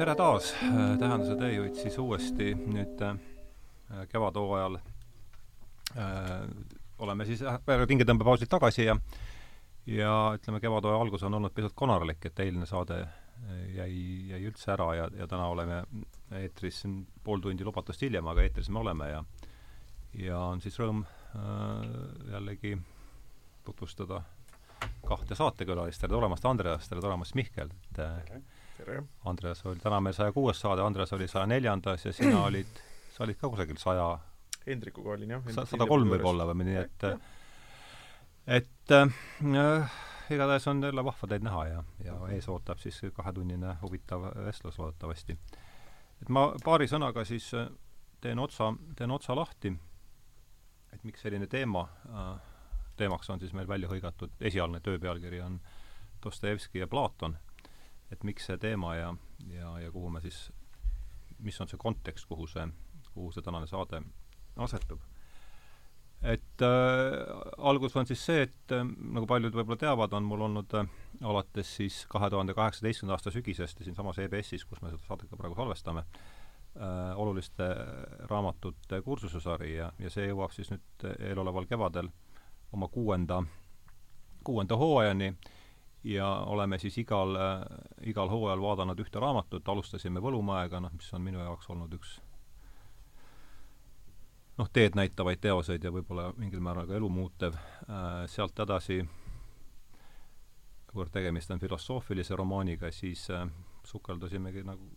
tere taas, Tähenduse teejuhid siis uuesti nüüd äh, kevadhooajal äh, oleme siis pingetõmbepausilt tagasi ja ja ütleme, kevadhooaja algus on olnud pisut konarlik, et eilne saade äh, jäi, jäi üldse ära ja, ja täna oleme eetris siin pool tundi lubatust hiljem, aga eetris me oleme ja ja on siis rõõm äh, jällegi tutvustada kahte saatekülalist, tere tulemast, Andreas, tere tulemast, Mihkel, et tere, tere.! Andreas oli, täna meil saja kuues saade, Andreas oli saja neljandas ja sina olid, sa olid ka kusagil saja Hendrikuga olin jah. sada kolm võib-olla või nii, et et äh, igatahes on jälle vahva teid näha ja, ja ees ootab siis kahetunnine huvitav vestlus loodetavasti. et ma paari sõnaga siis äh, teen otsa, teen otsa lahti, et miks selline teema äh, teemaks on siis meil välja hõigatud, esialgne töö pealkiri on Dostojevski ja Platon, et miks see teema ja, ja, ja kuhu me siis, mis on see kontekst, kuhu see, kuhu see tänane saade asetub. et äh, algus on siis see, et äh, nagu paljud võib-olla teavad, on mul olnud äh, alates siis kahe tuhande kaheksateistkümnenda aasta sügisest siinsamas EBS-is, kus me seda saadet ka praegu salvestame äh,, oluliste raamatute kursusesari ja, ja see jõuab siis nüüd eeloleval kevadel oma kuuenda, kuuenda hooajani ja oleme siis igal äh,, igal hooajal vaadanud ühte raamatut, alustasime Võlumäega, noh, mis on minu jaoks olnud üks noh, teed näitavaid teoseid ja võib-olla mingil määral ka elu muutev. Äh,, sealt edasi, kuivõrd tegemist on filosoofilise romaaniga, siis äh, sukeldusimegi nagu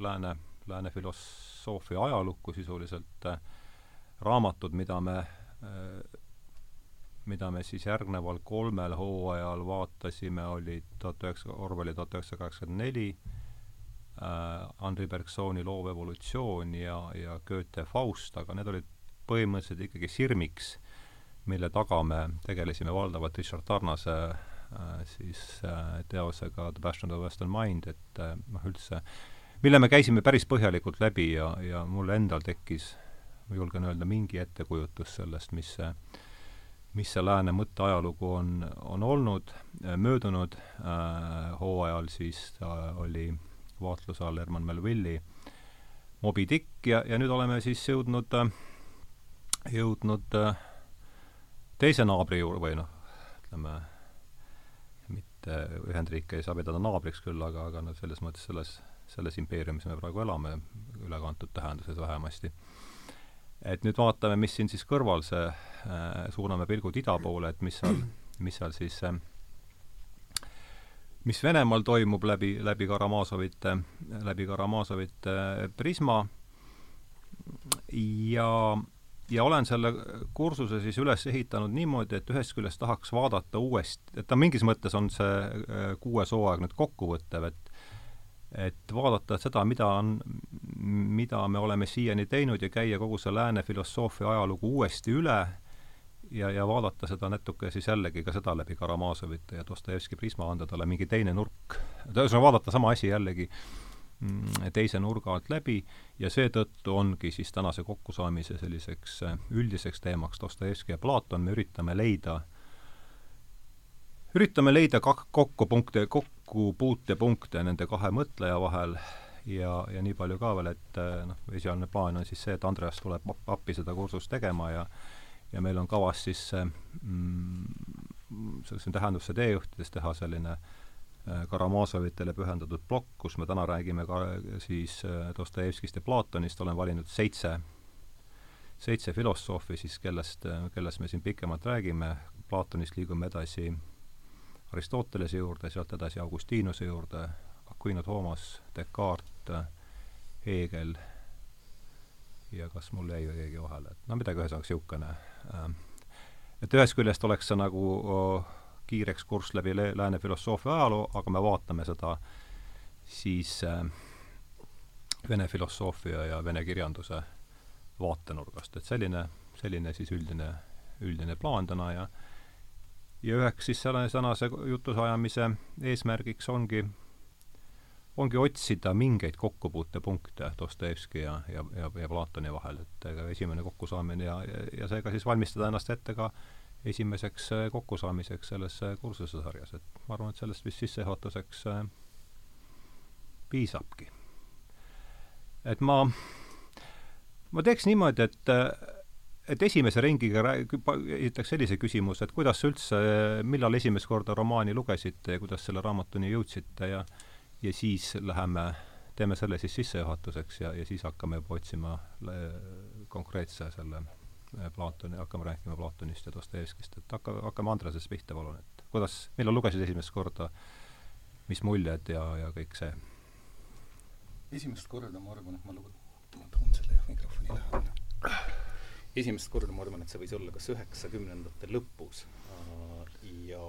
lääne, lääne filosoofia ajalukku sisuliselt raamatud, mida me mida me siis järgneval kolmel hooajal vaatasime, olid tuhat üheksa, Orwelli tuhat üheksasada kaheksakümmend neli, äh, Henri Bergsoni loov evolutsioon ja, ja Goethe Faust, aga need olid põhimõtteliselt ikkagi sirmiks, mille taga me tegelesime valdavalt Richard Tarnase äh, siis äh, teosega The Passion of the Western Mind, et äh, noh, üldse mille me käisime päris põhjalikult läbi ja, ja mul endal tekkis, ma julgen öelda, mingi ettekujutus sellest, mis see mis see lääne mõtteajalugu on, on olnud, möödunud äh, hooajal siis äh, oli vaatluse all Herman Melvilli Moby Dick ja, ja nüüd oleme siis jõudnud äh,, jõudnud äh, teise naabri juurde või noh, ütleme, mitte Ühendriike ei saa pidada naabriks küll, aga, aga noh, selles mõttes selles, selles impeeriumis me praegu elame, ülekantud tähenduses vähemasti et nüüd vaatame, mis siin siis kõrval see äh,, suuname pilgud ida poole, et mis seal, mis seal siis äh, mis Venemaal toimub läbi, läbi Karamazovite, läbi Karamazovite prisma. Ja, ja olen selle kursuse siis üles ehitanud niimoodi, et ühest küljest tahaks vaadata uuesti, et ta mingis mõttes on see äh, kuues hooaeg nüüd kokkuvõttev, et et vaadata seda, mida on, mida me oleme siiani teinud ja käia kogu see lääne filosoofia ajalugu uuesti üle ja, ja vaadata seda natuke siis jällegi ka seda läbi Karamazovite ja Dostojevski prisma, anda talle mingi teine nurk, ühesõnaga vaadata sama asi jällegi mm, teise nurga alt läbi ja seetõttu ongi siis tänase kokkusaamise selliseks äh, üldiseks teemaks Dostojevski ja Platon, me üritame leida üritame leida kak-, kokkupunkte, kokku kokkupuutepunkte nende kahe mõtleja vahel ja, ja nii palju ka veel, et eh, noh, esialgne plaan on siis see, et Andreas tuleb appi seda kursust tegema ja ja meil on kavas siis mm, see tähendusse teejuhtides teha selline äh, Karamazovitele pühendatud plokk, kus me täna räägime ka siis äh, Dostojevskist ja Platonist, olen valinud seitse, seitse filosoofi siis, kellest, kellest me siin pikemalt räägime, Platonist liigume edasi Aristotelese juurde, sealt edasi Augustinuse juurde, Aquino Toomas, Descartes, Hegel ja kas mul jäi keegi vahele, et no midagi ühesõnaga niisugune äh,. et ühest küljest oleks see nagu oh, kiireks kurss läbi lääne filosoofia ajaloo, aga me vaatame seda siis äh, vene filosoofia ja vene kirjanduse vaatenurgast, et selline, selline siis üldine, üldine plaan täna ja äh, ja üheks siis selle tänase jutusajamise eesmärgiks ongi, ongi otsida mingeid kokkupuutepunkte Dostojevski ja, ja, ja, ja Platoni vahel, et ega esimene kokkusaamine ja, ja, ja seega siis valmistada ennast ette ka esimeseks äh, kokkusaamiseks selles äh, kursusesarjas, et ma arvan, et sellest vist sissejuhatuseks äh, piisabki. et ma, ma teeks niimoodi, et et esimese ringiga esitaks sellise küsimuse, et kuidas üldse, millal esimest korda romaani lugesite ja kuidas selle raamatuni jõudsite ja ja siis läheme, teeme selle siis sissejuhatuseks ja, ja siis hakkame juba otsima konkreetse selle äh, Platoni, hakkame rääkima Platonist ja Dostojevskist, et hakka, hakkame Andresest pihta, palun, et kuidas, millal lugesid esimest korda, mis muljed ja, ja kõik see? esimest korda ma arvan, et ma lugu-, ma toon selle mikrofoni lähemale. Esimest korda ma arvan, et see võis olla kas üheksakümnendate lõpus ja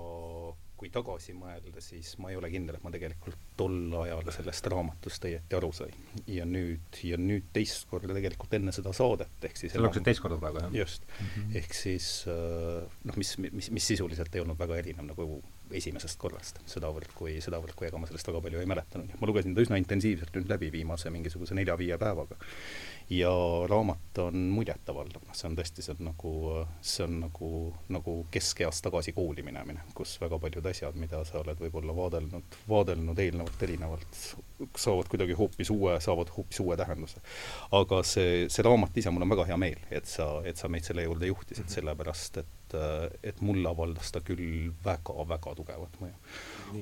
kui tagasi mõelda, siis ma ei ole kindel, et ma tegelikult tol ajal sellest raamatust õieti aru sain. ja nüüd, ja nüüd teist korda tegelikult enne seda saadet, ehk siis sa lugesid teist korda praegu, jah? just mm. -hmm. ehk siis äh, noh, mis, mis, mis sisuliselt ei olnud väga erinev nagu esimesest korrast, sedavõrd kui, sedavõrd kui ega ma sellest väga palju ei mäletanud. ma lugesin ta üsna intensiivselt nüüd läbi viimase mingisuguse nelja-viie päevaga ja raamat on muljetavaldav, noh, see on tõesti, see on nagu, see on nagu, nagu keskeas tagasi kooli minemine, kus väga paljud asjad, mida sa oled võib-olla vaadelnud, vaadelnud eelnevalt erinevalt, saavad kuidagi hoopis uue, saavad hoopis uue tähenduse. aga see, see raamat ise, mul on väga hea meel, et sa, et sa meid selle juurde juhtisid, mhm. sellepärast et, et mulle avaldas ta küll väga-väga tugevat mõju.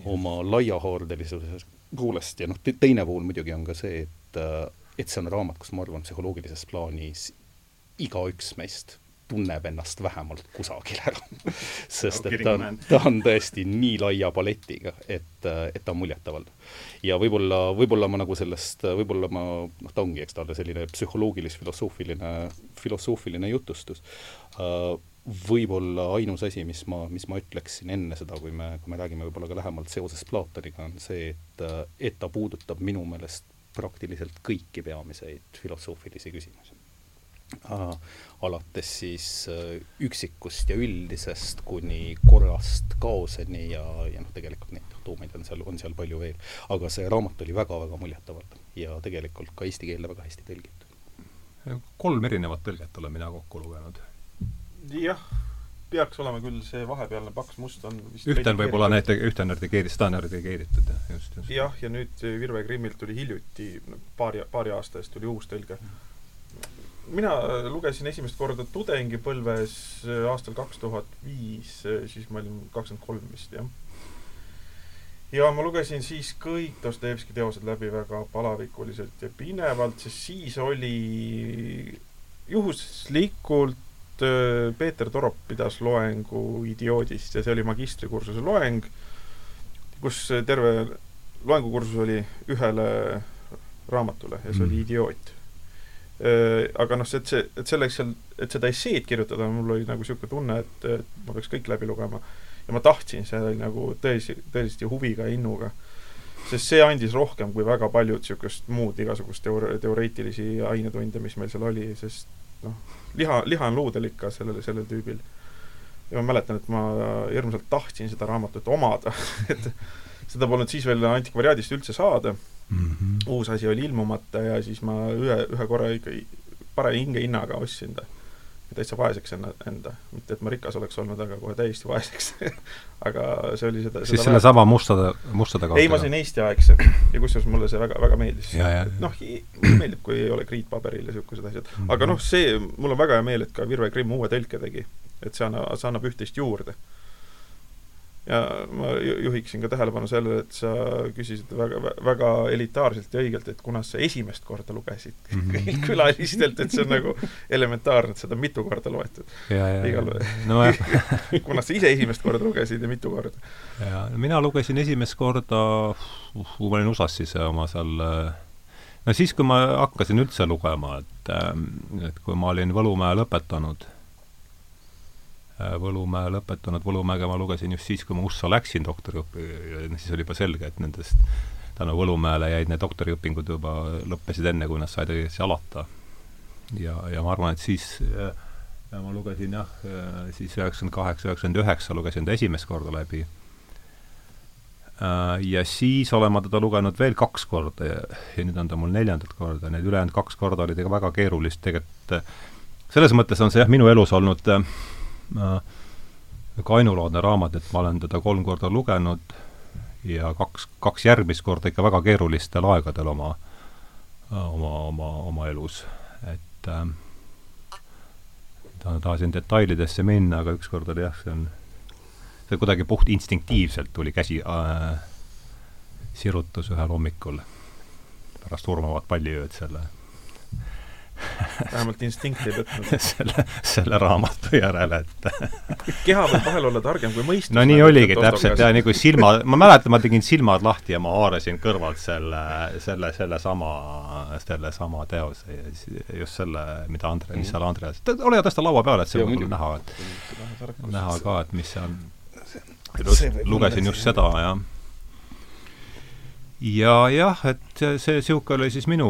oma laiahaardelisuse poolest ja noh, teine pool muidugi on ka see, et et see on raamat, kus ma arvan, psühholoogilises plaanis igaüks meist tunneb ennast vähemalt kusagil ära sest et ta on, ta on tõesti nii laia paletiga, et, et ta on muljetavaldav. ja võib-olla, võib-olla ma nagu sellest, võib-olla ma, noh, ta ongi, eks ta ole selline psühholoogilis-filosoofiline, filosoofiline jutustus uh, võib-olla ainus asi, mis ma, mis ma ütleksin enne seda, kui me, kui me räägime võib-olla ka lähemalt seosest Platoniga, on see, et, et ta puudutab minu meelest praktiliselt kõiki peamiseid filosoofilisi küsimusi. alates siis äh, üksikust ja üldisest kuni korrast kaoseni ja, ja noh, tegelikult neid tuumaid on seal, on seal palju veel. aga see raamat oli väga-väga muljetavaldav ja tegelikult ka eesti keelde väga hästi tõlgitud. kolm erinevat tõlget olen mina kokku lugenud. Jah peaks olema küll see vahepealne paks must on vist ühte on võib-olla näite-, ühte on redigeeritud, seda on redigeeritud, just, just. jah, ja nüüd Virve Grimmilt tuli hiljuti, paari, paari aasta eest tuli uus tõlge. mina lugesin esimest korda Tudengipõlves aastal kaks tuhat viis, siis ma olin kakskümmend kolm vist, jah. ja ma lugesin siis kõik Dostojevski teosed läbi väga palavikuliselt ja pinevalt, sest siis oli juhuslikult Äh, Peeter Torop pidas loengu idioodist ja see oli magistrikursuse loeng, kus terve loengukursus oli ühele raamatule ja see mm. oli Idioot. Äh, aga noh, see, et see, et selleks et seda esseed kirjutada, mul oli nagu niisugune tunne, et, et ma peaks kõik läbi lugema. ja ma tahtsin, see oli nagu tõesti, tõesti huviga ja innuga. sest see andis rohkem kui väga paljud niisugust muud igasugust teore-, teoreetilisi ainetunde, mis meil seal oli, sest noh, liha, liha on luudel ikka sellel, sellel tüübil. ja ma mäletan, et ma hirmsalt tahtsin seda raamatut omada et seda polnud siis veel antikvariaadist üldse saada mm. -hmm. uus asi oli ilmumata ja siis ma ühe, ühe korra ikka paraja hingehinnaga ostsin ta täitsa vaeseks enda, enda. mitte, et ma rikas oleks olnud, aga kohe täiesti vaeseks aga see oli seda siis sellesama mustade, mustade kaudu? ei, ma sain Eesti-aegse ja kusjuures mulle see väga, väga meeldis. noh, meeldib, kui ei ole kriitpaberil ja niisugused asjad mm. -hmm. aga noh, see, mul on väga hea meel, et ka Virve Grimm uue tõlke tegi. et see annab, see annab üht-teist juurde ja ma juhiksin ka tähelepanu sellele, et sa küsisid väga, väga elitaarselt ja õigelt, et kuna sa esimest korda lugesid mm -hmm. külalistelt, et see on nagu elementaarne, et seda mitu korda loetud. igal no, kuna sa ise esimest korda lugesid ja mitu korda. jaa, mina lugesin esimest korda, uh, kui ma olin USA-s siis oma seal no siis, kui ma hakkasin üldse lugema, et, ähm, et kui ma olin Võlumäe lõpetanud Võlumäe lõpetanud, Võlumäge ma lugesin just siis, kui ma USA läksin doktoriõppi siis oli juba selge, et nendest tänu Võlumäele jäid need doktoriõpingud juba, lõppesid enne, kui nad said õigesti alata. ja, ja ma arvan, et siis ja ma lugesin jah, siis üheksakümmend kaheksa, üheksakümmend üheksa lugesin ta esimest korda läbi. Äh, ja siis olen ma teda lugenud veel kaks korda ja, ja nüüd on ta mul neljandat korda, need ülejäänud kaks korda olid ega väga keerulist, tegelikult selles mõttes on see jah, minu elus olnud äh, väga ainulaadne raamat, et ma olen teda kolm korda lugenud ja kaks, kaks järgmist korda ikka väga keerulistel aegadel oma, oma, oma, oma elus. et äh, tahtsin detailidesse minna, aga ükskord oli jah, see on, see kuidagi puht instinktiivselt tuli käsi äh, sirutus ühel hommikul pärast hurmavat palliööd selle vähemalt instinkt ei võtnud selle, selle raamatu järele, et keha võib vahel olla targem kui mõistus. no nii oligi täpselt ja nagu silma, ma mäletan, ma tegin silmad lahti ja ma haarasin kõrvalt selle, selle, sellesama, sellesama teose, just selle, mida Andre, mis seal Andreas, ole hea, tõsta laua peale, et see võib näha, et näha ka, et mis on. lugesin just seda, jah ja jah, et see niisugune oli siis minu,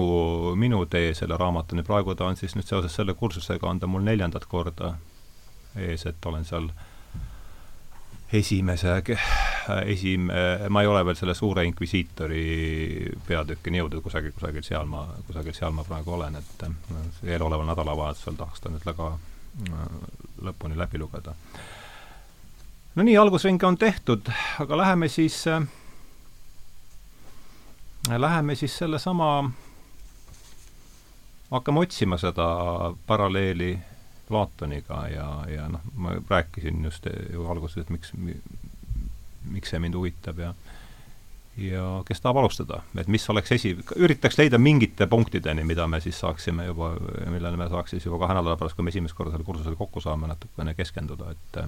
minu tee selle raamatuni, praegu ta on siis nüüd seoses selle kursusega on ta mul neljandat korda ees, et olen seal esimese, esim-, ma ei ole veel selle suure inkvisiitori peatükini jõudnud, kusagil, kusagil seal ma, kusagil seal ma praegu olen, et eeloleval nädalavahetusel tahaks ta nüüd väga lõpuni läbi lugeda. no nii, algusring on tehtud, aga läheme siis äh, läheme siis sellesama, hakkame otsima seda paralleeli Platoniga ja, ja noh, ma rääkisin just ju alguses, et miks, miks see mind huvitab ja ja kes tahab alustada, et mis oleks esi-, üritaks leida mingite punktideni, mida me siis saaksime juba, millele me saaks siis juba kahe nädala pärast, kui me esimest korda sellel kursusel kokku saame, natukene keskenduda, et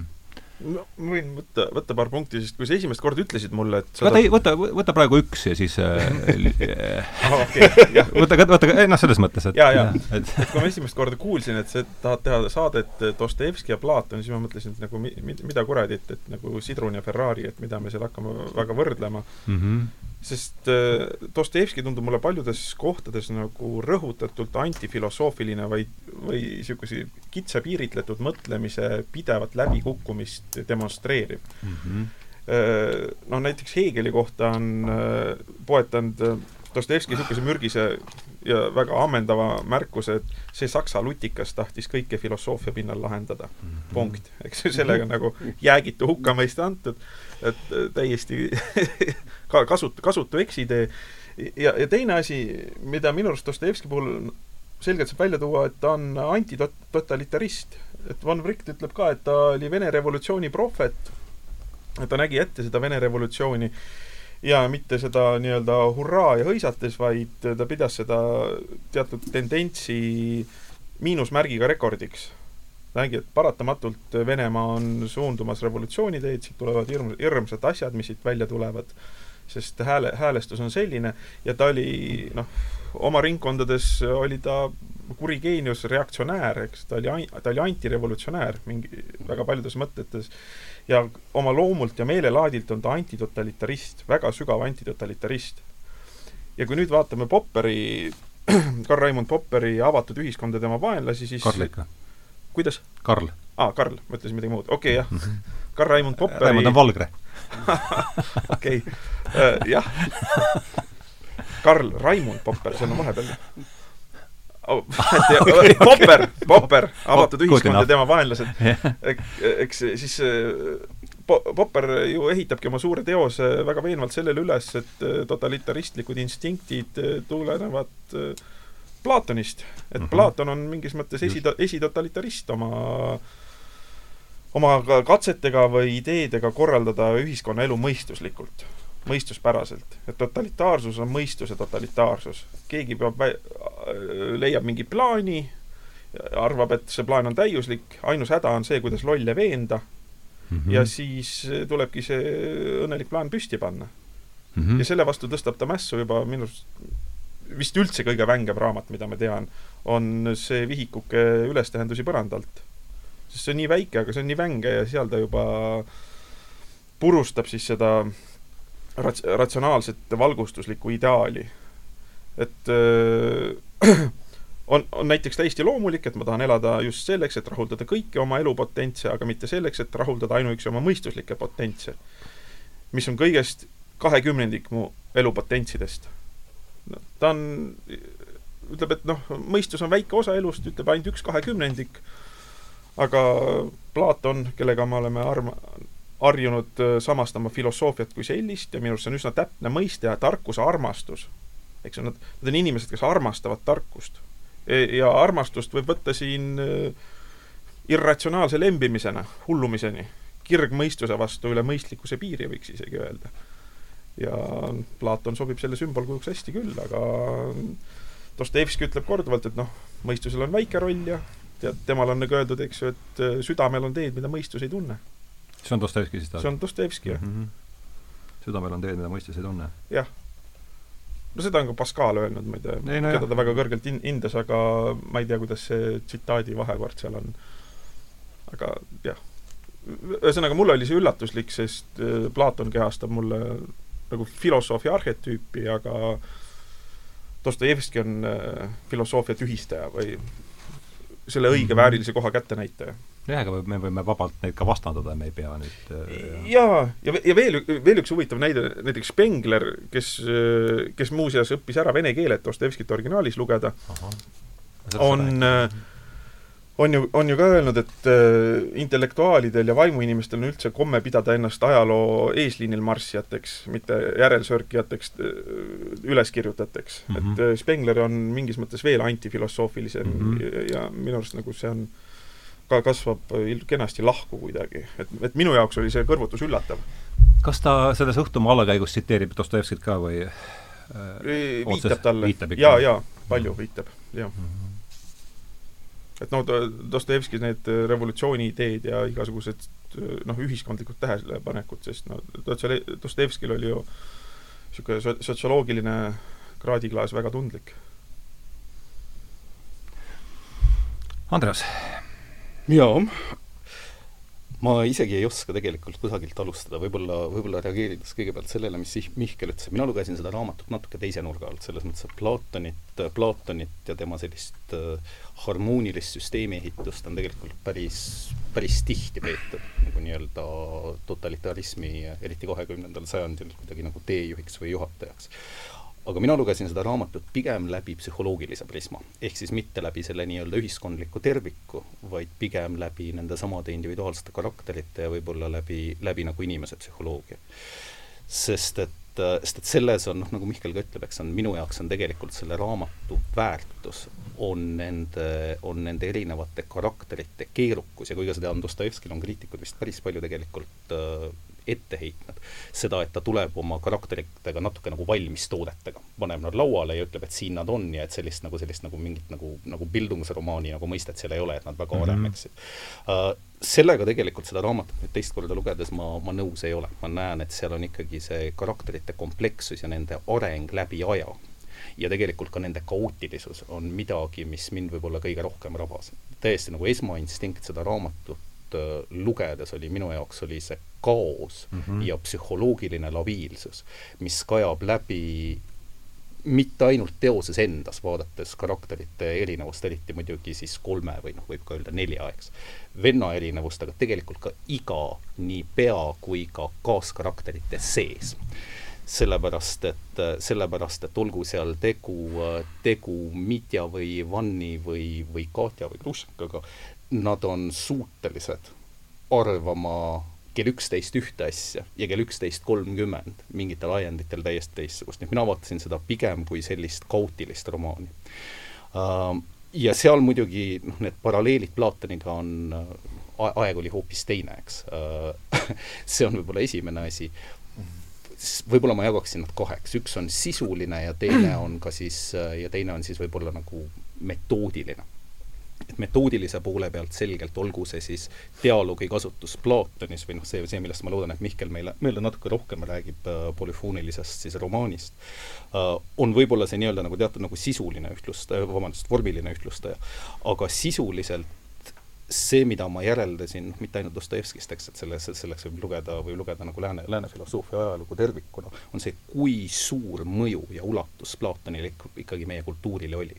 ma võin võtta, võtta paar punkti, sest kui sa esimest korda ütlesid mulle, et võta, võta, võta praegu üks ja siis äh, ah, okay, võta, võta, noh, selles mõttes, et jaa, jaa. et, et kui ma esimest korda kuulsin, et sa tahad teha saadet Dostojevski ja Platon, siis ma mõtlesin, et nagu mi, mida kuradit, et nagu Sidrun ja Ferrari, et mida me seal hakkame väga võrdlema mm. -hmm sest äh, Dostojevski tundub mulle paljudes kohtades nagu rõhutatult antifilosoofiline, vaid, või niisuguse kitsa piiritletud mõtlemise pidevat läbikukkumist demonstreeriv mm. -hmm. Noh, näiteks Heegeli kohta on äh, poetanud Dostojevski niisuguse mürgise ja väga ammendava märkuse, et see saksa lutikas tahtis kõike filosoofia pinnal lahendada mm. -hmm. punkt. eks sellega -hmm. nagu jäägitu hukkamõiste antud, et täiesti ka kasutu, kasutu eksitee. ja, ja teine asi, mida minu arust Dostojevski puhul selgelt saab välja tuua, et ta on antitotalitarist. et Von Wright ütleb ka, et ta oli Vene revolutsiooni prohvet, ta nägi ette seda Vene revolutsiooni ja mitte seda nii-öelda hurraa ja hõisates, vaid ta pidas seda teatud tendentsi miinusmärgiga rekordiks. nägi, et paratamatult Venemaa on suundumas revolutsiooni teed, siit tulevad hirm-, hirmsad asjad, mis siit välja tulevad, sest hääle, häälestus on selline ja ta oli noh, oma ringkondades oli ta kuri geenius, reaktsionäär, eks, ta oli, ta oli antirevolutsionäär mingi, väga paljudes mõtetes. ja oma loomult ja meelelaadilt on ta antitotalitarist, väga sügav antitotalitarist. ja kui nüüd vaatame Popperi, Karl Raimond Popperi avatud ühiskonda tema vaenlasi, siis Karl ikka. kuidas? Karl. aa Karl, mõtlesin midagi muud, okei okay, jah. Mhm. Karl Raimond Popperi Raimond on Valgre okei, äh, jah Karl Raimond Popper, seal on vahepeal oh, Popper, Popper, avatud ühiskond ja tema vaenlased. eks siis Popper ju ehitabki oma suure teose väga veenvalt sellele üles, et totalitaristlikud instinktid tulenevad Platonist. et mm -hmm. Platon on mingis mõttes esi, esitotalitarist oma oma katsetega või ideedega korraldada ühiskonnaelu mõistuslikult mõistuspäraselt, et totalitaarsus on mõistuse totalitaarsus. keegi peab, leiab mingi plaani, arvab, et see plaan on täiuslik, ainus häda on see, kuidas lolle veenda mm, -hmm. ja siis tulebki see õnnelik plaan püsti panna mm. -hmm. ja selle vastu tõstab ta mässu juba minu arust vist üldse kõige vängem raamat, mida ma tean, on see vihikuke ülestähendusi põrandalt. Sest see on nii väike, aga see on nii vänge ja seal ta juba purustab siis seda rats-, ratsionaalset valgustuslikku ideaali. et öö, on, on näiteks täiesti loomulik, et ma tahan elada just selleks, et rahuldada kõiki oma elupotentse, aga mitte selleks, et rahuldada ainuüksi oma mõistuslikke potentse. mis on kõigest kahekümnendik mu elupotentsidest. no ta on, ütleb, et noh, mõistus on väike osa elust, ütleb ainult üks kahekümnendik, aga Platon, kellega me oleme arm-, harjunud äh, samastama filosoofiat kui sellist ja minu arust see on üsna täpne mõiste ja tarkuse armastus. eks nad, nad on inimesed, kes armastavad tarkust. E, ja armastust võib võtta siin äh, irratsionaalse lembimisena, hullumiseni, kirgmõistuse vastu üle mõistlikkuse piiri, võiks isegi öelda. ja Platon sobib selle sümbolkujuks hästi küll, aga Dostojevski ütleb korduvalt, et noh, mõistusel on väike roll ja tead, temal on nagu öeldud, eks ju, et äh, südamel on teed, mida mõistus ei tunne see on Dostojevski tsitaat? see on Dostojevski, jah mm. -hmm. südamel on teed, mida mõistes ei tunne. jah. no seda on ka Pascal öelnud, ma ei tea, no keda ta väga kõrgelt hin-, hindas, aga ma ei tea, kuidas see tsitaadi vahekord seal on. aga jah. ühesõnaga, mulle oli see üllatuslik, sest äh, Platon kehastab mulle nagu filosoofi arhetüüpi, aga Dostojevski on äh, filosoofia tühistaja või selle õige väärilise koha kättenäitaja jah, aga me võime vabalt neid ka vastandada, me ei pea nüüd äh, jaa, ja, ja veel, veel üks huvitav näide, näiteks Spengler, kes, kes muuseas õppis ära vene keele, et Dostojevskit originaalis lugeda, on äh, on ju, on ju ka öelnud, et äh, intellektuaalidel ja vaimuinimestel on üldse komme pidada ennast ajaloo eesliinil marssijateks, mitte järelsörkijateks, üleskirjutajateks mm. -hmm. et äh, Spengler on mingis mõttes veel antifilosoofilisem mm -hmm. ja, minu arust nagu see on äh, ka kasvab kenasti lahku kuidagi. et, et minu jaoks oli see kõrvutus üllatav. kas ta selles Õhtumaa allakäigus tsiteerib Dostojevskit ka või äh, viitab talle, jaa, jaa, palju viitab, jah mm. -hmm. Et noh, Dostojevskis need revolutsiooni ideed ja igasugused noh, ühiskondlikud tähelepanekud, sest no Dostojevskil oli ju niisugune sotsioloogiline kraadiklaas väga tundlik. Andreas jaa, ma isegi ei oska tegelikult kusagilt alustada, võib-olla, võib-olla reageerides kõigepealt sellele, mis Mihkel ütles, mina lugesin seda raamatut natuke teise nurga alt, selles mõttes, et Platonit, Platonit ja tema sellist äh, harmoonilist süsteemiehitust on tegelikult päris, päris tihti peetud nagu nii-öelda totalitarismi, eriti kahekümnendal sajandil, kuidagi nagu teejuhiks või juhatajaks aga mina lugesin seda raamatut pigem läbi psühholoogilise prisma. ehk siis mitte läbi selle nii-öelda ühiskondliku terviku, vaid pigem läbi nende samade individuaalsete karakterite ja võib-olla läbi, läbi nagu inimese psühholoogia. sest et, sest et selles on, noh, nagu Mihkel ka ütleb, eks on, minu jaoks on tegelikult selle raamatu väärtus on nende, on nende erinevate karakterite keerukus ja kuigi seda Dostojevskil on kriitikud vist päris palju tegelikult äh, ette heitnud. seda, et ta tuleb oma karakteritega natuke nagu valmis toodetega, paneb nad lauale ja ütleb, et siin nad on ja et sellist nagu, sellist nagu mingit nagu, nagu bildungsromaani nagu mõistet seal ei ole, et nad väga mm -hmm. aremeksid uh,. sellega tegelikult seda raamatut nüüd teist korda lugedes ma, ma nõus ei ole, ma näen, et seal on ikkagi see karakterite komplekssus ja nende areng läbi aja ja tegelikult ka nende kaootilisus on midagi, mis mind võib-olla kõige rohkem rabas. täiesti nagu esmainstinkt seda raamatut äh, lugedes oli minu jaoks, oli see kaos mm -hmm. ja psühholoogiline labiilsus, mis kajab läbi mitte ainult teoses endas, vaadates karakterite erinevust, eriti muidugi siis kolme või noh, võib ka öelda nelja, eks, venna erinevust, aga tegelikult ka iga nii pea kui ka kaaskarakterite sees. sellepärast, et, sellepärast, et olgu seal tegu, tegu Mitja või Vanni või, või Katja või Kruškaga, nad on suutelised arvama kell üksteist ühte asja ja kell üksteist kolmkümmend mingitel ajenditel täiesti teistsugust, nii et mina vaatasin seda pigem kui sellist kaootilist romaani. Uh,. ja seal muidugi noh, need paralleelid Platoniga on aeg oli hoopis teine, eks. Uh, see on võib-olla esimene asi. Võib-olla ma jagaksin nad kaheks, üks on sisuline ja teine on ka siis, ja teine on siis võib-olla nagu metoodiline et metoodilise poole pealt selgelt, olgu see siis dialoogi kasutus Platonis või noh, see, see, millest ma loodan, et Mihkel meile, meile natuke rohkem räägib äh, polüfoonilisest siis romaanist äh,, on võib-olla see nii-öelda nagu teatud nagu sisuline ühtlustaja, vabandust, vormiline ühtlustaja, aga sisuliselt see, mida ma järeldasin, noh, mitte ainult Dostojevskist, eks, et selles, selleks võib lugeda, võib lugeda nagu lääne, lääne filosoofia ajalugu tervikuna, on see, kui suur mõju ja ulatus Platonil ikkagi meie kultuurile oli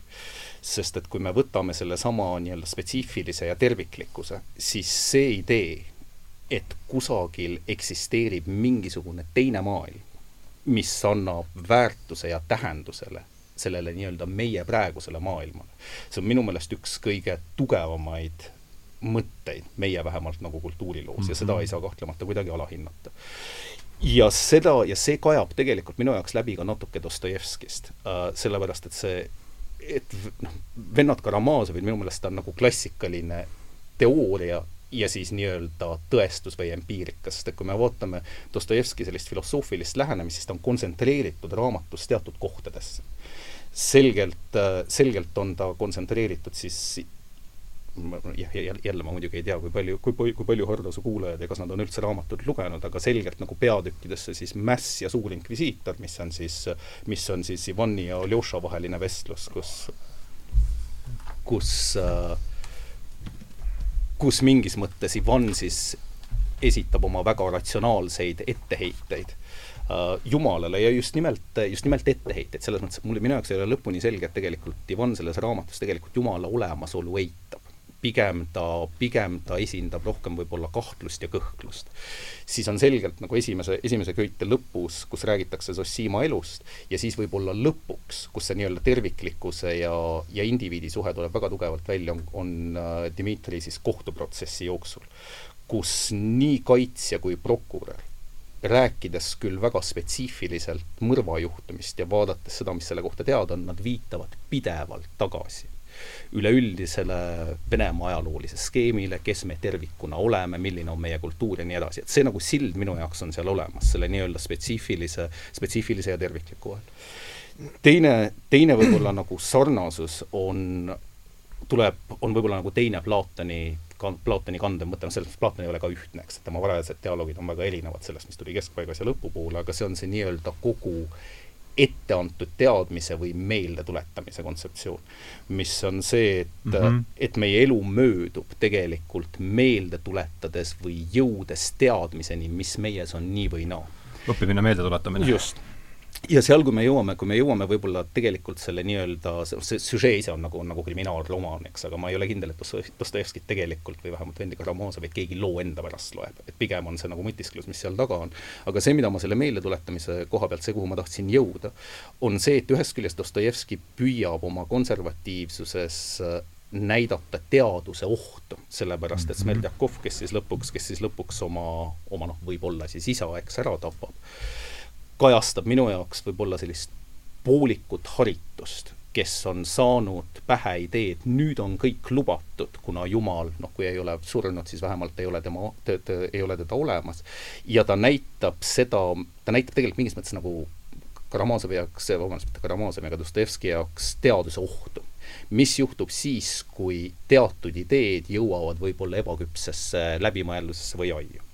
sest et kui me võtame sellesama nii-öelda spetsiifilise ja terviklikkuse, siis see idee, et kusagil eksisteerib mingisugune teine maailm, mis annab väärtuse ja tähendusele sellele nii-öelda meie praegusele maailmale. see on minu meelest üks kõige tugevamaid mõtteid, meie vähemalt nagu kultuuriloos mm -hmm. ja seda Mhm. ei saa kahtlemata kuidagi alahinnata. ja seda, ja see kajab tegelikult minu jaoks läbi ka natuke Dostojevskist äh,, sellepärast et see, et noh, vennad Karamaazovid minu meelest on nagu klassikaline teooria ja siis nii-öelda tõestus või empiirika, sest et kui me vaatame Dostojevski sellist filosoofilist lähenemist, siis ta on kontsentreeritud raamatus teatud kohtadesse. selgelt, selgelt on ta kontsentreeritud siis jah, jälle ma muidugi ei tea, kui palju, kui, kui palju Hardo su kuulajad ja kas nad on üldse raamatut lugenud, aga selgelt nagu peatükkidesse siis Mäss ja Suur Inkvisiitor, mis on siis, mis on siis Ivani ja Aljoša vaheline vestlus, kus, kus kus mingis mõttes Ivan siis esitab oma väga ratsionaalseid etteheiteid äh, Jumalale ja just nimelt, just nimelt etteheiteid, selles mõttes, et mulle, minu jaoks ei ole lõpuni selge, et tegelikult Ivan selles raamatus tegelikult Jumala olemasolu eitab. Pigem ta, pigem ta esindab rohkem võib-olla kahtlust ja kõhklust. siis on selgelt nagu esimese, esimese köite lõpus, kus räägitakse Zossima elust, ja siis võib-olla lõpuks, kus see nii-öelda terviklikkuse ja, ja indiviidi suhe tuleb väga tugevalt välja, on, on äh, Dmitri siis kohtuprotsessi jooksul, kus nii kaitsja kui prokurör rääkides küll väga spetsiifiliselt mõrvajuhtumist ja vaadates seda, mis selle kohta teada on, nad viitavad pidevalt tagasi üleüldisele Venemaa ajaloolise skeemile, kes me tervikuna oleme, milline on meie kultuur ja nii edasi, et see nagu sild minu jaoks on seal olemas, selle nii-öelda spetsiifilise, spetsiifilise ja tervikliku vahel. teine, teine võib-olla nagu sarnasus on, tuleb, on võib-olla nagu teine Platoni Platoni kandev mõte, noh selles mõttes Platon ei ole ka ühtne, eks, et tema varajased dialoogid on väga erinevad sellest, mis tuli keskpaigas ja lõpupoole, aga see on see nii-öelda kogu etteantud teadmise või meeldetuletamise kontseptsioon, mis on see, et mm. -hmm. et meie elu möödub tegelikult meelde tuletades või jõudes teadmiseni, mis meies on nii või naa õppimine, meeldetuletamine. just. Ja seal, kui me jõuame, kui me jõuame võib-olla tegelikult selle nii-öelda, see, süžee ise on nagu, on nagu kriminaalromaan, eks, aga ma ei ole kindel, et Dostojev- Dostojevskit tegelikult või vähemalt Vendi Karamazovit keegi loo enda pärast loeb. et pigem on see nagu mõtisklus, mis seal taga on. aga see, mida ma selle meeldetuletamise koha pealt, see, kuhu ma tahtsin jõuda, on see, et ühest küljest Dostojevski püüab oma konservatiivsuses äh, näidata teaduse ohtu, sellepärast et Mhm. Smerdjakov, kes siis lõpuks, kes siis lõpuks oma, oma noh, võib-olla siis isa, eks, ära tapab, kajastab minu jaoks võib-olla sellist poolikut haritust, kes on saanud pähe idee, et nüüd on kõik lubatud, kuna Jumal, noh, kui ei ole surnud, siis vähemalt ei ole tema, ei ole teda olemas. ja ta näitab seda, ta näitab tegelikult mingis mõttes nagu Karamazovi jaoks, vabandust, mitte Karamazovi, aga Dostojevski jaoks teaduse ohtu. mis juhtub siis, kui teatud ideed jõuavad võib-olla ebaküpsesse läbimõeldusesse või aiu?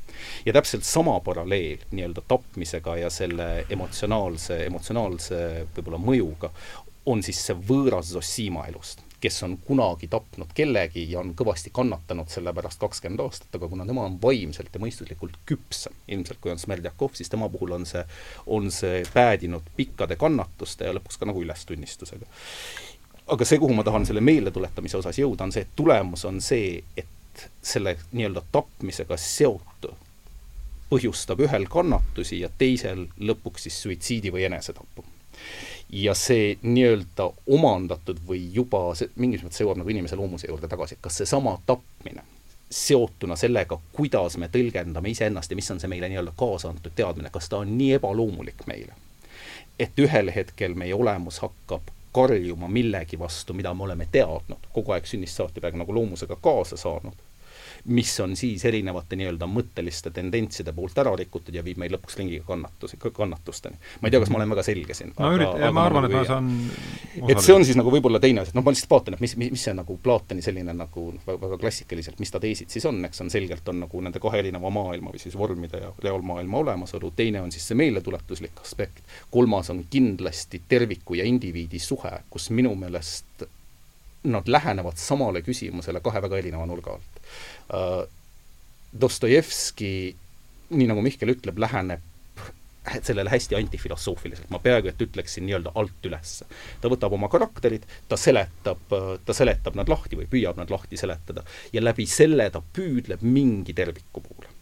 Ja täpselt sama paralleel nii-öelda tapmisega ja selle emotsionaalse, emotsionaalse võib-olla mõjuga on siis see võõras Zossima elust, kes on kunagi tapnud kellegi ja on kõvasti kannatanud selle pärast kakskümmend aastat, aga kuna tema on vaimselt ja mõistuslikult küpsem, ilmselt kui on Smerdjakov, siis tema puhul on see, on see päädinud pikkade kannatuste ja lõpuks ka nagu ülestunnistusega. aga see, kuhu ma tahan selle meeldetuletamise osas jõuda, on see, et tulemus on see, et selle nii-öelda tapmisega seotu põhjustab ühel kannatusi ja teisel lõpuks siis suitsiidi või enesetapu. ja see nii-öelda omandatud või juba see, mingis mõttes jõuab nagu inimese loomuse juurde tagasi, kas seesama tapmine seotuna sellega, kuidas me tõlgendame iseennast ja mis on see meile nii-öelda kaasa antud teadmine, kas ta on nii ebaloomulik meile, et ühel hetkel meie olemus hakkab karjuma millegi vastu, mida me oleme teadnud, kogu aeg sünnist saati peaaegu nagu loomusega kaasa saanud, mis on siis erinevate nii-öelda mõtteliste tendentside poolt ära rikutud ja viib meid lõpuks ringiga kannatusi, kannatusteni. ma ei tea, kas ma olen väga selge siin. no ürit-, ma arvan, et ma saan et see on siis nagu võib-olla teine asi, et noh, ma lihtsalt vaatan, et mis, mis, mis see nagu Platoni selline nagu väga, väga klassikaliselt, mis ta teesid siis on, eks on selgelt on nagu nende kahe erineva maailma või siis vormide ja reaalmaailma olemasolu, teine on siis see meeldetuletuslik aspekt, kolmas on kindlasti terviku ja indiviidi suhe, kus minu meelest nad lähenevad samale küsimusele kahe väga erineva nurga alt uh,. Dostojevski, nii nagu Mihkel ütleb, läheneb sellele hästi antifilosoofiliselt, ma peaaegu et ütleksin nii-öelda alt üles. ta võtab oma karakterid, ta seletab, ta seletab nad lahti või püüab nad lahti seletada ja läbi selle ta püüdleb mingi terviku poole.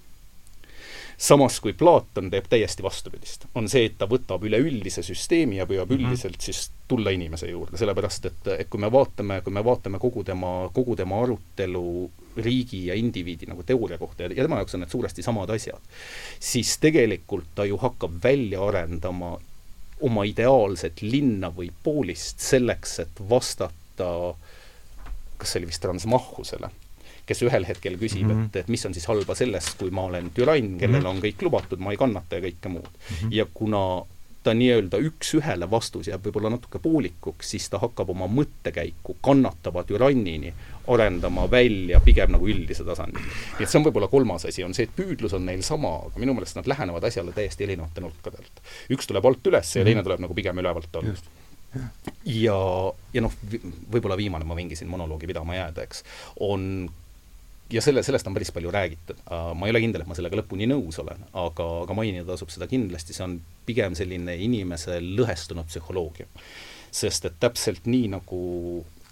Samas kui Platon teeb täiesti vastupidist, on see, et ta võtab üleüldise süsteemi ja püüab mm -hmm. üldiselt siis tulla inimese juurde, sellepärast et, et kui me vaatame, kui me vaatame kogu tema, kogu tema arutelu riigi ja indiviidi nagu teooria kohta ja, ja tema jaoks on need suuresti samad asjad, siis tegelikult ta ju hakkab välja arendama oma ideaalset linna või poolist selleks, et vastata kas see oli vist Transmahhusele, kes ühel hetkel küsib mm, -hmm. et, et mis on siis halba selles, kui ma olen türann, kellel mm -hmm. on kõik lubatud, ma ei kannata ja kõike muud mm. -hmm. ja kuna ta nii-öelda üks-ühele vastus jääb võib-olla natuke poolikuks, siis ta hakkab oma mõttekäiku kannatava türannini arendama välja pigem nagu üldise tasandil. nii et see on võib-olla kolmas asi, on see, et püüdlus on neil sama, aga minu meelest nad lähenevad asjale täiesti erinevate nurkadelt. üks tuleb alt üles ja teine mhm. tuleb nagu pigem ülevalt alla ja, ja noh, võib-olla viimane, ma vingisin monoloogi pidama jääda, eks, on ja selle, sellest on päris palju räägitud. ma ei ole kindel, et ma sellega lõpuni nõus olen, aga, aga mainida tasub seda kindlasti, see on pigem selline inimese lõhestunud psühholoogia. sest et täpselt nii, nagu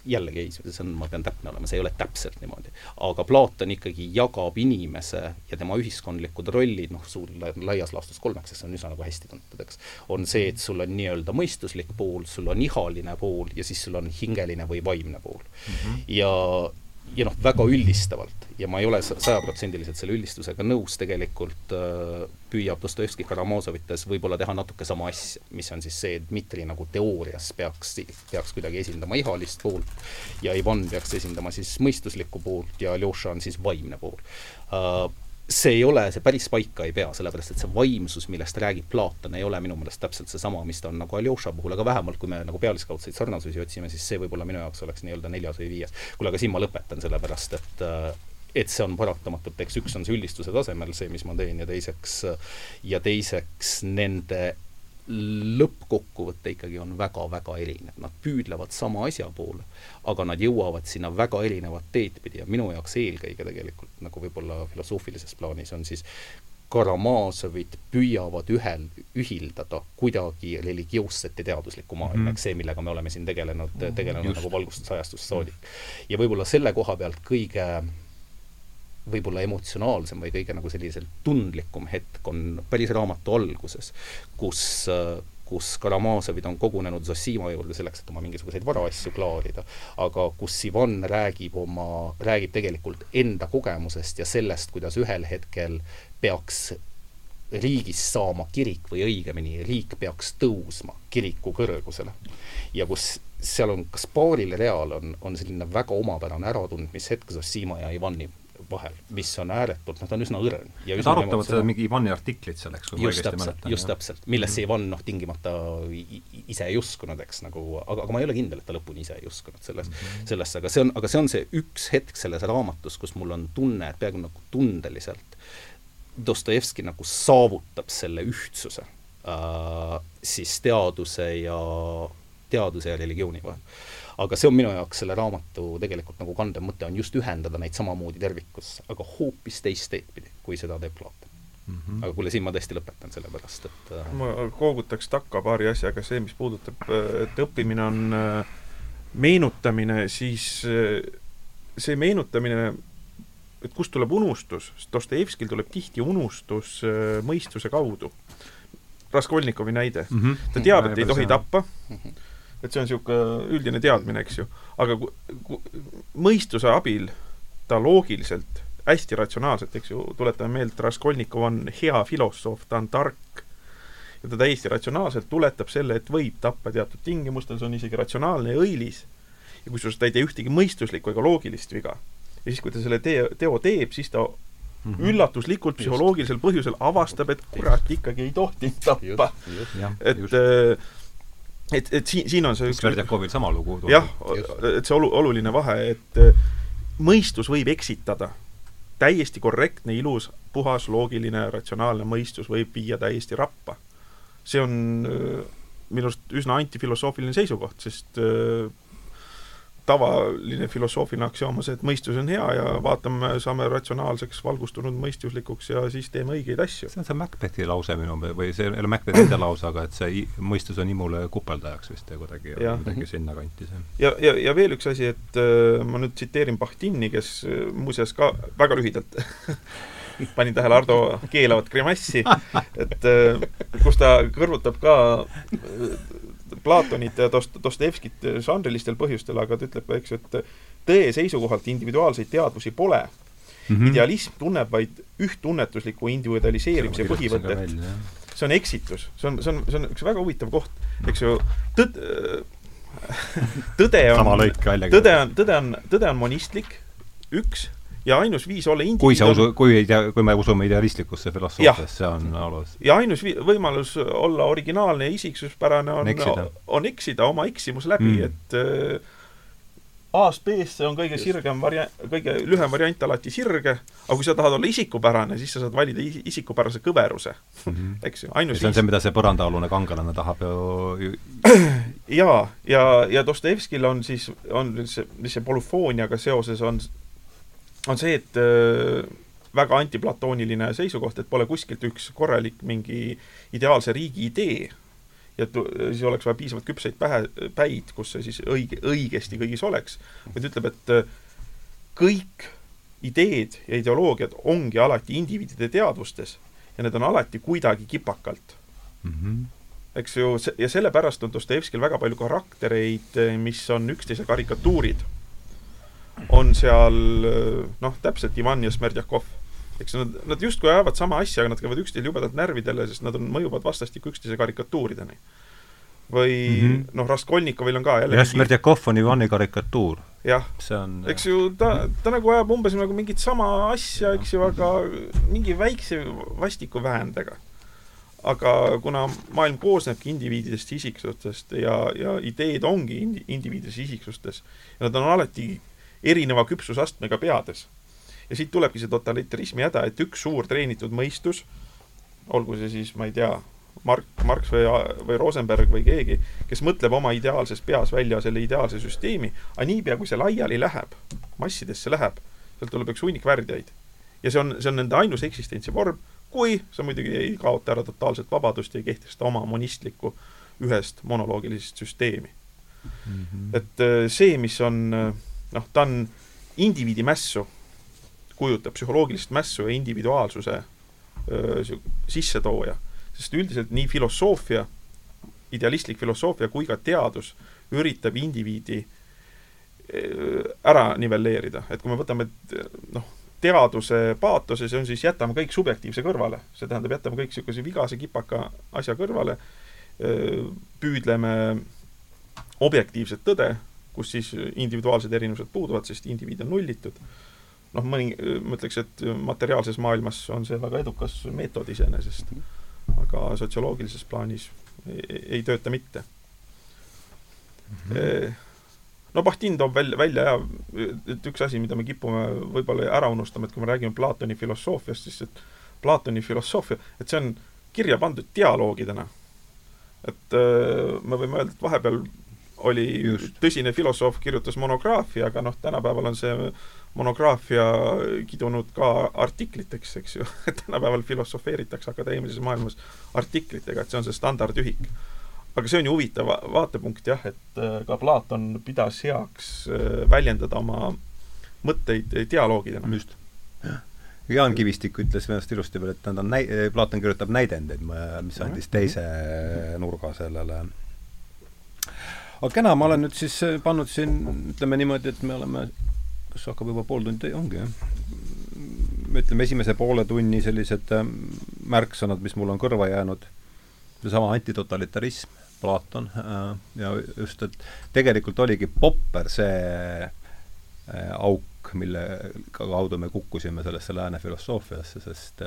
jällegi ei, see on, ma pean täpne olema, see ei ole täpselt niimoodi. aga Platon ikkagi jagab inimese ja tema ühiskondlikud rollid, noh, suur, laias laastus kolmeks, sest see on üsna nagu hästi tuntud, eks. on see, et sul on nii-öelda mõistuslik pool, sul on ihaline pool ja siis sul on hingeline või vaimne pool mm. -hmm. ja ja noh, väga üldistavalt ja ma ei ole sajaprotsendiliselt selle üldistusega nõus, tegelikult äh, püüab Dostojevski Karamazovites võib-olla teha natuke sama asja, mis on siis see, et Dmitri nagu teoorias peaks, peaks kuidagi esindama ihalist poolt ja Ivan peaks esindama siis mõistuslikku poolt ja Aljoša on siis vaimne pool. Äh, see ei ole, see päris paika ei pea, sellepärast et see vaimsus, millest räägib Platon, ei ole minu meelest täpselt seesama, mis ta on nagu Aljoša puhul, aga vähemalt kui me nagu pealiskaudseid sarnasusi otsime, siis see võib-olla minu jaoks oleks nii-öelda neljas või viies. kuule, aga siin ma lõpetan, sellepärast et et see on paratamatult, eks üks on see üldistuse tasemel, see, mis ma teen, ja teiseks, ja teiseks nende lõppkokkuvõte ikkagi on väga-väga erinev, nad püüdlevad sama asja poole, aga nad jõuavad sinna väga erinevat teed pidi ja minu jaoks eelkõige tegelikult nagu võib-olla filosoofilises plaanis on siis Karamaažovit püüavad ühel, ühildada kuidagi religioosset ja teaduslikku maailma mm, -hmm. eks see, millega me oleme siin tegelenud, tegelenud Just. nagu valgustusajastust saadik. ja võib-olla selle koha pealt kõige võib-olla emotsionaalsem või kõige nagu sellisel tundlikum hetk on päris raamatu alguses, kus kus Karamaažovid on kogunenud Zosima juurde selleks, et oma mingisuguseid varaasju klaarida, aga kus Ivan räägib oma, räägib tegelikult enda kogemusest ja sellest, kuidas ühel hetkel peaks riigist saama kirik või õigemini, riik peaks tõusma kiriku kõrgusele. ja kus seal on, kas paaril real on, on selline väga omapärane äratundmishetk Zosima ja Ivani vahel, mis on ääretult, noh, ta on üsna õrn. Nad arutavad seda mingi Ivani artiklit seal, eks, kui ma õigesti mäletan. just täpselt, millesse mm -hmm. Ivan noh, tingimata ise ei uskunud, eks, nagu, aga, aga ma ei ole kindel, et ta lõpuni ise ei uskunud selles mm, -hmm. sellesse, aga see on, aga see on see üks hetk selles raamatus, kus mul on tunne, et peaaegu nagu tundeliselt Dostojevski nagu saavutab selle ühtsuse äh, siis teaduse ja, teaduse ja religiooni vahel aga see on minu jaoks selle raamatu tegelikult nagu kandev mõte, on just ühendada neid samamoodi tervikusse, aga hoopis teist teed pidi, kui seda teeb Platon mm. -hmm. aga kuule, siin ma tõesti lõpetan, sellepärast et äh... ma koogutaks takka paari asjaga, see, mis puudutab, et õppimine on äh, meenutamine, siis äh, see meenutamine, et kust tuleb unustus, sest Dostojevskil tuleb tihti unustus äh, mõistuse kaudu. Raskolnikovi näide mm. -hmm. ta teab, et ei tohi tappa mm, -hmm et see on niisugune üldine teadmine, eks ju. aga mõistuse abil ta loogiliselt, hästi ratsionaalselt, eks ju, tuletame meelde, Raskolnikov on hea filosoof, ta on tark ja ta täiesti ratsionaalselt tuletab selle, et võib tappa teatud tingimustel, see on isegi ratsionaalne ja õilis. ja kusjuures ta ei tee ühtegi mõistuslikku ega loogilist viga. ja siis, kui ta selle teo, teo teeb, siis ta Mm -hmm. üllatuslikult psühholoogilisel põhjusel avastab, et kurat, ikkagi ei tohtinud tappa. et just. Et, et siin, siin on see üks Sverdjakovil sama lugu. jah, et see olu-, oluline vahe, et äh, mõistus võib eksitada. täiesti korrektne, ilus, puhas, loogiline, ratsionaalne mõistus võib viia täiesti rappa. see on äh, minu arust üsna antifilosoofiline seisukoht, sest äh, tavaline filosoofiline aktsioom on see, et mõistus on hea ja vaatame, saame ratsionaalseks, valgustunud mõistuslikuks ja siis teeme õigeid asju. see on see Macbethi lause minu või see ei ole Macbethi enda lause, aga et see mõistus on imule kupeldajaks vist ja kuidagi, kuidagi sinnakanti see. ja, ja, ja veel üks asi, et äh, ma nüüd tsiteerin Bahtini, kes äh, muuseas ka väga lühidalt panin tähele Ardo keelavat grimassi, et äh, kus ta kõrvutab ka Platonit ja Dost-, Dostojevskit žanrilistel põhjustel, aga ta ütleb, eks ju, et tõe seisukohalt individuaalseid teadvusi pole mm. -hmm. idealism tunneb vaid ühttunnetusliku individualiseerimise põhimõtet. see on eksitus, see on, see on, see on üks väga huvitav koht, eks ju, tõd-, tõde on, tõde on, tõde on, tõde on monistlik, üks ja ainus viis olla indiviid kui sa usu, kui ei tea, kui me usume idealistlikusse filosoofiasse, see on alus. ja ainus vi-, võimalus olla originaalne ja isiksuspärane on on eksida oma eksimus läbi mm., et äh, A-st B-sse on kõige sirgem variant, kõige lühem variant alati sirge, aga kui sa tahad olla isikupärane, siis sa saad valida isikupärase kõveruse mm, -hmm. eks ju, ainus see on see, mida see põrandaalune kangelane tahab ju... jaa, ja, ja Dostojevskil on siis, on see, mis see polüfooniaga seoses on on see, et äh, väga antiplatooniline seisukoht, et pole kuskilt üks korralik mingi ideaalse riigi idee ja siis oleks vaja piisavalt küpseid pähe, päid, kus see siis õige, õigesti kõigis oleks, vaid ütleb, et äh, kõik ideed ja ideoloogiad ongi alati indiviidide teadvustes ja need on alati kuidagi kipakalt mm. -hmm. eks ju, ja sellepärast on Dostojevskil väga palju karaktereid, mis on üksteise karikatuurid on seal noh, täpselt Ivan ja Smerdjakov. eks nad, nad justkui ajavad sama asja, aga nad käivad üksteisele jubedalt närvidele, sest nad on, mõjuvad vastastikku üksteise karikatuurideni. või mm -hmm. noh, Raskolnikovil on ka jälle jah, Smerdjakov on Ivani karikatuur. jah, eks ju, ta, ta nagu ajab umbes nagu mingit sama asja, eks ju, aga mingi väikse vastiku vähendega aga kuna maailm koosnebki indiviididest, isiksustest ja, ja ideed ongi indi-, indiviididest, isiksustest ja nad on alati erineva küpsusastmega peades. ja siit tulebki see totalitarismi häda, et üks suur treenitud mõistus, olgu see siis, ma ei tea, Mark, Marx või, või Rosenberg või keegi, kes mõtleb oma ideaalses peas välja selle ideaalse süsteemi, aga niipea, kui see laiali läheb, massidesse läheb, sealt tuleb üks hunnik värdjaid. ja see on, see on nende ainus eksistentsi vorm, kui sa muidugi ei kaota ära totaalset vabadust ja ei kehtesta oma monistlikku ühest monoloogilist süsteemi mm. -hmm. et äh, see, mis on äh, noh, ta on indiviidi mässu, kujutab psühholoogilist mässu ja individuaalsuse sissetooja. sest üldiselt nii filosoofia, idealistlik filosoofia kui ka teadus üritab indiviidi ära nivelleerida, et kui me võtame noh, teaduse paatose, see on siis jätame kõik subjektiivse kõrvale, see tähendab, jätame kõik niisuguse vigase kipaka asja kõrvale, püüdleme objektiivset tõde kus siis individuaalsed erinevused puuduvad, sest indiviid on nullitud. noh, mõni, ma ütleks, et materiaalses maailmas on see väga edukas meetod iseenesest, aga sotsioloogilises plaanis ei, ei tööta mitte mm. -hmm. No Bahtin toob välja, välja ja et üks asi, mida me kipume võib-olla ära unustama, et kui me räägime Platoni filosoofiast, siis et Platoni filosoofia, et see on kirja pandud dialoogidena. et me võime öelda, et vahepeal oli Just. tõsine filosoof, kirjutas monograafia, aga noh, tänapäeval on see monograafia kidunud ka artikliteks, eks ju tänapäeval filosofeeritakse akadeemilises maailmas artiklitega, et see on see standardühik. aga see on ju huvitav vaatepunkt jah, et äh, ka Platon pidas heaks äh, väljendada oma mõtteid dialoogidena. just. Jaan Kivistik ütles minu arust ilusti veel, et nad on näi-, Platon kirjutab näidendeid, mis andis teise nurga sellele aga kena, ma olen nüüd siis äh, pannud siin, ütleme niimoodi, et me oleme, kas hakkab juba pool tundi, ongi jah? ütleme, esimese poole tunni sellised äh, märksõnad, mis mul on kõrva jäänud, seesama antitotalitarism, Platon äh, ja just, et tegelikult oligi popper see auk, mille kaudu me kukkusime sellesse lääne filosoofiasse, sest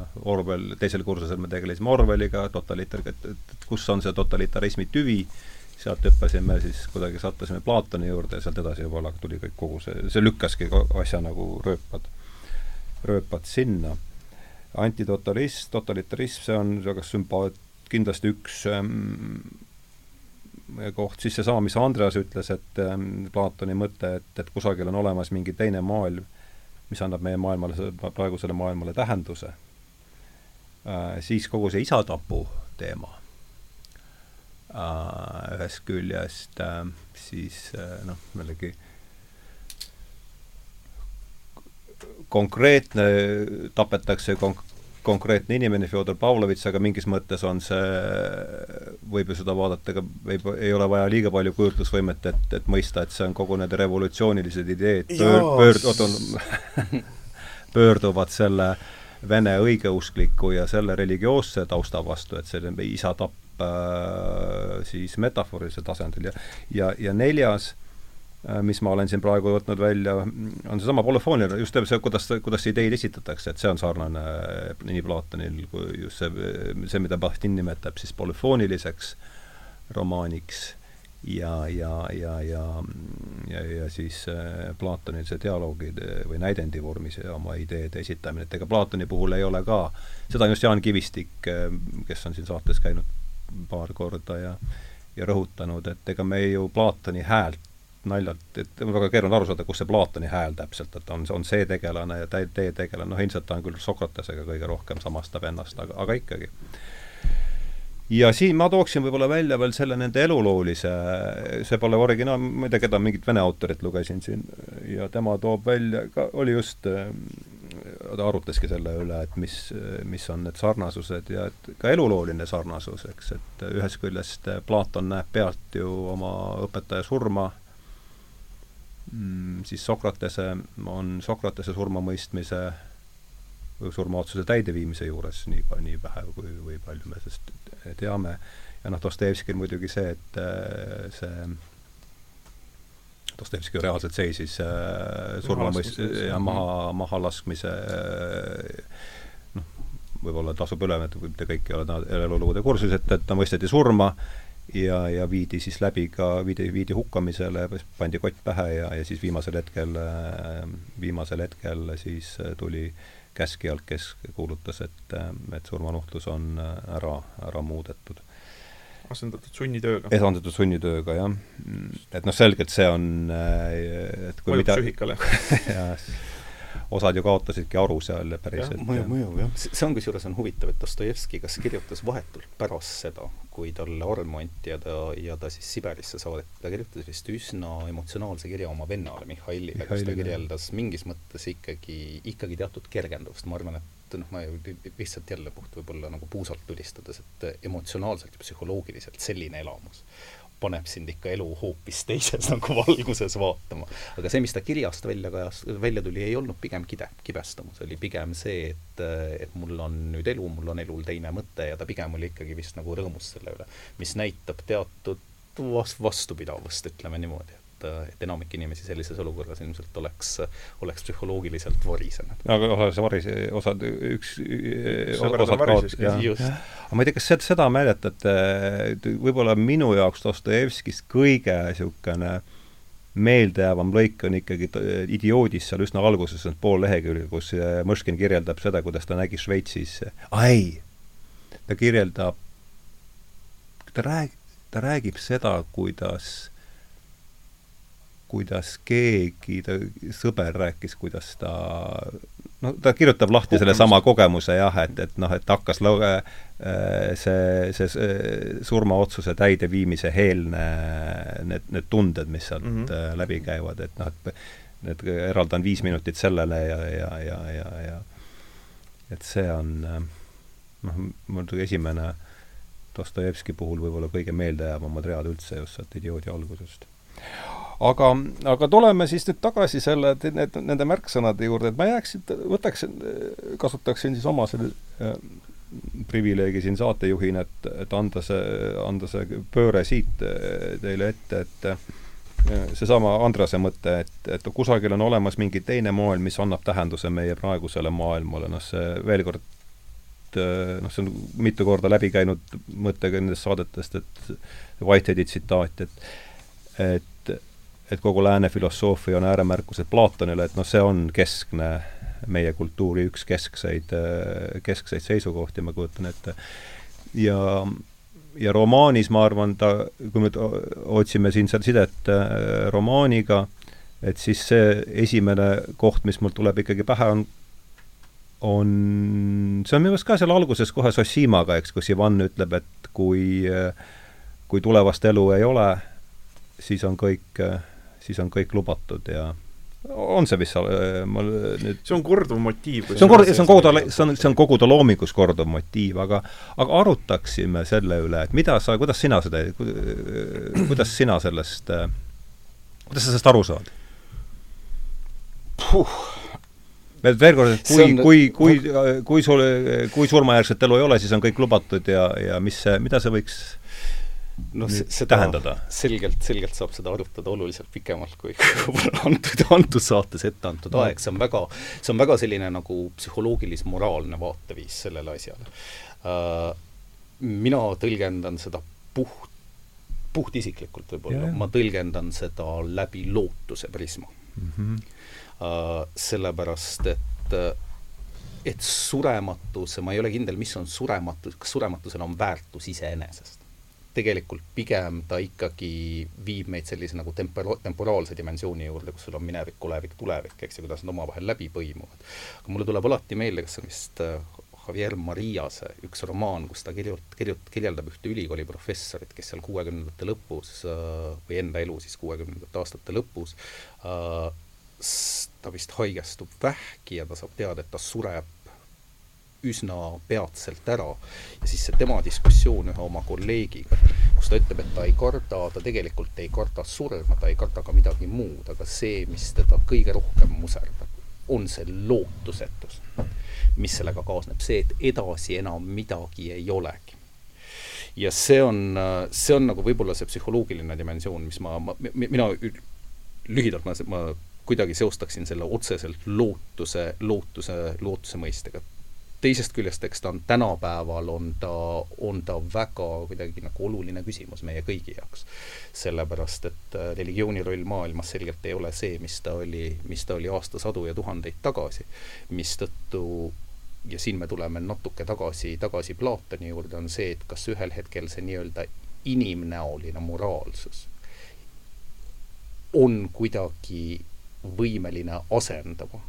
noh, Orwell, teisel kursusel me tegelesime Orwelliga, totalitar-, et kus on see totalitarismi tüvi, sealt hüppasime siis kuidagi, sattusime Platoni juurde ja sealt edasi juba tuli kõik kogu see, see lükkaski asja nagu rööpad, rööpad sinna. antitotalist, totalitarism, see on väga sümpaat-, kindlasti üks ähm, koht, siis seesama, mis Andreas ütles, et ähm, Platoni mõte, et, et kusagil on olemas mingi teine maailm, mis annab meie maailmale, praegusele maailmale tähenduse äh,, siis kogu see isatapu teema ühest küljest äh, siis äh, noh, jällegi konkreetne, tapetakse konk-, konkreetne inimene, Fjodor Pavlovitš, aga mingis mõttes on see, võib ju seda vaadata ka, võib, ei ole vaja liiga palju kujutlusvõimet, et, et mõista, et see on kogu need revolutsioonilised ideed. Pöör, pöör, oota, pöörduvad selle vene õigeuskliku ja selle religioosse tausta vastu, et selline isa tapp äh, siis metaforilisel tasandil. Ja ja, ja neljas Äh, mis ma olen siin praegu võtnud välja, on seesama polüfooniline, just see, kuidas, kuidas ideid esitatakse, et see on sarnane äh, nii Platonil kui just see, see, mida Bachtin nimetab siis polüfooniliseks romaaniks ja, ja, ja, ja, ja, ja siis äh, Platonil see dialoogide või näidendi vormis oma ideede esitamine, et ega Platoni puhul ei ole ka, seda on just Jaan Kivistik, kes on siin saates käinud paar korda ja ja rõhutanud, et ega me ju Platoni häält naljalt, et on väga keeruline aru saada, kus see Platoni hääl täpselt, et on, on see tegelane ja tee, tee tegelane, noh ilmselt ta on küll Sokratesega kõige rohkem samastab ennast, aga, aga ikkagi. ja siin ma tooksin võib-olla välja veel selle nende eluloolise, see pole originaal, ma ei tea, keda, mingit vene autorit lugesin siin ja tema toob välja, ka oli just ta arutaski selle üle, et mis, mis on need sarnasused ja et ka elulooline sarnasus, eks, et ühest küljest Platon näeb pealt ju oma õpetaja surma mm, siis Sokratese on Sokratese surmamõistmise või surmaotsuse täideviimise juures nii, nii vähe kui, või palju me sest teame, ja noh, Dostojevskil muidugi see, et äh, see Dostojevski reaalselt seisis äh, surmamõist- ja maha, mahalaskmise äh, noh, võib-olla tasub üle, et te kõik ei ole elulugude kursus, et, et ta mõisteti surma ja, ja viidi siis läbi ka, viidi, viidi hukkamisele, pandi kott pähe ja, ja siis viimasel hetkel, viimasel hetkel siis tuli käskijalt, kes kuulutas, et, et surmanuhtlus on ära, ära muudetud. Asendatud sunnitööga. asendatud sunnitööga, jah. et noh, selgelt see on, et kui mõjub mida psüühikale osad ju kaotasidki aru seal päriselt. mõjub, mõjub jah. see on kusjuures on huvitav, et Dostojevski kas kirjutas vahetult pärast seda, kui talle armu anti ja ta, ja ta siis Siberisse saadeti, ta kirjutas vist üsna emotsionaalse kirja oma vennale Mihhailile, kus ta kirjeldas mingis mõttes ikkagi, ikkagi teatud kergendust, ma arvan, et noh, ma lihtsalt jälle puht võib-olla nagu puusalt tulistades, et emotsionaalselt ja psühholoogiliselt selline elamus paneb sind ikka elu hoopis teises nagu valguses vaatama. aga see, mis ta kirjast välja kajas, välja tuli, ei olnud pigem kide, kibestumus, oli pigem see, et, et mul on nüüd elu, mul on elul teine mõte ja ta pigem oli ikkagi vist nagu rõõmus selle üle, mis näitab teatud vastupidavust, ütleme niimoodi et, et enamik inimesi sellises olukorras ilmselt oleks, oleks psühholoogiliselt varisenud. aga osa see varis, osad, üks, osad kaot-, jah. aga ma ei tea, kas seda, seda mäletate, võib-olla minu jaoks Dostojevskis kõige niisugune meeldejäävam lõik on ikkagi Idioodis seal üsna alguses, need pool lehekülge, kus Mõškin kirjeldab seda, kuidas ta nägi Šveitsis, ei, ta kirjeldab, ta rääg-, ta räägib seda, kuidas kuidas keegi, ta, sõber rääkis, kuidas ta noh, ta kirjutab lahti sellesama kogemuse jah, et, et noh, et hakkas loge-, äh, see, see surmaotsuse täideviimise heelne need, need tunded, mis sealt mm -hmm. läbi käivad, et noh, et et eraldan viis minutit sellele ja, ja, ja, ja, ja et see on äh, noh, mul tuli esimene Dostojevski puhul võib-olla kõige meeldejäävamad read üldse just sealt idioodi algusest aga, aga tuleme siis nüüd tagasi selle, need, nende märksõnade juurde, et ma jääksin, võtaksin, kasutaksin siis oma selle äh, privileegi siin saatejuhina, et, et anda see, anda see pööre siit äh, teile ette, et äh, seesama Andrase mõte, et, et kusagil on olemas mingi teine maailm, mis annab tähenduse meie praegusele maailmale, noh see veel kord noh, see on mitu korda läbi käinud mõte ka nendest saadetest, et Whiteheadi tsitaat, et et et kogu lääne filosoofia on ääremärkused Platonile, et noh, see on keskne meie kultuuri üks keskseid, keskseid seisukohti, ma kujutan ette. ja, ja romaanis, ma arvan, ta, kui me otsime siin seal sidet äh, romaaniga, et siis see esimene koht, mis mul tuleb ikkagi pähe, on on, see on minu meelest ka seal alguses kohe Sossimaga, eks, kus Ivan ütleb, et kui, kui tulevast elu ei ole, siis on kõik, siis on kõik lubatud ja on see vist, ma nüüd see on korduv motiiv. see on kord-, see on kogu ta, see on, see on kogu ta loomingus korduv motiiv, aga aga arutaksime selle üle, et mida sa, kuidas sina seda, kuidas sina sellest, kuidas sa sellest aru saad? veel kord, et kui, kui, kui, kui sul, kui surmajärgset elu ei ole, siis on kõik lubatud ja, ja mis see, mida see võiks noh, seda tähendada? selgelt, selgelt saab seda arutada oluliselt pikemalt kui antud, antud saates ette antud no. aeg, see on väga, see on väga selline nagu psühholoogilis-moraalne vaateviis sellele asjale uh,. mina tõlgendan seda puht, puhtisiklikult võib-olla ma tõlgendan seda läbi lootuse prisma mm. -hmm Äh, sellepärast et et surematuse, ma ei ole kindel, mis on surematus, kas surematusel on väärtus iseenesest. Tegelikult pigem ta ikkagi viib meid sellise nagu tempora-, temporaalse dimensiooni juurde, kus sul on minevik, olevik, tulevik, eks ju, kuidas nad omavahel läbi põimuvad. aga mulle tuleb alati meelde, kas see on vist äh, Javier Mariase üks romaan, kus ta kirjut-, kirjut-, kirjeldab ühte ülikooli professorit, kes seal kuuekümnendate lõpus äh, või enda elu siis kuuekümnendate aastate lõpus äh, ta vist haigestub vähki ja ta saab teada, et ta sureb üsna peatselt ära. Ja siis see tema diskussioon ühe oma kolleegiga, kus ta ütleb, et ta ei karda, ta tegelikult ei karda surma, ta ei karda ka midagi muud, aga see, mis teda kõige rohkem muserdab, on see lootusetus, mis sellega kaasneb, see, et edasi enam midagi ei olegi. Ja see on, see on nagu võib-olla see psühholoogiline dimensioon, mis ma, ma, mina lühidalt ma, ma kuidagi seostaksin selle otseselt lootuse, lootuse, lootuse mõistega. Teisest küljest, eks ta on tänapäeval, on ta, on ta väga kuidagi nagu oluline küsimus meie kõigi jaoks. sellepärast, et äh, religiooni roll maailmas selgelt ei ole see, mis ta oli, mis ta oli aastasadu ja tuhandeid tagasi, mistõttu ja siin me tuleme natuke tagasi, tagasi Platoni juurde, on see, et kas ühel hetkel see nii-öelda inimnäoline moraalsus on kuidagi võimeline asendama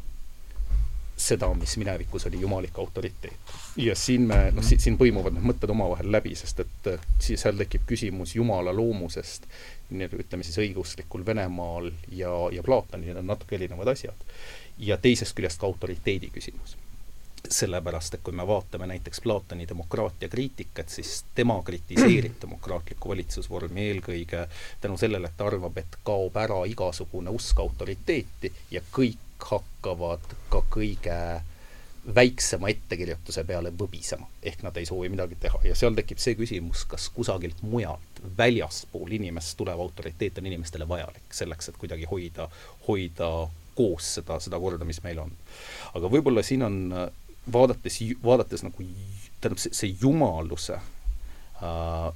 seda, mis minevikus oli jumalik autoriteet. ja siin me, noh, siin põimuvad need mõtted omavahel läbi, sest et siis seal tekib küsimus Jumala loomusest, ütleme siis õiguslikul Venemaal ja, ja Platonil on natuke erinevad asjad. ja teisest küljest ka autoriteedi küsimus sellepärast, et kui me vaatame näiteks Platoni demokraatia kriitikat, siis tema kritiseerib demokraatlikku valitsusvormi eelkõige tänu sellele, et ta arvab, et kaob ära igasugune usk autoriteeti ja kõik hakkavad ka kõige väiksema ettekirjutuse peale võbisema, ehk nad ei soovi midagi teha ja seal tekib see küsimus, kas kusagilt mujalt, väljaspool inimest tulev autoriteet on inimestele vajalik selleks, et kuidagi hoida, hoida koos seda, seda korda, mis meil on. aga võib-olla siin on vaadates, vaadates nagu tähendab, see, see jumaluse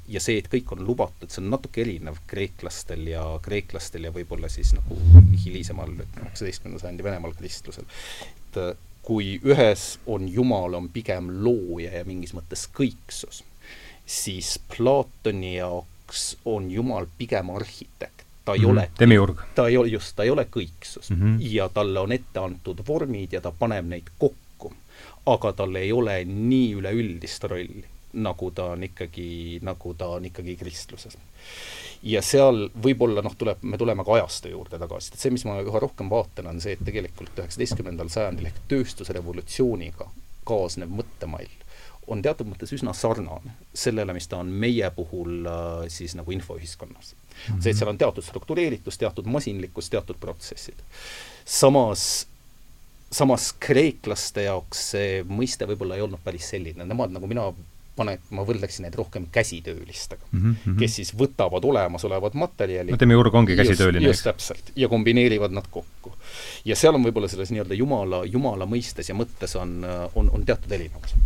ja see, et kõik on lubatud, see on natuke erinev kreeklastel ja, kreeklastel ja võib-olla siis nagu hilisemal, üheksateistkümnenda sajandi Venemaal kristlusel. et uh, kui ühes on Jumal, on pigem looja ja mingis mõttes kõiksus, siis Platoni jaoks on Jumal pigem arhitekt ta ei mm -hmm. ole demiurg. ta ei ole, just, ta ei ole kõiksus mm. -hmm. ja talle on ette antud vormid ja ta paneb neid kokku aga tal ei ole nii üleüldist rolli, nagu ta on ikkagi, nagu ta on ikkagi kristluses. ja seal võib-olla noh, tuleb, me tuleme ka ajastu juurde tagasi, et see, mis ma üha rohkem vaatan, on see, et tegelikult üheksateistkümnendal sajandil ehk tööstusrevolutsiooniga kaasnev mõttemall on teatud mõttes üsna sarnane sellele, mis ta on meie puhul äh, siis nagu infoühiskonnas mm. -hmm. see, et seal on teatud struktureeritus, teatud masinlikkus, teatud protsessid. samas samas kreeklaste jaoks see mõiste võib-olla ei olnud päris selline, nemad nagu mina pane, ma võrdleksin neid rohkem käsitöölistega mm, -hmm. kes siis võtavad olemasolevad materjalid no demiurg ongi käsitööline, just täpselt, ja kombineerivad nad kokku. ja seal on võib-olla selles nii-öelda jumala, jumala mõistes ja mõttes on, on, on teatud erinevus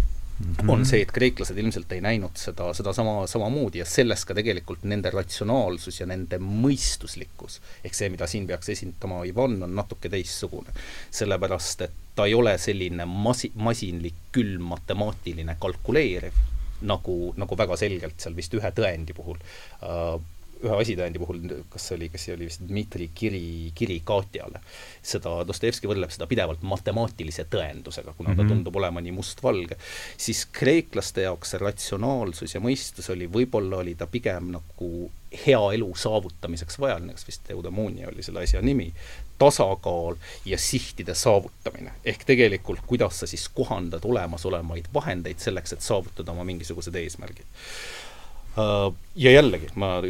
mm -hmm. on see, et kreeklased ilmselt ei näinud seda, sedasama, samamoodi ja sellest ka tegelikult nende ratsionaalsus ja nende mõistuslikkus, ehk see, mida siin peaks esindama Ivan, on natuke teistsugune. sellepärast, et ta ei ole selline masi-, masinlik, külm, matemaatiline, kalkuleeriv, nagu, nagu väga selgelt seal vist ühe tõendi puhul uh, ühe asitõendi puhul, kas see oli, kas see oli vist Dmitri kiri, kiri Katjale, seda Dostojevski võrdleb seda pidevalt matemaatilise tõendusega, kuna mm -hmm. ta mhm. tundub olema nii mustvalge, siis kreeklaste jaoks see ratsionaalsus ja mõistus oli, võib-olla oli ta pigem nagu hea elu saavutamiseks vajaline, kas vist eudemoonia oli selle asja nimi, tasakaal ja sihtide saavutamine. ehk tegelikult, kuidas sa siis kohandad olemasolevaid vahendeid selleks, et saavutada oma mingisugused eesmärgid Äh, ja jällegi, ma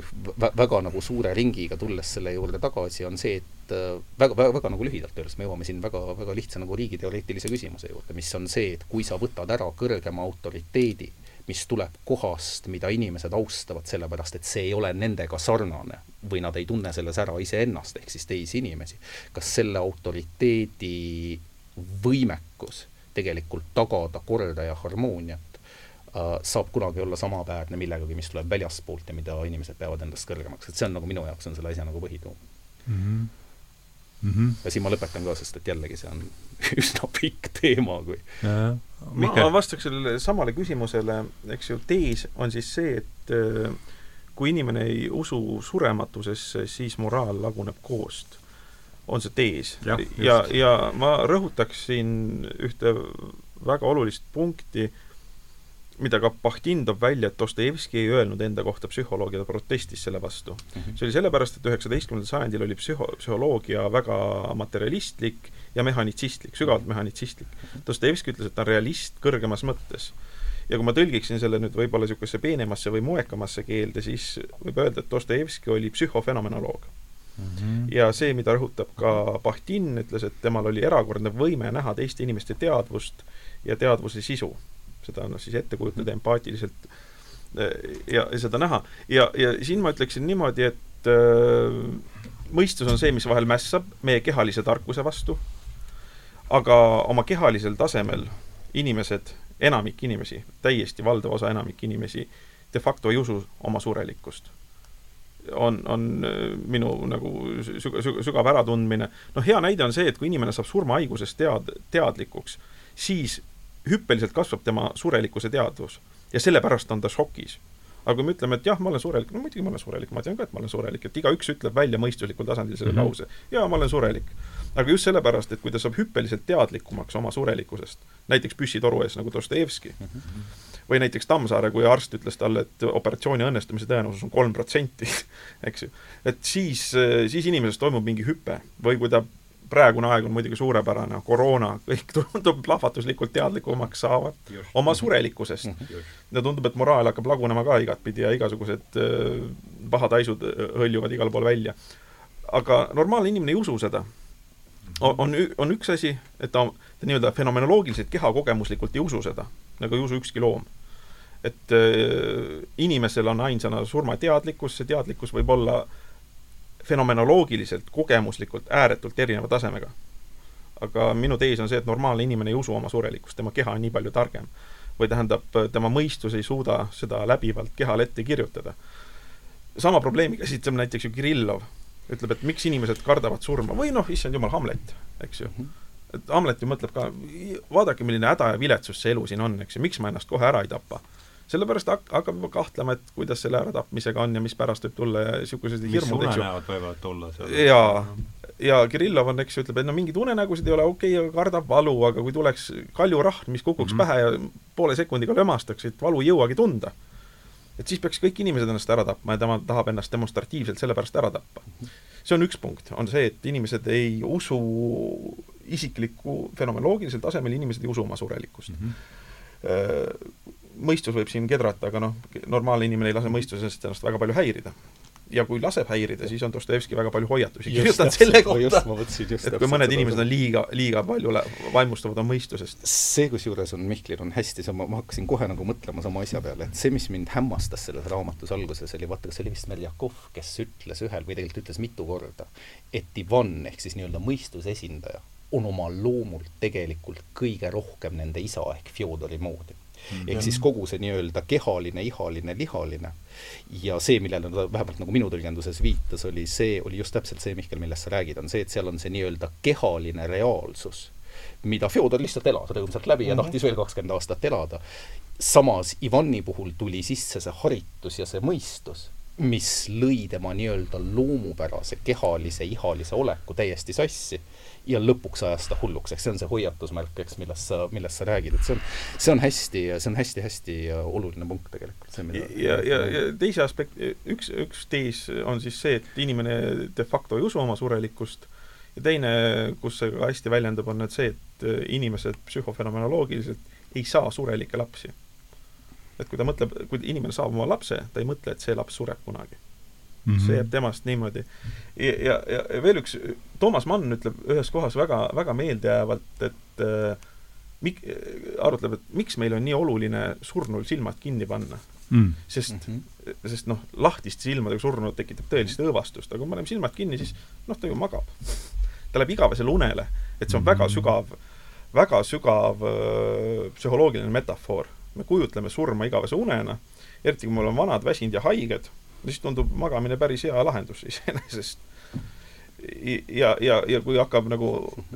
väga nagu suure ringiga tulles selle juurde tagasi, on see, et äh, väga, väga, väga nagu lühidalt öeldes me jõuame siin väga, väga lihtsa nagu riigiteoreetilise küsimuse juurde, mis on see, et kui sa võtad ära kõrgema autoriteedi, mis tuleb kohast, mida inimesed austavad, sellepärast et see ei ole nendega sarnane või nad ei tunne selles ära iseennast, ehk siis teisi inimesi, kas selle autoriteedi võimekus tegelikult tagada korda ja harmooniat Äh, saab kunagi olla samaväärne millegagi, mis tuleb väljaspoolt ja mida inimesed peavad endast kõrgemaks, et see on nagu minu jaoks on selle asja nagu põhituum mm. -hmm. Mm -hmm. ja siin ma lõpetan ka, sest et jällegi see on üsna pikk teema, kui ma, ma vastaks sellele samale küsimusele, eks ju, tees on siis see, et äh, kui inimene ei usu surematusesse, siis moraal laguneb koost. on see tees. ja, ja, ja ma rõhutaksin ühte väga olulist punkti, mida ka Pahtin toob välja, et Dostojevski ei öelnud enda kohta psühholoogia, ta protestis selle vastu mm. -hmm. see oli sellepärast, et üheksateistkümnendal sajandil oli psühho-, psühholoogia väga materialistlik ja mehhanitsistlik, sügavalt mehhanitsistlik. Dostojevski ütles, et ta on realist kõrgemas mõttes. ja kui ma tõlgiksin selle nüüd võib-olla niisugusesse peenemasse või moekamasse keelde, siis võib öelda, et Dostojevski oli psühhofenomenoloog Mm -hmm. ja see, mida rõhutab ka Pahtin, ütles, et temal oli erakordne võime näha teiste inimeste teadvust ja teadvuse sisu seda noh, siis ette kujutada empaatiliselt eh, ja, ja seda näha. ja, ja siin ma ütleksin niimoodi, et äh, mõistus on see, mis vahel mässab meie kehalise tarkuse vastu, aga oma kehalisel tasemel inimesed, enamik inimesi, täiesti valdav osa enamik inimesi de facto ei usu oma surelikkust on, on äh, minu nagu süg-, süg-, sügav äratundmine. noh, hea näide on see, et kui inimene saab surmahaigusest tead-, teadlikuks, siis hüppeliselt kasvab tema surelikkuse teadvus ja sellepärast on ta šokis. aga kui me ütleme, et jah, ma olen surelik, no muidugi ma olen surelik, ma tean ka, et ma olen surelik, et igaüks ütleb välja mõistuslikul tasandil selle mm -hmm. lause, jaa, ma olen surelik. Aga just sellepärast, et kui ta saab hüppeliselt teadlikumaks oma surelikkusest, näiteks püssitoru ees nagu Dostojevski mm, -hmm. või näiteks Tammsaare, kui arst ütles talle, et operatsiooni õnnestumise tõenäosus on kolm protsenti, eks ju, et siis, siis inimeses toimub mingi hüpe või kui ta praegune aeg on muidugi suurepärane, koroona, kõik tundub plahvatuslikult teadlikumaks saavad Just. oma surelikkusest ja tundub, et moraal hakkab lagunema ka igatpidi ja igasugused äh, pahad haisud äh, hõljuvad igal pool välja. aga normaalne inimene ei usu seda. On, on üks asi, et ta, ta nii-öelda fenomenoloogiliselt kehakogemuslikult ei usu seda, nagu ei usu ükski loom et äh, inimesel on ainsana surmateadlikkus, see teadlikkus võib olla fenomenoloogiliselt, kogemuslikult ääretult erineva tasemega. aga minu tees on see, et normaalne inimene ei usu oma surelikkust, tema keha on nii palju targem. või tähendab, tema mõistus ei suuda seda läbivalt kehale ette kirjutada. sama probleemi käsitleb näiteks ju Kirillov, ütleb, et miks inimesed kardavad surma või noh, issand jumal, Hamlet, eks ju. -hmm et Hamlet ju mõtleb ka, vaadake, milline häda ja viletsus see elu siin on, eks ju, miks ma ennast kohe ära ei tapa sellepärast hak-, hakkab juba kahtlema, et kuidas selle äratapmisega on ja mis pärast võib tulla ja niisugused hirmud, eks ju. võivad tulla seal. jaa, ja Kirillov on, eks ju, ütleb, et no mingeid unenägusid ei ole, okei okay,, aga kardab valu, aga kui tuleks kaljurahm, mis kukuks mm -hmm. pähe ja poole sekundiga lömastaks, et valu ei jõuagi tunda, et siis peaks kõik inimesed ennast ära tapma ja tema tahab ennast demonstratiivselt sellepärast ära tappa. see on üks punkt, on see, et inimesed ei usu isiklikku, fenomenoloogilisel tasemel inimesed ei usu oma surelikkust mm. -hmm mõistus võib siin kedrata, aga noh, normaalne inimene ei lase mõistusest ennast väga palju häirida. Ja kui laseb häirida, siis on Dostojevski väga palju hoiatusi kirjutanud selle kohta, et kui mõned inimesed on liiga, liiga palju vaimustuvad oma mõistusest. see, kusjuures on, Mihklil on hästi, see, ma, hakkasin kohe nagu mõtlema sama asja peale, et see, mis mind hämmastas selles raamatus alguses, oli vaata, kas see oli vist Meljakov, kes ütles ühel või tegelikult ütles mitu korda, et Ivan ehk siis nii-öelda mõistuse esindaja on oma loomult tegelikult kõige rohkem nende isa ehk Fjodori moodi. Ehk siis kogu see nii-öelda kehaline, ihaline, lihaline ja see, millele ta vähemalt nagu minu tõlgenduses viitas, oli see, oli just täpselt see, Mihkel, millest sa räägid, on see, et seal on see nii-öelda kehaline reaalsus, mida Fjodor lihtsalt elas rõõmsalt läbi ja -hmm. tahtis veel kakskümmend aastat elada. samas Ivani puhul tuli sisse see haritus ja see mõistus mis lõi tema nii-öelda loomupärase kehalise ihalise oleku täiesti sassi ja lõpuks ajas ta hulluks, eks see on see hoiatusmärk, eks, millest sa, millest sa räägid, et see on, see on hästi, see on hästi-hästi oluline punkt tegelikult, mida ja, ja, ja teise aspekt, üks, üks tees on siis see, et inimene de facto ei usu oma surelikkust. Ja teine, kus see ka hästi väljendub, on nüüd see, et inimesed psühhofenomenoloogiliselt ei saa surelikke lapsi. et kui ta mõtleb, kui inimene saab oma lapse, ta ei mõtle, et see laps sureb kunagi mm. -hmm. see jääb temast niimoodi. ja, ja, ja veel üks, Toomas Mann ütleb ühes kohas väga, väga meeldejäävalt, et äh, mik-, arutleb, et miks meil on nii oluline surnul silmad kinni panna mm.. sest mm, -hmm. sest noh, lahtiste silmadega surnud tekitab tõelist õõvastust, aga kui me paneme silmad kinni, siis noh, ta ju magab. ta läheb igavesele unele, et see on mm -hmm. väga sügav, väga sügav öö, psühholoogiline metafoor. me kujutleme surma igavese unena, eriti kui me oleme vanad, väsinud ja haiged siis tundub magamine päris hea lahendus iseenesest. ja, ja, ja kui hakkab nagu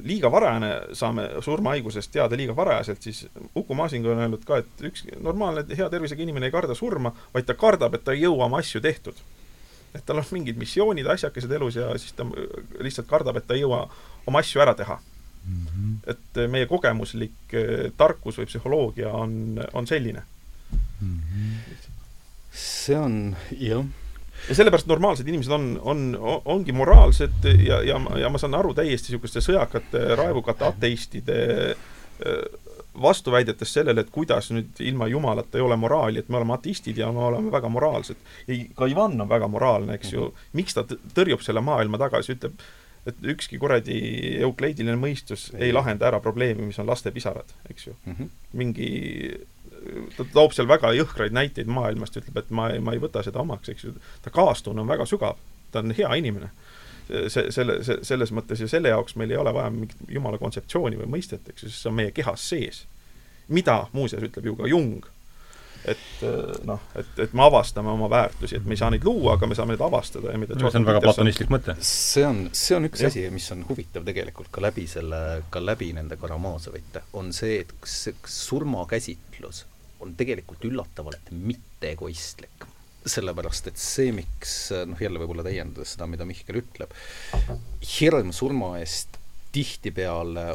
liiga varajane, saame surmahaigusest teada liiga varajaselt, siis Uku Masing on öelnud ka, et üks normaalne hea tervisega inimene ei karda surma, vaid ta kardab, et ta ei jõua oma asju tehtud. et tal on mingid missioonid, asjakesed elus ja siis ta lihtsalt kardab, et ta ei jõua oma asju ära teha mm. -hmm. et meie kogemuslik eh, tarkus või psühholoogia on, on selline mm. -hmm see on, jah ja sellepärast normaalsed inimesed on, on, ongi moraalsed ja, ja, ja ma saan aru täiesti niisuguste sõjakate, raevukate ateistide äh, vastuväidetest sellele, et kuidas nüüd ilma Jumalata ei ole moraali, et me oleme ateistid ja me oleme väga moraalsed. ja ka Ivan on väga moraalne, eks ju, mhm. miks ta tõrjub selle maailma tagasi, ütleb, et ükski kuradi eukleidiline mõistus ei lahenda ära probleemi, mis on laste pisarad, eks ju mm. -hmm. mingi ta toob seal väga jõhkraid näiteid maailmast, ütleb, et ma, ma ei võta seda omaks, eks ju. ta kaastunne on väga sügav, ta on hea inimene. see, selle, see, selles mõttes ja selle jaoks meil ei ole vaja mingit jumala kontseptsiooni või mõistet, eks ju, sest see on meie kehas sees. mida muuseas ütleb ju ka Jung, et noh, et, et me avastame oma väärtusi, et me ei saa neid luua, aga me saame neid avastada ja mida no, see on väga platonistlik mõte. see on, see on üks ja. asi, mis on huvitav tegelikult ka läbi selle, ka läbi nende Karamazovite, on see, et see surmakäsitlus on tegelikult üllatavalt mitte egoistlik. sellepärast, et see, miks noh, jälle võib-olla täiendades seda, mida Mihkel ütleb, hirm surma eest tihtipeale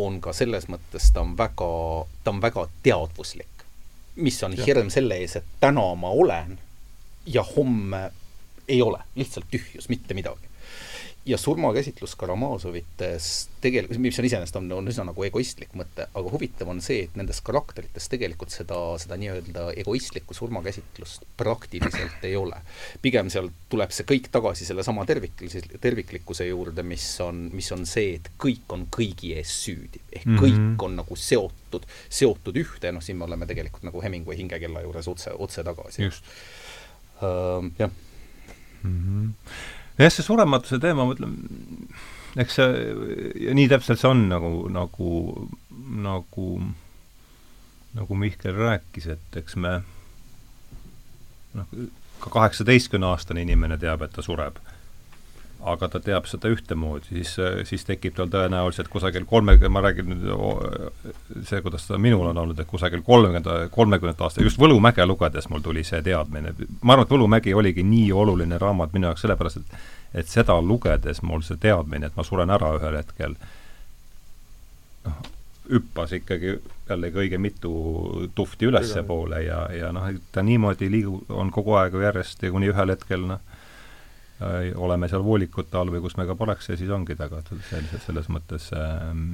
on ka selles mõttes, ta on väga, ta on väga teadvuslik. mis on ja. hirm selle ees, et täna ma olen ja homme ei ole, lihtsalt tühjus, mitte midagi ja surmakäsitlus Karamazovites tegelikult, mis on iseenesest on, on üsna nagu egoistlik mõte, aga huvitav on see, et nendes karakterites tegelikult seda, seda nii-öelda egoistlikku surmakäsitlust praktiliselt ei ole. pigem seal tuleb see kõik tagasi sellesama terviklis-, terviklikkuse juurde, mis on, mis on see, et kõik on kõigi ees süüdi. ehk mm -hmm. kõik on nagu seotud, seotud ühte, noh, siin me oleme tegelikult nagu Hemingway hingekella juures otse, otse tagasi. just jah mm. -hmm jah, see surematuse teema, ma ütlen, eks see, nii täpselt see on, nagu, nagu, nagu, nagu Mihkel rääkis, et eks me noh, ka kaheksateistkümne-aastane inimene teab, et ta sureb aga ta teab seda ühtemoodi, siis, siis tekib tal tõenäoliselt kusagil kolmekümne, ma räägin nüüd see, kuidas ta minul on olnud, et kusagil kolmekümnenda, kolmekümnendat aasta, just Võlumäge lugedes mul tuli see teadmine. ma arvan, et Võlumägi oligi nii oluline raamat minu jaoks sellepärast, et et seda lugedes mul see teadmine, et ma suren ära ühel hetkel, noh, hüppas ikkagi jällegi õige mitu tufti ülespoole ja, ja noh, ta niimoodi liigub, on kogu aeg järjest ja kuni ühel hetkel noh, oleme seal voolikute all või kus me ka poleks ja siis ongi tagatud selliselt selles mõttes ähm,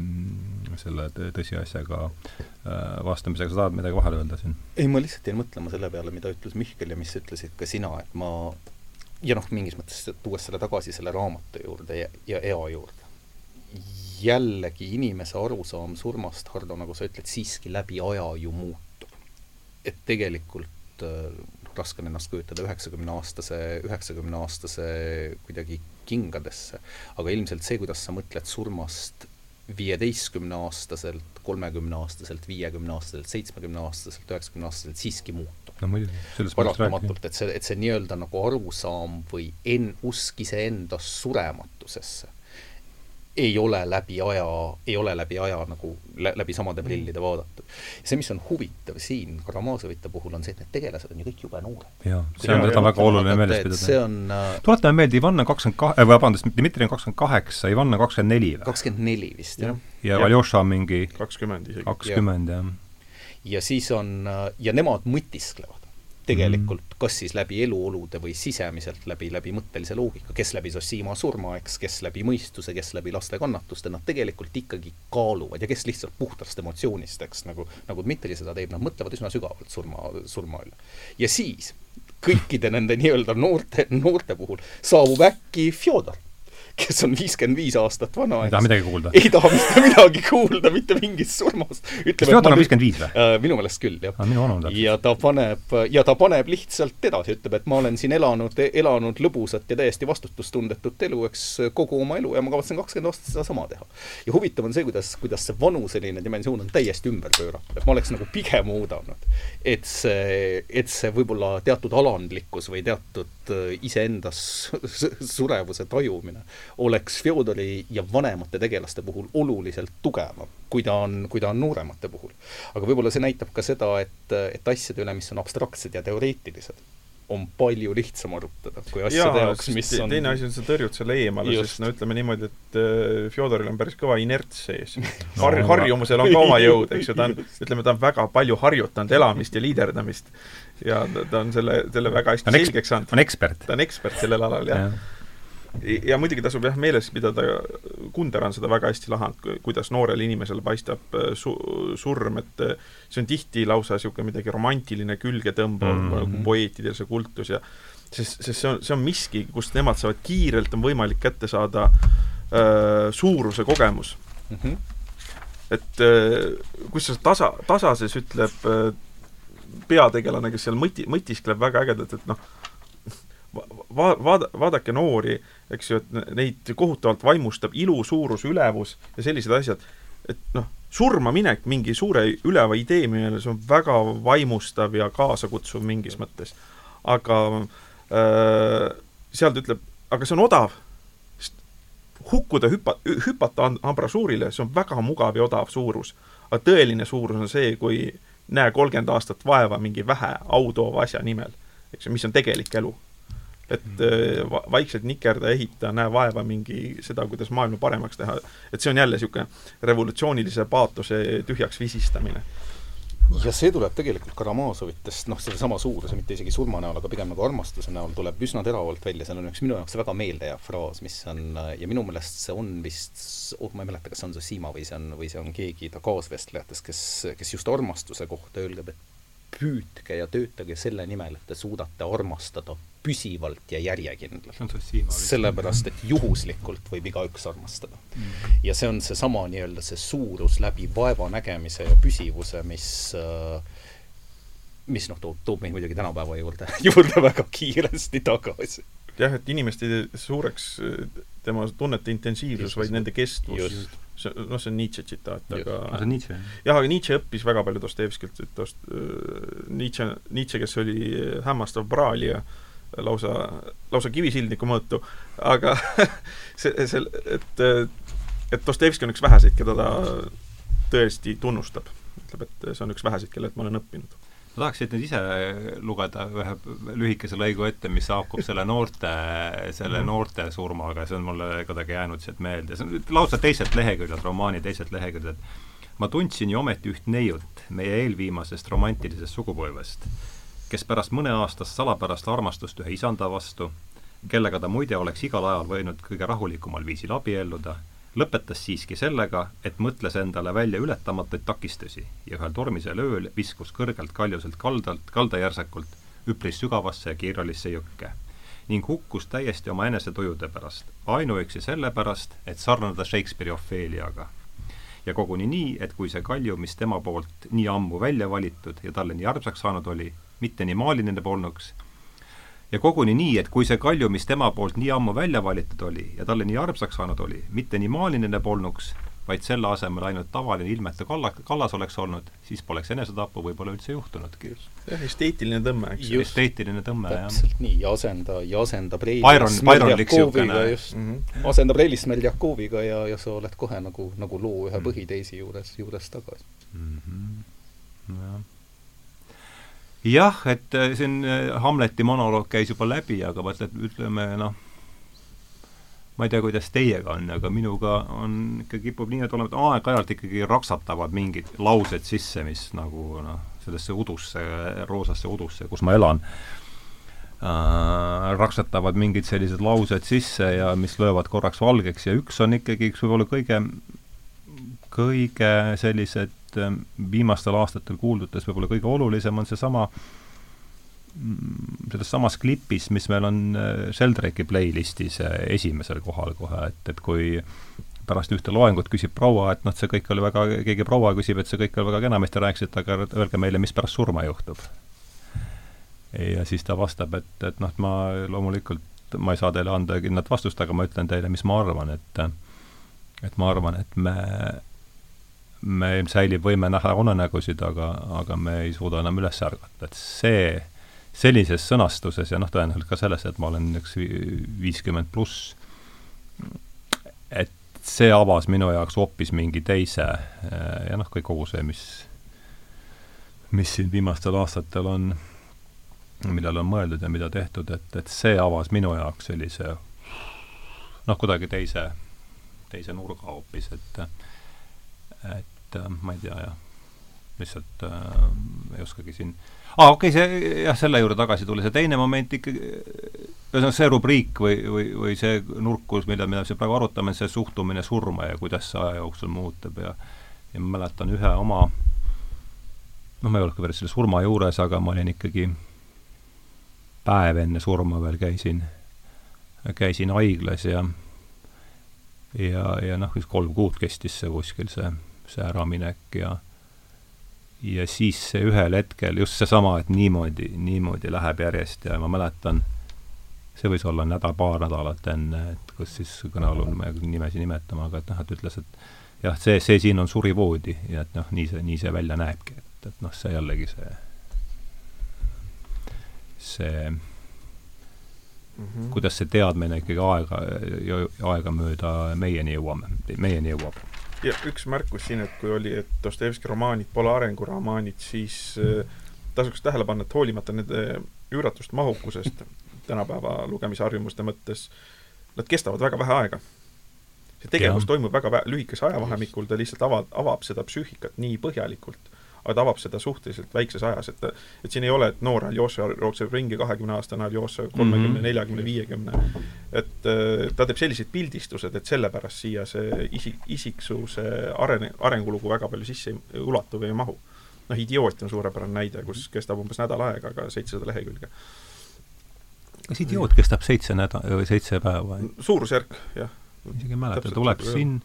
selle tõsiasjaga äh, vastamisega, sa tahad midagi vahele öelda siin? ei, ma lihtsalt jäin mõtlema selle peale, mida ütles Mihkel ja mis ütlesid ka sina, et ma ja noh, mingis mõttes tuues selle tagasi selle raamatu juurde ja, ja ea juurde. jällegi inimese arusaam surmast, Hardo, nagu sa ütled, siiski läbi aja ju muutub. et tegelikult äh, raske on ennast kujutada üheksakümne-aastase, üheksakümne-aastase kuidagi kingadesse. aga ilmselt see, kuidas sa mõtled surmast viieteistkümneaastaselt, kolmekümneaastaselt, viiekümneaastaselt, seitsmekümneaastaselt, üheksakümneaastaselt siiski muutub. no muidugi, sellest paratamatult, et see, et see nii-öelda nagu arusaam või en-, usk iseenda surematusesse ei ole läbi aja, ei ole läbi aja nagu lä läbi samade Mm. prillide vaadatud. see, mis on huvitav siin Karamazovite puhul, on see, et need tegelased on ju kõik jube noored. jaa, see on, seda on väga oluline meeles et see pidada. on äh, tuletame meelde, Ivan on kakskümmend kahe, vabandust, Dmitri on kakskümmend kaheksa, Ivan on kakskümmend neli või? kakskümmend neli vist, jah. ja. Aljoša on mingi kakskümmend isegi. kakskümmend, jah. ja siis on, ja nemad mõtisklevad tegelikult mm. kas siis läbi eluolude või sisemiselt läbi, läbi mõttelise loogika, kes läbi Zosima surma, eks, kes läbi mõistuse, kes läbi laste kannatuste, nad tegelikult ikkagi kaaluvad ja kes lihtsalt puhtast emotsioonist, eks, nagu, nagu Dmitri seda teeb, nad mõtlevad üsna sügavalt surma, surma üle. ja siis kõikide nende nii-öelda noorte, noorte puhul saabub äkki Fjodor, kes on viiskümmend viis aastat vana. ei taha midagi kuulda. ei taha mitte midagi kuulda mitte mingist surmast. kas Fjodor on viiskümmend viis või? Äh, minu meelest küll, jah. aa, minu vanu on täpselt. ja ta paneb, ja ta paneb lihtsalt edasi, ütleb, et ma olen siin elanud, elanud lõbusat ja täiesti vastutustundetut elu, eks, kogu oma elu ja ma kavatsen kakskümmend aastat sedasama teha. ja huvitav on see, kuidas, kuidas see vanuseline dimensioon on täiesti ümber pööratud, et ma oleks nagu pigem oodanud, et see, et see võib-olla teatud alandlikkus või teatud äh, iseendas surevuse tajumine oleks Fjodori ja vanemate tegelaste puhul oluliselt tugevam, kui ta on, kui ta on nooremate puhul. aga võib-olla see näitab ka seda, et, et asjade üle, mis on abstraktsed ja teoreetilised, on palju lihtsam arutada, kui asjade jaoks, mis on teine asi on, sa tõrjud selle eemale, sest no ütleme niimoodi, et äh, Fjodoril on päris kõva inerts sees No, Har- harjumusel on ka oma jõud, eks ju, ta on, ütleme, ta on väga palju harjutanud elamist ja liiderdamist. ja ta, ta on selle, selle väga hästi Ta on eks- selgeks saanud. on ekspert. ta on ekspert sellel alal, jah. ja. Ja muidugi tasub jah meeles pidada, Kunder on seda väga hästi lahanud, kuidas noorele inimesele paistab äh, su-, surm, et äh, see on tihti lausa niisugune midagi romantiline, külgetõmbav mm -hmm. nagu poeetidel see kultus ja sest, sest see on, see on miski, kust nemad saavad kiirelt, on võimalik kätte saada äh, suuruse kogemus. mm. -hmm. et äh, kus see tasa, tasases ütleb äh, peategelane, kes seal mõti-, mõtiskleb väga ägedalt, et noh, va-, vaada-, vaadake noori, eks ju, et ne- neid kohutavalt vaimustab ilu, suurus, ülevus ja sellised asjad, et noh, surma minek mingi suure üleva idee meelest, see on väga vaimustav ja kaasakutsuv mingis mõttes. aga äh, seal ta ütleb, aga see on odav, hukkuda, hüpa-, hüpata am- ambrasuurile, see on väga mugav ja odav suurus. aga tõeline suurus on see, kui näe kolmkümmend aastat vaeva mingi vähe autoova asja nimel, eks ju, mis on tegelik elu et äh, va- vaikselt nikerda, ehita, näe vaeva mingi seda, kuidas maailma paremaks teha. et see on jälle niisugune revolutsioonilise paatose tühjaks visistamine. ja see tuleb tegelikult Karamazovitest, noh, sellesama suuruse, mitte isegi surma näol, aga pigem nagu armastuse näol tuleb üsna teravalt välja, seal on üks minu jaoks väga meeldejääv fraas, mis on, ja minu meelest see on vist, oh ma ei mäleta, kas see on Zosima või see on, või see on keegi ta kaasvestlejatest, kes, kes just armastuse kohta öelgeb, et püüdke ja töötage selle nimel, et te suudate armastada püsivalt ja järjekindlalt. sellepärast, et juhuslikult võib igaüks armastada. Mhm. ja see on seesama nii-öelda see suurus läbi vaevanägemise ja püsivuse, mis äh, mis noh, toob, toob meid muidugi tänapäeva juurde, juurde väga kiiresti tagasi. jah, et inimeste suureks tema tunnete intensiivsus, vaid nende kestvus. See, noh, see on Nietzsche tsitaat, aga aga see on Nietzsche, jah? jah, aga Nietzsche õppis väga palju Dostojevskilt, et Dost-, Nietzsche, Nietzsche, kes oli hämmastav praalija, lausa, lausa kivisildniku mõõtu, aga see, see, et, et Dostojevski on üks väheseid, keda ta tõesti tunnustab. ütleb, et see on üks väheseid, kellelt ma olen õppinud. ma tahaks siit nüüd ise lugeda ühe lühikese lõigu ette, mis haakub selle noorte, selle noorte surmaga, see on mulle kuidagi jäänud sealt meelde, see on lausa teiselt leheküljelt, romaani teiselt leheküljelt. ma tundsin ju ometi üht neiut meie eelviimasest romantilisest sugupõlvest, kes pärast mõneaastast salapärast armastust ühe isanda vastu, kellega ta muide oleks igal ajal võinud kõige rahulikumal viisil abielluda, lõpetas siiski sellega, et mõtles endale välja ületamatuid takistusi ja ühel tormisel ööl viskus kõrgelt kaljuselt kaldalt, kaldajärsakult üpris sügavasse ja kiiralisse jõkke ning hukkus täiesti oma enesetujude pärast, ainuüksi sellepärast, et sarnada Shakespeare'i Ofeliaga. ja koguni nii, et kui see kalju, mis tema poolt nii ammu välja valitud ja talle nii armsaks saanud oli, mitte nii maaliline polnuks, ja koguni nii, et kui see kalju, mis tema poolt nii ammu välja valitud oli ja talle nii armsaks saanud oli, mitte nii maaliline polnuks, vaid selle asemel ainult tavaline ilmetu kalla, kallas oleks olnud, siis poleks enesetappu võib-olla üldse juhtunudki. jah, esteetiline tõmme, eks ju. esteetiline tõmme, jah. täpselt nii, ja asenda, ja asendab Byron, Byronlik niisugune just mm, -hmm. asendab Relis Smerljakoviga ja, ja sa oled kohe nagu, nagu loo ühe mm. põhiteisi juures, juures tagasi mm. -hmm. jah jah, et äh, siin äh, Hamleti monoloog käis juba läbi, aga vaata, et ütleme noh, ma ei tea, kuidas teiega on, aga minuga on ikka kipub nii, et oleme, aeg-ajalt ikkagi raksatavad mingid laused sisse, mis nagu noh, sellesse udusse, roosasse udusse, kus ma elan äh,, raksatavad mingid sellised laused sisse ja mis löövad korraks valgeks. Ja üks on ikkagi üks võib-olla kõige, kõige sellised et ähm, viimastel aastatel kuuldutes võib-olla kõige olulisem on seesama mm, selles samas klipis, mis meil on äh, Sheldrake'i playlistis äh, esimesel kohal kohe, et, et kui pärast ühte loengut küsib proua, et noh, see kõik oli väga, keegi proua küsib, et see kõik oli väga kena, mis te rääkisite, aga öelge meile, mis pärast surma juhtub. ja siis ta vastab, et, et noh, et ma loomulikult, ma ei saa teile anda kindlat vastust, aga ma ütlen teile, mis ma arvan, et et ma arvan, et me meil säilib võime näha unenägusid, aga, aga me ei suuda enam üles ärgata, et see, sellises sõnastuses ja noh, tõenäoliselt ka selles, et ma olen üks viiskümmend pluss, et see avas minu jaoks hoopis mingi teise ja noh, kõik kogu see, mis, mis siin viimastel aastatel on, millal on mõeldud ja mida tehtud, et, et see avas minu jaoks sellise noh, kuidagi teise, teise nurga hoopis, et et et äh, ma ei tea, jah, lihtsalt äh, ei oskagi siin aa ah,, okei okay,, see, jah, selle juurde tagasi tulla, see teine moment ikkagi, ühesõnaga see rubriik või, või, või see nurk, kus, mida me siin praegu arutame, see suhtumine surma ja kuidas see aja jooksul muutub ja ja ma mäletan ühe oma noh, ma ei olnud ka päris selle surma juures, aga ma olin ikkagi päev enne surma veel käisin, käisin haiglas ja ja, ja noh, kolm kuud kestis see kuskil, see see äraminek ja ja siis see ühel hetkel, just seesama, et niimoodi, niimoodi läheb järjest ja ma mäletan, see võis olla nädal, paar nädalat enne, et kus siis kõnealune, ma ei hakka nimesi nimetama, aga et noh, et ütles, et jah, see, see siin on surivoodi ja et noh, nii see, nii see välja näebki, et, et noh, see jällegi see, see mm -hmm. kuidas see teadmine ikkagi aega, aegamööda meieni jõuame, meieni jõuab ja üks märkus siin, et kui oli, et Dostojevski romaanid pole arenguromaanid, siis äh, tasuks tähele panna, et hoolimata nende üüratust mahukusest tänapäeva lugemisharjumuste mõttes, nad kestavad väga vähe aega. see tegevus ja. toimub väga vä-, lühikese ajavahemikul, ta lihtsalt ava-, avab seda psüühikat nii põhjalikult aga ta avab seda suhteliselt väikses ajas, et et siin ei ole, et noor Aljoša jookseb ringi kahekümneaastane Aljoša, kolmekümne, mhm. neljakümne, viiekümne, et äh, ta teeb sellised pildistused, et sellepärast siia see isi-, isiksuse arene-, arengulugu väga palju sisse ei ulatu või ei mahu. noh, Idioot on suurepärane näide, kus kestab umbes nädal aega, aga seitsesada lehekülge. kas Idioot kestab seitse näda-, või seitse päeva? suurusjärk, jah. isegi ei mäleta, tuleb siin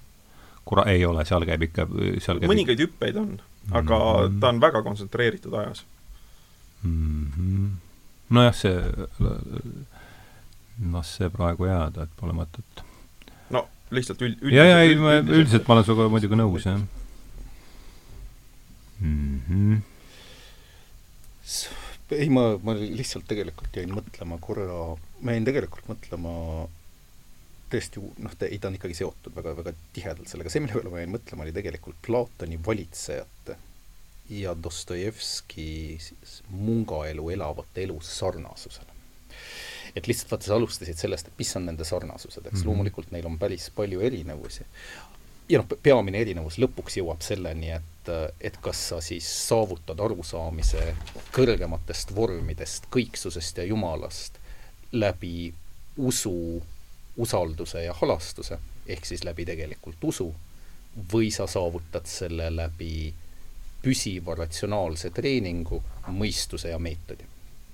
kura-, ei ole, seal käib ikka, seal käib mõningaid hüppeid on aga mm -hmm. ta on väga kontsentreeritud ajas mm. -hmm. nojah, see, noh, see praegu jääda, et pole mõtet. no lihtsalt üld-, üldiselt ja, ja ei, ma üldiselt ma olen sinuga muidugi nõus, jah mm. -hmm. ei, ma, ma lihtsalt tegelikult jäin mõtlema korra, ma jäin tegelikult mõtlema tõesti noh, ta, on ikkagi seotud väga, väga tihedalt sellega, see, mille peale ma jäin mõtlema, oli tegelikult Platoni valitsejate ja Dostojevski mungaelu elavate elu sarnasusele. et lihtsalt vaata, sa alustasid sellest, et mis on nende sarnasused, eks mm -hmm. loomulikult neil on päris palju erinevusi. ja noh, peamine erinevus lõpuks jõuab selleni, et, et kas sa siis saavutad arusaamise kõrgematest vormidest, kõiksusest ja jumalast läbi usu usalduse ja halastuse, ehk siis läbi tegelikult usu, või sa saavutad selle läbi püsiva ratsionaalse treeningu, mõistuse ja meetodi.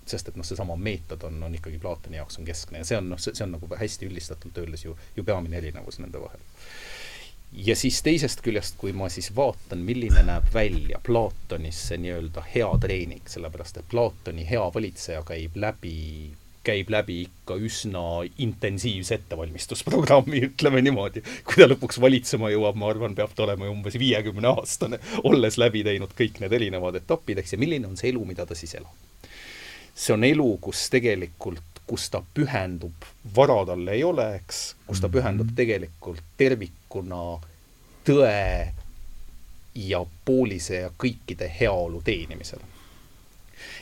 sest et noh, seesama meetod on, on ikkagi Platoni jaoks on keskne ja see on noh, see, on nagu hästi üldistatult öeldes ju, ju peamine erinevus nende vahel. ja siis teisest küljest, kui ma siis vaatan, milline näeb välja Platonis see nii-öelda hea treening, sellepärast et Platoni hea valitseja käib läbi käib läbi ikka üsna intensiivse ettevalmistusprogrammi, ütleme niimoodi. kui ta lõpuks valitsema jõuab, ma arvan, peab ta olema umbes viiekümne aastane, olles läbi teinud kõik need erinevad etapid, eks, ja milline on see elu, mida ta siis elab. see on elu, kus tegelikult kus ta pühendub, vara tal ei ole, eks, kus ta pühendub mhm. tegelikult tervikuna tõe ja poolise ja kõikide heaolu teenimisele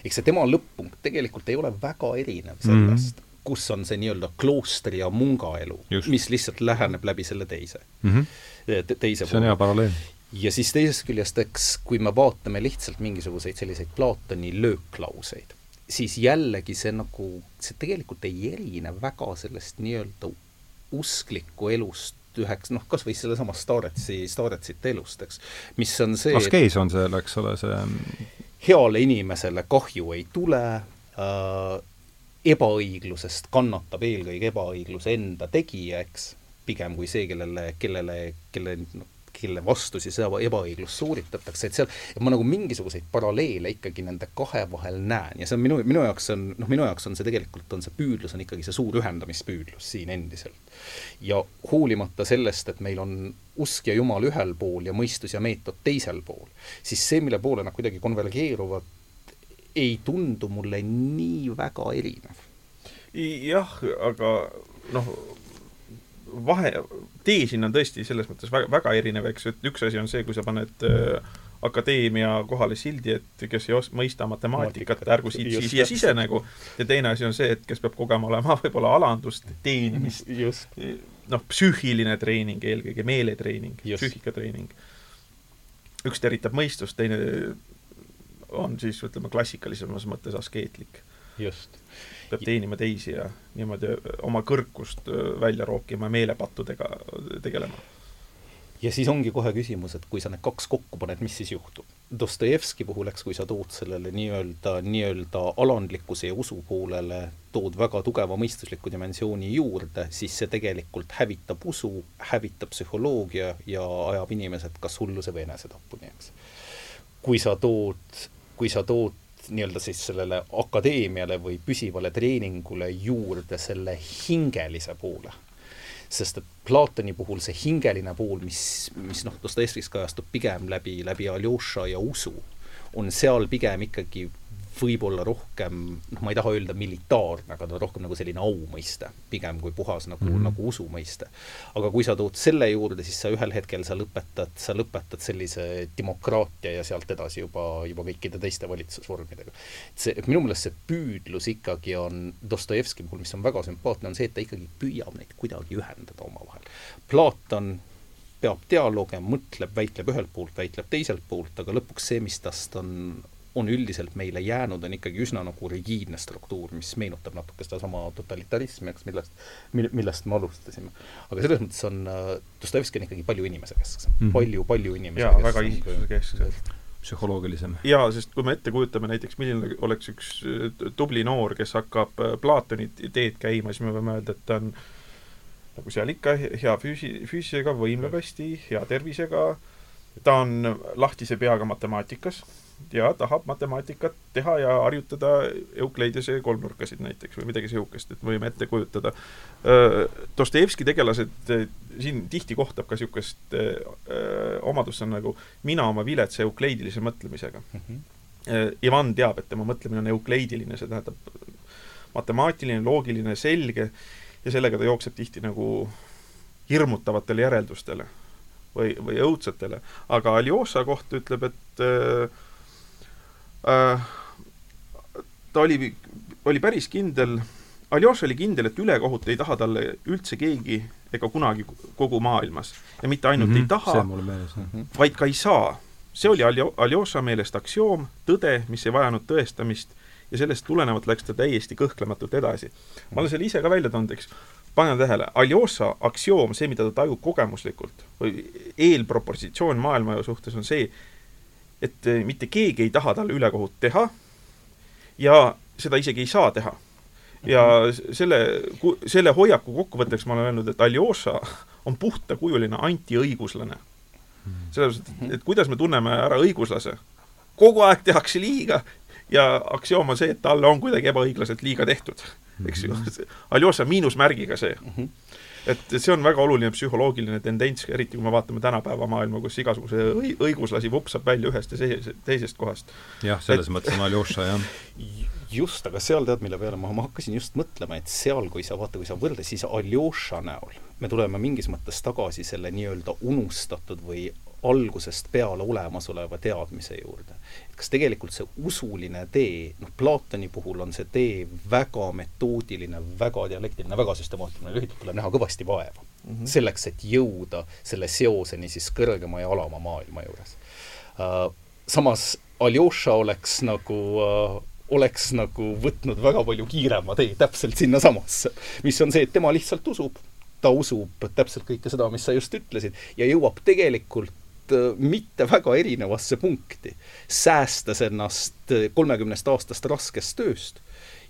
eks see tema lõpp-punkt tegelikult ei ole väga erinev sellest mm, -hmm. kus on see nii-öelda kloostri ja munga elu, mis lihtsalt läheneb läbi selle teise mm, -hmm. Te, teise see on hea paralleel. ja siis teisest küljest, eks kui me vaatame lihtsalt mingisuguseid selliseid Platoni lööklauseid, siis jällegi see nagu, see tegelikult ei erine väga sellest nii-öelda uskliku elust üheks, noh, kas või sellesama Staretsi, Staretsite elust, eks, mis on see Askees on seal, eks ole, see heale inimesele kahju ei tule äh,, ebaõiglusest kannatab eelkõige ebaõigluse enda tegija, eks, pigem kui see, kellele, kellele, kelle noh, kelle vastu siis ebaõiglust sooritatakse, et seal, et ma nagu mingisuguseid paralleele ikkagi nende kahe vahel näen ja see on minu, minu jaoks on, noh, minu jaoks on see tegelikult, on see püüdlus, on ikkagi see suur ühendamispüüdlus siin endiselt. ja hoolimata sellest, et meil on usk ja Jumal ühel pool ja mõistus ja meetod teisel pool, siis see, mille poole nad kuidagi konvergeeruvad, ei tundu mulle nii väga erinev. jah, aga noh, vahe, tee siin on tõesti selles mõttes väga, väga erinev, eks, et üks asi on see, kui sa paned äh, akadeemia kohale sildi, et kes ei os-, mõista matemaatikat, ärgu siit just, siia sisenegu, ja teine asi on see, et kes peab kogema olema võib-olla alandust, teenimist, noh, psüühiline treening eelkõige, meeletreening, psüühikatreening. üks teritab mõistust, teine on siis, ütleme, klassikalisemas mõttes askeetlik. just peab teenima teisi ja niimoodi oma kõrkust välja rookima, meelepattudega tegelema. ja siis ongi kohe küsimus, et kui sa need kaks kokku paned, mis siis juhtub? Dostojevski puhul, eks, kui sa tood sellele nii-öelda, nii-öelda alandlikkuse ja usu poolele, tood väga tugeva mõistusliku dimensiooni juurde, siis see tegelikult hävitab usu, hävitab psühholoogia ja ajab inimesed kas hulluse või enesetapuni, eks. kui sa tood, kui sa tood nii-öelda siis sellele akadeemiale või püsivale treeningule juurde selle hingelise poole. sest et Platoni puhul see hingeline pool, mis, mis noh, Dostojevskis kajastub pigem läbi, läbi Aljoša ja usu, on seal pigem ikkagi võib-olla rohkem, noh, ma ei taha öelda militaarne, aga ta on rohkem nagu selline aumõiste, pigem kui puhas nagu mm, -hmm. nagu usu mõiste. aga kui sa tood selle juurde, siis sa ühel hetkel sa lõpetad, sa lõpetad sellise demokraatia ja sealt edasi juba, juba kõikide teiste valitsusvormidega. et see, minu meelest see püüdlus ikkagi on Dostojevski puhul, mis on väga sümpaatne, on see, et ta ikkagi püüab neid kuidagi ühendada omavahel. Platon peab dialoogi, mõtleb, väitleb ühelt poolt, väitleb teiselt poolt, aga lõpuks see, mis tast on on üldiselt meile jäänud, on ikkagi üsna nagu rigiidne struktuur, mis meenutab natuke sedasama totalitarismi, eks, millest, mille, millest me alustasime. aga selles mõttes on äh, Dostojevski on ikkagi palju inimesekesksem mm, -hmm. palju, palju inimesekesksem. väga isiksuse psühholoogilisem. jaa, sest kui me ette kujutame näiteks, milline oleks üks äh, tubli noor, kes hakkab äh, Platoni teed käima, siis me võime öelda, et ta on nagu seal ikka, hea füüsi-, füüsisega, võimleb hästi, hea tervisega, ta on lahtise peaga matemaatikas ja tahab matemaatikat teha ja harjutada Eukleidese kolmnurkasid näiteks või midagi sihukest, et võime ette kujutada. Dostojevski tegelased siin tihti kohtab ka sihukest omadust, on nagu mina oma viletsa eukleidilise mõtlemisega mm. -hmm. Ivan teab, et tema mõtlemine on eukleidiline, see tähendab matemaatiline, loogiline, selge ja sellega ta jookseb tihti nagu hirmutavatele järeldustele või, või õudsetele. aga Aljoša kohta ütleb, et äh, Äh, ta oli, oli päris kindel, Aljoša oli kindel, et ülekohut ei taha talle üldse keegi ega kunagi kogu maailmas. ja mitte ainult mm -hmm, ei taha, mhm. vaid ka ei saa. see oli Aljo-, Aljoša meelest aktsioom, tõde, mis ei vajanud tõestamist ja sellest tulenevalt läks ta täiesti kõhklematult edasi. ma olen selle ise ka välja toonud, eks, pane tähele, Aljoša aktsioom, see, mida ta tajub kogemuslikult või eelproportsioon maailma suhtes on see, et eh, mitte keegi ei taha talle ülekohut teha ja seda isegi ei saa teha. ja selle, selle hoiaku kokkuvõtteks ma olen öelnud, et Aljoša on puhtakujuline antiõiguslane. sellepärast, et, et kuidas me tunneme ära õiguslase? kogu aeg tehakse liiga ja aktsioom on see, et talle on kuidagi ebaõiglaselt liiga tehtud eks ju, Aljoša miinusmärgiga see mm. -hmm et see on väga oluline psühholoogiline tendents, eriti kui me vaatame tänapäeva maailma, kus igasuguse õiguslasi vupsab välja ühest ja teisest kohast. jah, selles et... mõttes on Aljoša, jah just, aga seal tead, mille peale ma, ma hakkasin just mõtlema, et seal, kui sa vaata, kui sa võrdled, siis Aljoša näol me tuleme mingis mõttes tagasi selle nii-öelda unustatud või algusest peale olemasoleva teadmise juurde. Kas tegelikult see usuline tee, noh, Platoni puhul on see tee väga metoodiline, väga dialektiline, väga süstemaatiline, lühidalt tuleb näha kõvasti vaeva mm. -hmm. selleks, et jõuda selle seoseni siis kõrgema ja alama maailma juures uh,. samas Aljoša oleks nagu uh, oleks nagu võtnud väga palju kiirema tee täpselt sinnasamasse, mis on see, et tema lihtsalt usub, ta usub täpselt kõike seda, mis sa just ütlesid ja jõuab tegelikult mitte väga erinevasse punkti, säästes ennast äh, kolmekümnest aastast raskest tööst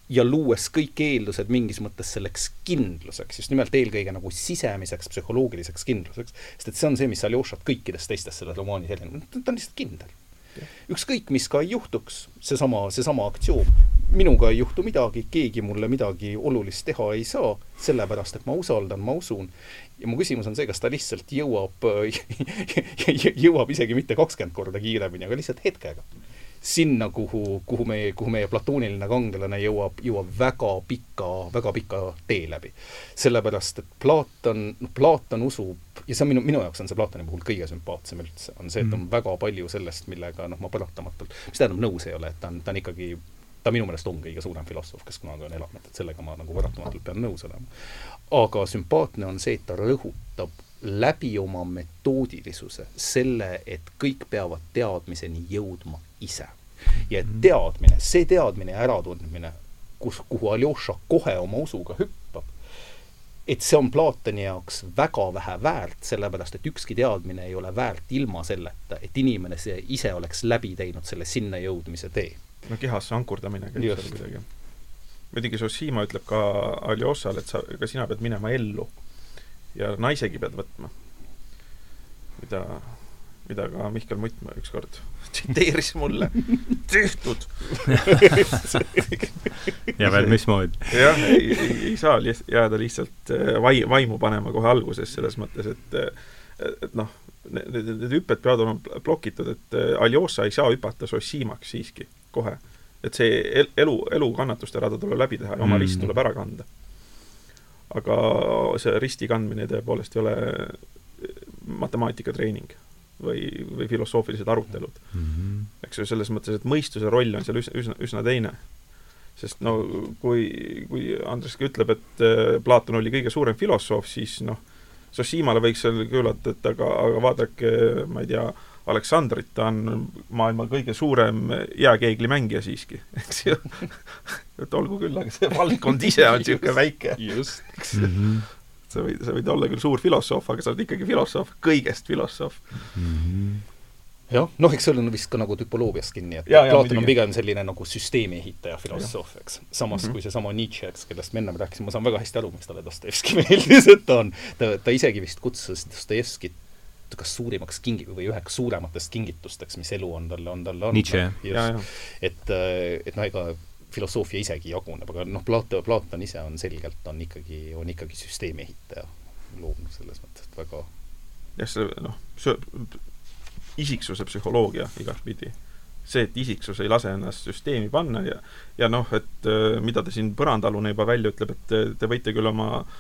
ja luues kõik eeldused mingis mõttes selleks kindluseks, just nimelt eelkõige nagu sisemiseks psühholoogiliseks kindluseks, sest et see on see, mis Aljošat kõikidest teistest selles romaanis erineb, ta on lihtsalt kindel. Ükskõik, mis ka ei juhtuks, seesama, seesama aktsioom, minuga ei juhtu midagi, keegi mulle midagi olulist teha ei saa, sellepärast et ma usaldan, ma usun. Ja mu küsimus on see, kas ta lihtsalt jõuab jõuab isegi mitte kakskümmend korda kiiremini, aga lihtsalt hetkega sinna, kuhu, kuhu meie, kuhu meie platooniline kangelane jõuab, jõuab väga pika, väga pika tee läbi. sellepärast, et Platon, noh, Platon usub, ja see on minu, minu jaoks on see Platoni puhul kõige sümpaatsem üldse, on see, et on mm. väga palju sellest, millega noh, ma paratamatult, mis tähendab, nõus ei ole, et ta on, ta on ikkagi ta minu meelest on kõige suurem filosoof, kes kunagi on elanud, et sellega ma nagu paratamatult pean nõus olema. Aga sümpaatne on see, et ta rõhutab läbi oma metoodilisuse selle, et kõik peavad teadmiseni jõudma ise. ja et mhm. teadmine, see teadmine ja äratundmine, kus, kuhu Aljoša kohe oma usuga hüppab, et see on Platoni jaoks väga vähe väärt, sellepärast et ükski teadmine ei ole väärt ilma selleta, et inimene see ise oleks läbi teinud selle sinna jõudmise tee. no kehasse ankurdamine käib seal kuidagi. Muidugi Zossima ütleb ka Aljošale, et sa, ka sina pead minema ellu ja naisegi pead võtma. mida, mida ka Mihkel Mutt ükskord tsiteeris mulle. tehtud ja veel mismoodi? jah, ei, ei, ei saa li-, jääda lihtsalt äh, vai-, vaimu panema kohe alguses, selles mõttes, et äh, et noh, need, need hüpped peavad olema plokitud, et äh, Aljosa ei saa hüpata Sosimaks siiski kohe. Et see el-, elu, elu kannatuste rada tuleb läbi teha ja oma mm. rist tuleb ära kanda aga see risti kandmine tõepoolest ei ole matemaatikatreening või, või filosoofilised arutelud mm. -hmm. eks ju, selles mõttes, et mõistuse roll on seal üsna, üsna, teine. sest no kui, kui Andres ka ütleb, et äh, Platon oli kõige suurem filosoof, siis noh, Sosimale võiks öelda küülata, et aga, aga vaadake, ma ei tea, Aleksandrit, ta on maailma kõige suurem jääkeeglimängija siiski, eks ju et olgu küll, aga see valdkond ise on niisugune väike. just. Mm -hmm. sa võid, sa võid olla küll suur filosoof, aga sa oled ikkagi filosoof, kõigest filosoof mm. -hmm jah, noh, eks see on vist ka nagu tüpoloogias kinni, et Platon on pigem selline nagu süsteemi ehitaja filosoof, eks. samas mm -hmm. kui seesama Nietzsche, eks, kellest me ennem rääkisime, ma saan väga hästi aru, miks talle Dostojevski meeldis, et ta on, ta, ta isegi vist kutsus Dostojevskit kas suurimaks kingi- või üheks suurematest kingitusteks, mis elu on talle, on talle andnud. et, äh, et noh, ega filosoofia isegi jaguneb, aga noh, Plato, Platon ise on selgelt, on ikkagi, on ikkagi süsteemi ehitaja loom selles mõttes, et väga jah, see noh, see isiksuse psühholoogia igatpidi. see, et isiksus ei lase ennast süsteemi panna ja ja noh, et äh, mida ta siin põrandaalune juba välja ütleb, et te, te võite küll oma äh,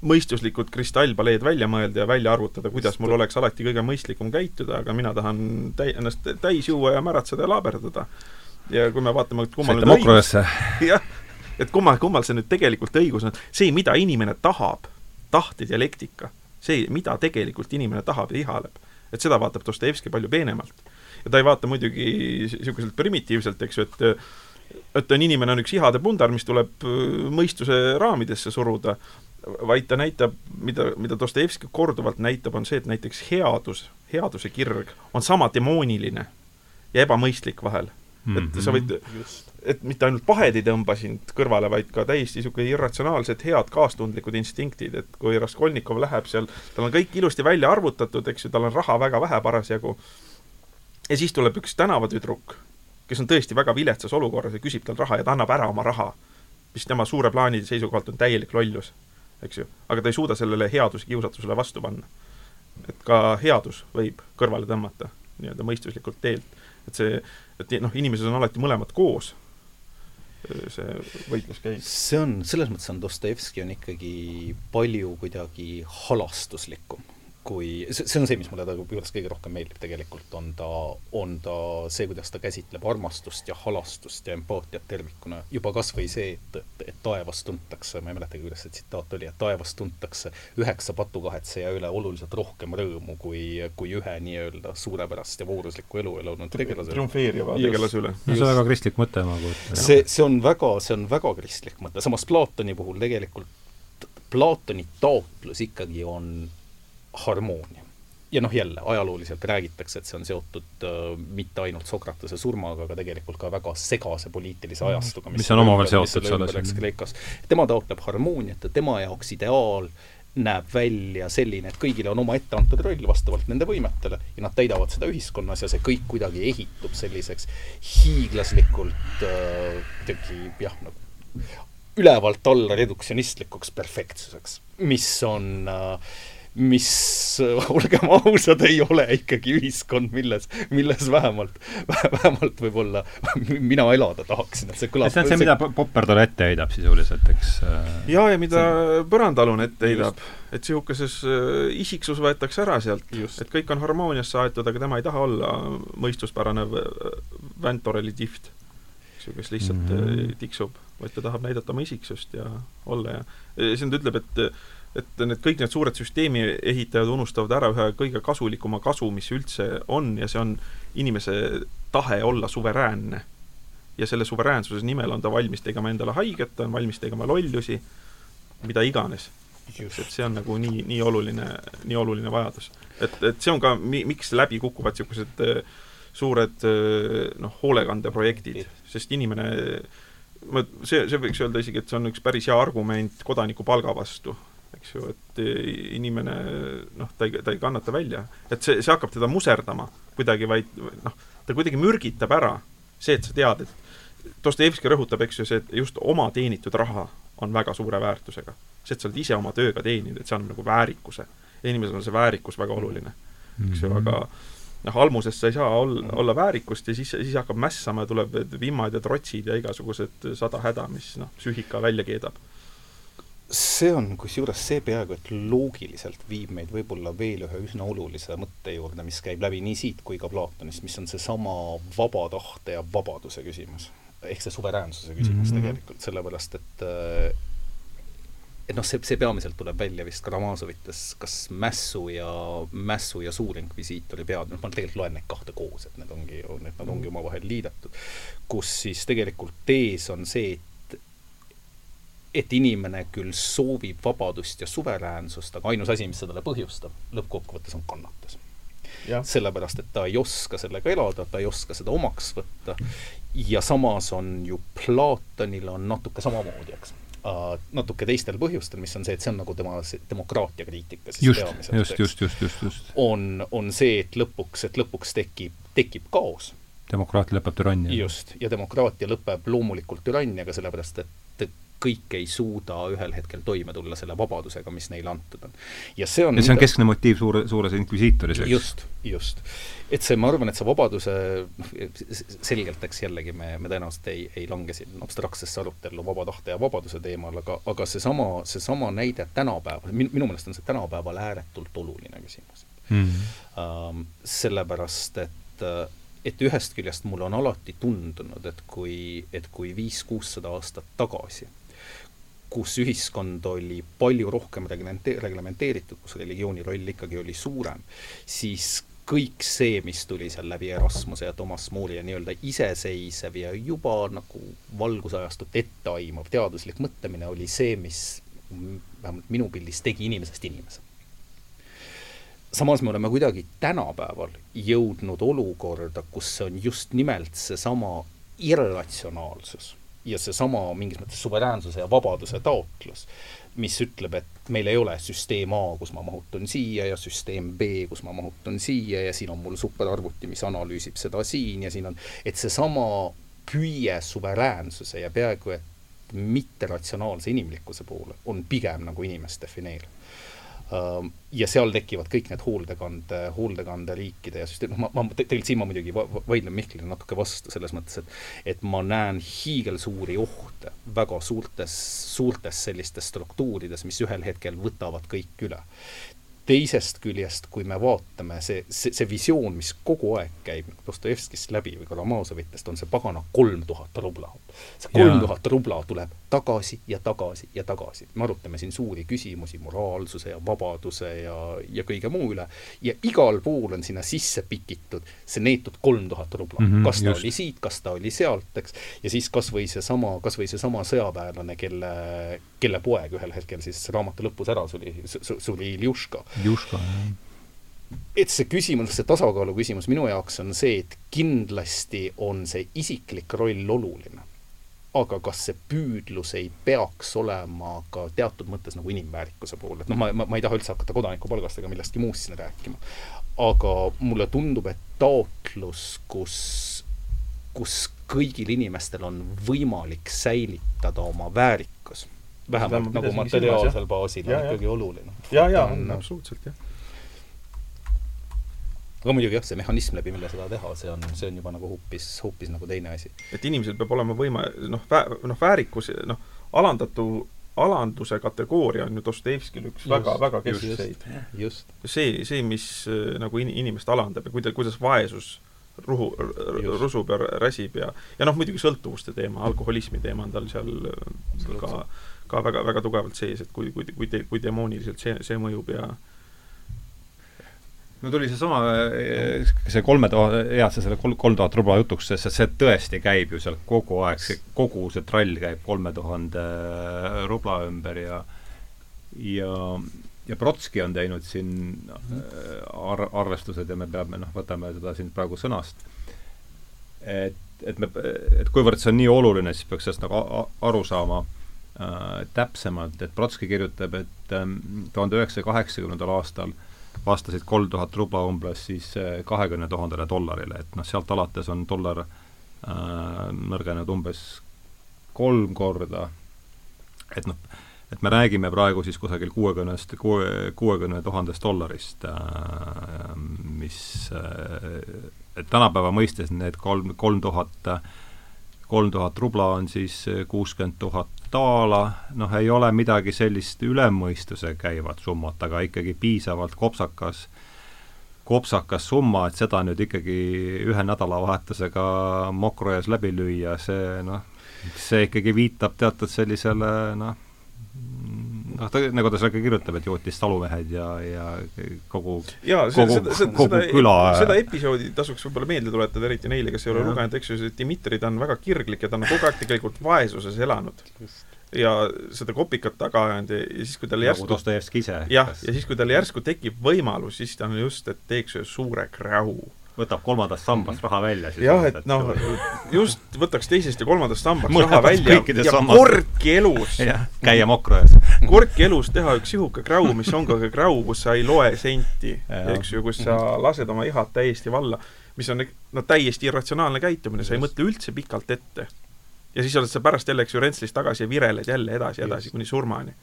mõistuslikud kristallpaleed välja mõelda ja välja arvutada, kuidas mul oleks alati kõige mõistlikum käituda, aga mina tahan täi-, ennast täis juua ja märatseda ja laaberdada. ja kui me vaatame, et kummal nüüd õigus jah, et kummal, kummal see nüüd tegelikult õigus on, see, mida inimene tahab, tahtedialektika, see, mida tegelikult inimene tahab ja ihaleb, et seda vaatab Dostojevski palju peenemalt. ja ta ei vaata muidugi niisuguselt primitiivselt, eks ju, et et on inimene on üks ihade pundar, mis tuleb mõistuse raamidesse suruda, vaid ta näitab, mida, mida Dostojevski korduvalt näitab, on see, et näiteks headus, headuse kirg on sama demooniline ja ebamõistlik vahel mm. -hmm. et sa võid, et mitte ainult pahed ei tõmba sind kõrvale, vaid ka täiesti niisugune irratsionaalsed, head kaastundlikud instinktid, et kui Raskolnikov läheb seal, tal on kõik ilusti välja arvutatud, eks ju, tal on raha väga vähe parasjagu, ja siis tuleb üks tänavatüdruk, kes on tõesti väga viletsas olukorras ja küsib tal raha ja ta annab ära oma raha mis tema suure plaani seisukohalt on täielik lollus, eks ju. aga ta ei suuda sellele headuse kiusatusele vastu panna. et ka headus võib kõrvale tõmmata nii-öelda mõistuslikult teelt. et see, et noh, inimesed on alati mõlemad koos, see võitlus käib. see on, selles mõttes on Dostojevski on ikkagi palju kuidagi halastuslikum kui, see, see on see, mis mulle ta juures kõige rohkem meeldib tegelikult, on ta, on ta see, kuidas ta käsitleb armastust ja halastust ja empaatiat tervikuna. juba kas või see, et, et, et taevas tuntakse, ma ei mäletagi, kuidas see tsitaat oli, et taevas tuntakse üheksa patukahetseja üle oluliselt rohkem rõõmu kui, kui ühe nii-öelda suurepärast ja vooruslikku elu elanud tegelase triumfeeriva tegelase üle. no see on väga kristlik mõte, ma kujutan. see, see on väga, see on väga kristlik mõte, samas Platoni puhul tegelikult Platoni taotlus ikkagi on harmoonia. ja noh, jälle ajalooliselt räägitakse, et see on seotud äh, mitte ainult Sokratese surmaga, aga tegelikult ka väga segase poliitilise mhm. ajastuga, mis, on omavahel seotud selles. Kreekas. tema taotleb harmooniat ja tema jaoks ideaal näeb välja selline, et kõigile on oma ette antud roll vastavalt nende võimetele ja nad täidavad seda ühiskonnas ja see kõik kuidagi ehitub selliseks hiiglaslikult äh, äh, jah, nagu ülevalt alla reduktsionistlikuks perfektsuseks, mis on äh, mis, olgem ausad, ei ole ikkagi ühiskond, milles, milles vähemalt, vähemalt võib-olla mina elada tahaksin, et see kõlab see on see, mida Popper talle ette heidab sisuliselt, eks äh, jaa, ja mida see... Põrandaalune ette heidab, et niisuguses äh, isiksus võetakse ära sealt, et kõik on harmooniasse aetud, aga tema ei taha olla mõistuspärane Väntoreli tiht, kes lihtsalt mm -hmm. tiksub, vaid ta tahab näidata oma isiksust ja olla ja siin ta ütleb, et et need kõik need suured süsteemi ehitajad unustavad ära ühe kõige kasulikuma kasu, mis üldse on ja see on inimese tahe olla suveräänne. ja selle suveräänsuse nimel on ta valmis tegema endale haiget, ta on valmis tegema lollusi, mida iganes. et see on nagu nii, nii oluline, nii oluline vajadus. et, et see on ka, mi-, miks läbi kukuvad niisugused äh, suured äh, noh, hoolekandeprojektid, sest inimene ma, see, see võiks öelda isegi, et see on üks päris hea argument kodanikupalga vastu eks ju, et inimene noh, ta ei, ta ei kannata välja. et see, see hakkab teda muserdama kuidagi, vaid noh, ta kuidagi mürgitab ära see, et sa tead, et Dostojevski rõhutab, eks ju, see, et just oma teenitud raha on väga suure väärtusega. see, et sa oled ise oma tööga teeninud, et see annab nagu väärikuse. inimesel on see väärikus väga oluline, eks ju, aga noh, almuses sa ei saa ol-, olla väärikust ja siis, siis hakkab mässama ja tuleb vimmad ja trotsid ja igasugused sada häda, mis noh, psüühika välja keedab see on kusjuures see peaaegu et loogiliselt viib meid võib-olla veel ühe üsna olulise mõtte juurde, mis käib läbi nii siit kui ka Platonist, mis on seesama vaba tahte ja vabaduse küsimus. ehk see suveräänsuse küsimus mm -hmm. tegelikult, sellepärast et et noh, see, see peamiselt tuleb välja vist Karamazovites, kas Mässu ja, Mässu ja Suurinkvisiitori pead, noh ma tegelikult loen neid kahte koos, et need ongi, need nad ongi omavahel liidetud, kus siis tegelikult tees on see, et et inimene küll soovib vabadust ja suveräänsust, aga ainus asi, mis sellele põhjustab, lõppkokkuvõttes on kannatus. sellepärast, et ta ei oska sellega elada, ta ei oska seda omaks võtta ja samas on ju Platonil on natuke samamoodi, eks uh,. natuke teistel põhjustel, mis on see, et see on nagu tema demokraatia kriitika siis just, just, just, just, just, just. on, on see, et lõpuks, et lõpuks tekib, tekib kaos demokraatia lõpeb türannia. just, ja demokraatia lõpeb loomulikult türanniaga, sellepärast et kõik ei suuda ühel hetkel toime tulla selle vabadusega, mis neile antud on. ja see on ja see on keskne motiiv suure, suures inkvisiitoris, eks? just, just. et see, ma arvan, et see vabaduse, noh, selgelt, eks jällegi me, me tõenäoliselt ei, ei lange siin abstraktsesse arutellu vaba tahte ja vabaduse teemal, aga, aga seesama, seesama näide tänapäeval, min-, minu meelest on see tänapäeval ääretult oluline küsimus mm. -hmm. Sellepärast, et et ühest küljest mulle on alati tundunud, et kui, et kui viis-kuussada aastat tagasi kus ühiskond oli palju rohkem reglemente-, reglementeeritud, kus religiooni roll ikkagi oli suurem, siis kõik see, mis tuli seal läbi Erasmuse ja Toomas Moori ja nii-öelda iseseisev ja juba nagu valgusajastut etteaimav teaduslik mõtlemine oli see, mis vähemalt minu pildis tegi inimesest inimese. samas me oleme kuidagi tänapäeval jõudnud olukorda, kus see on just nimelt seesama irratsionaalsus ja seesama mingis mõttes suveräänsuse ja vabaduse taotlus, mis ütleb, et meil ei ole süsteem A, kus ma mahutun siia ja süsteem B, kus ma mahutun siia ja siin on mul superarvuti, mis analüüsib seda siin ja siin on, et seesama püüe suveräänsuse ja peaaegu et mitteratsionaalse inimlikkuse poole, on pigem nagu inimest defineeriv ja seal tekivad kõik need hooldekande, hooldekandeриikide ja süsteem, noh ma, ma tegelikult siin ma muidugi vaidlen Mihklile natuke vastu selles mõttes, et et ma näen hiigelsuuri ohte väga suurtes, suurtes sellistes struktuurides, mis ühel hetkel võtavad kõik üle teisest küljest, kui me vaatame, see, see, see visioon, mis kogu aeg käib Dostojevskist läbi või Karamazovitest, on see pagana kolm tuhat rubla. See kolm tuhat rubla tuleb tagasi ja tagasi ja tagasi. me arutame siin suuri küsimusi moraalsuse ja vabaduse ja, ja kõige muu üle ja igal pool on sinna sisse pikitud see neetud kolm tuhat rubla mm. -hmm, kas ta just. oli siit, kas ta oli sealt, eks, ja siis kas või seesama, kas või seesama sõjaväelane, kelle, kelle poeg ühel hetkel siis raamatu lõpus ära suri, suri Iljuška Juška, jah. et see küsimus, see tasakaalu küsimus minu jaoks on see, et kindlasti on see isiklik roll oluline. Aga kas see püüdlus ei peaks olema ka teatud mõttes nagu inimväärikuse poole, et noh, ma, ma, ma ei taha üldse hakata kodanikupalgast ega millestki muust siin rääkima. aga mulle tundub, et taotlus, kus, kus kõigil inimestel on võimalik säilitada oma väärikus vähemalt nagu materiaalsel baasil on ikkagi oluline. ja, ja on absoluutselt, jah. Aga muidugi jah, see mehhanism, läbi mille seda teha, see on, see on juba nagu hoopis, hoopis nagu teine asi. et inimesel peab olema võime, noh, noh, väärikus, noh, alandatu alanduse kategooria on ju Dostojevskil üks just, väga, väga keskseid. see, see, mis äh, nagu in-, inimest alandab ja kuida-, kuidas vaesus ruhu, rusub ja räsib ja ja noh, muidugi sõltuvuste teema, alkoholismi teema on tal seal, seal ka ka väga, väga tugevalt sees, et kui, kui, kui, kui demooniliselt see, see mõjub ja no tuli seesama, see kolme tuhande, jah, see selle kolm, kolm tuhat rubla jutuks, sest see tõesti käib ju seal kogu aeg, see kogu see trall käib kolme tuhande rubla ümber ja ja, ja Brotski on teinud siin ar-, arvestused ja me peame, noh, võtame seda siin praegu sõnast, et, et me, et kuivõrd see on nii oluline, siis peaks sellest nagu aru saama äh, täpsemalt, et Brotski kirjutab, et ähm, tuhande üheksasaja kaheksakümnendal aastal vastasid kolm tuhat rubla umbes siis äh, kahekümne tuhandele dollarile, et noh, sealt alates on dollar äh, nõrgenenud umbes kolm korda, et noh, et me räägime praegu siis kusagil kuuekümnest, kuue, kuuekümne tuhandest dollarist äh,, mis äh,, et tänapäeva mõistes need kolm, kolm tuhat, kolm tuhat rubla on siis kuuskümmend tuhat daala, noh, ei ole midagi sellist üle mõistuse käivat summat, aga ikkagi piisavalt kopsakas, kopsakas summa, et seda nüüd ikkagi ühe nädalavahetusega mokro ees läbi lüüa, see noh, see ikkagi viitab teatud sellisele noh, noh, ta, nagu ta seal ka kirjutab, et jootis talumehed ja, ja kogu jaa, kogu, seda, kogu seda, küla seda episoodi tasuks võib-olla meelde tuletada, eriti neile, kes ei ole lugenud, eks ju, see Dmitri, ta on väga kirglik ja ta on kogu aeg tegelikult vaesuses elanud. ja seda kopikat taga ajanud ja, ja siis, kui tal nagu järsku Dostojevski ise. jah, ja siis, kui tal järsku tekib võimalus, siis ta on just, et teeks ühe suure kräu võtab kolmandast sambast raha välja jah, et noh, just võtaks teisest ja kolmandast sambast raha välja ja sammast. kordki elus käia mokro ees kordki elus teha üks sihuke kräu, mis on ka kräu, kus sa ei loe senti, eks ju, kus sa lased oma ihad täiesti valla, mis on no täiesti irratsionaalne käitumine, sa ei mõtle üldse pikalt ette. ja siis oled sa pärast jälle, eks ju, Rentslis tagasi ja vireled jälle edasi, edasi kuni surmani.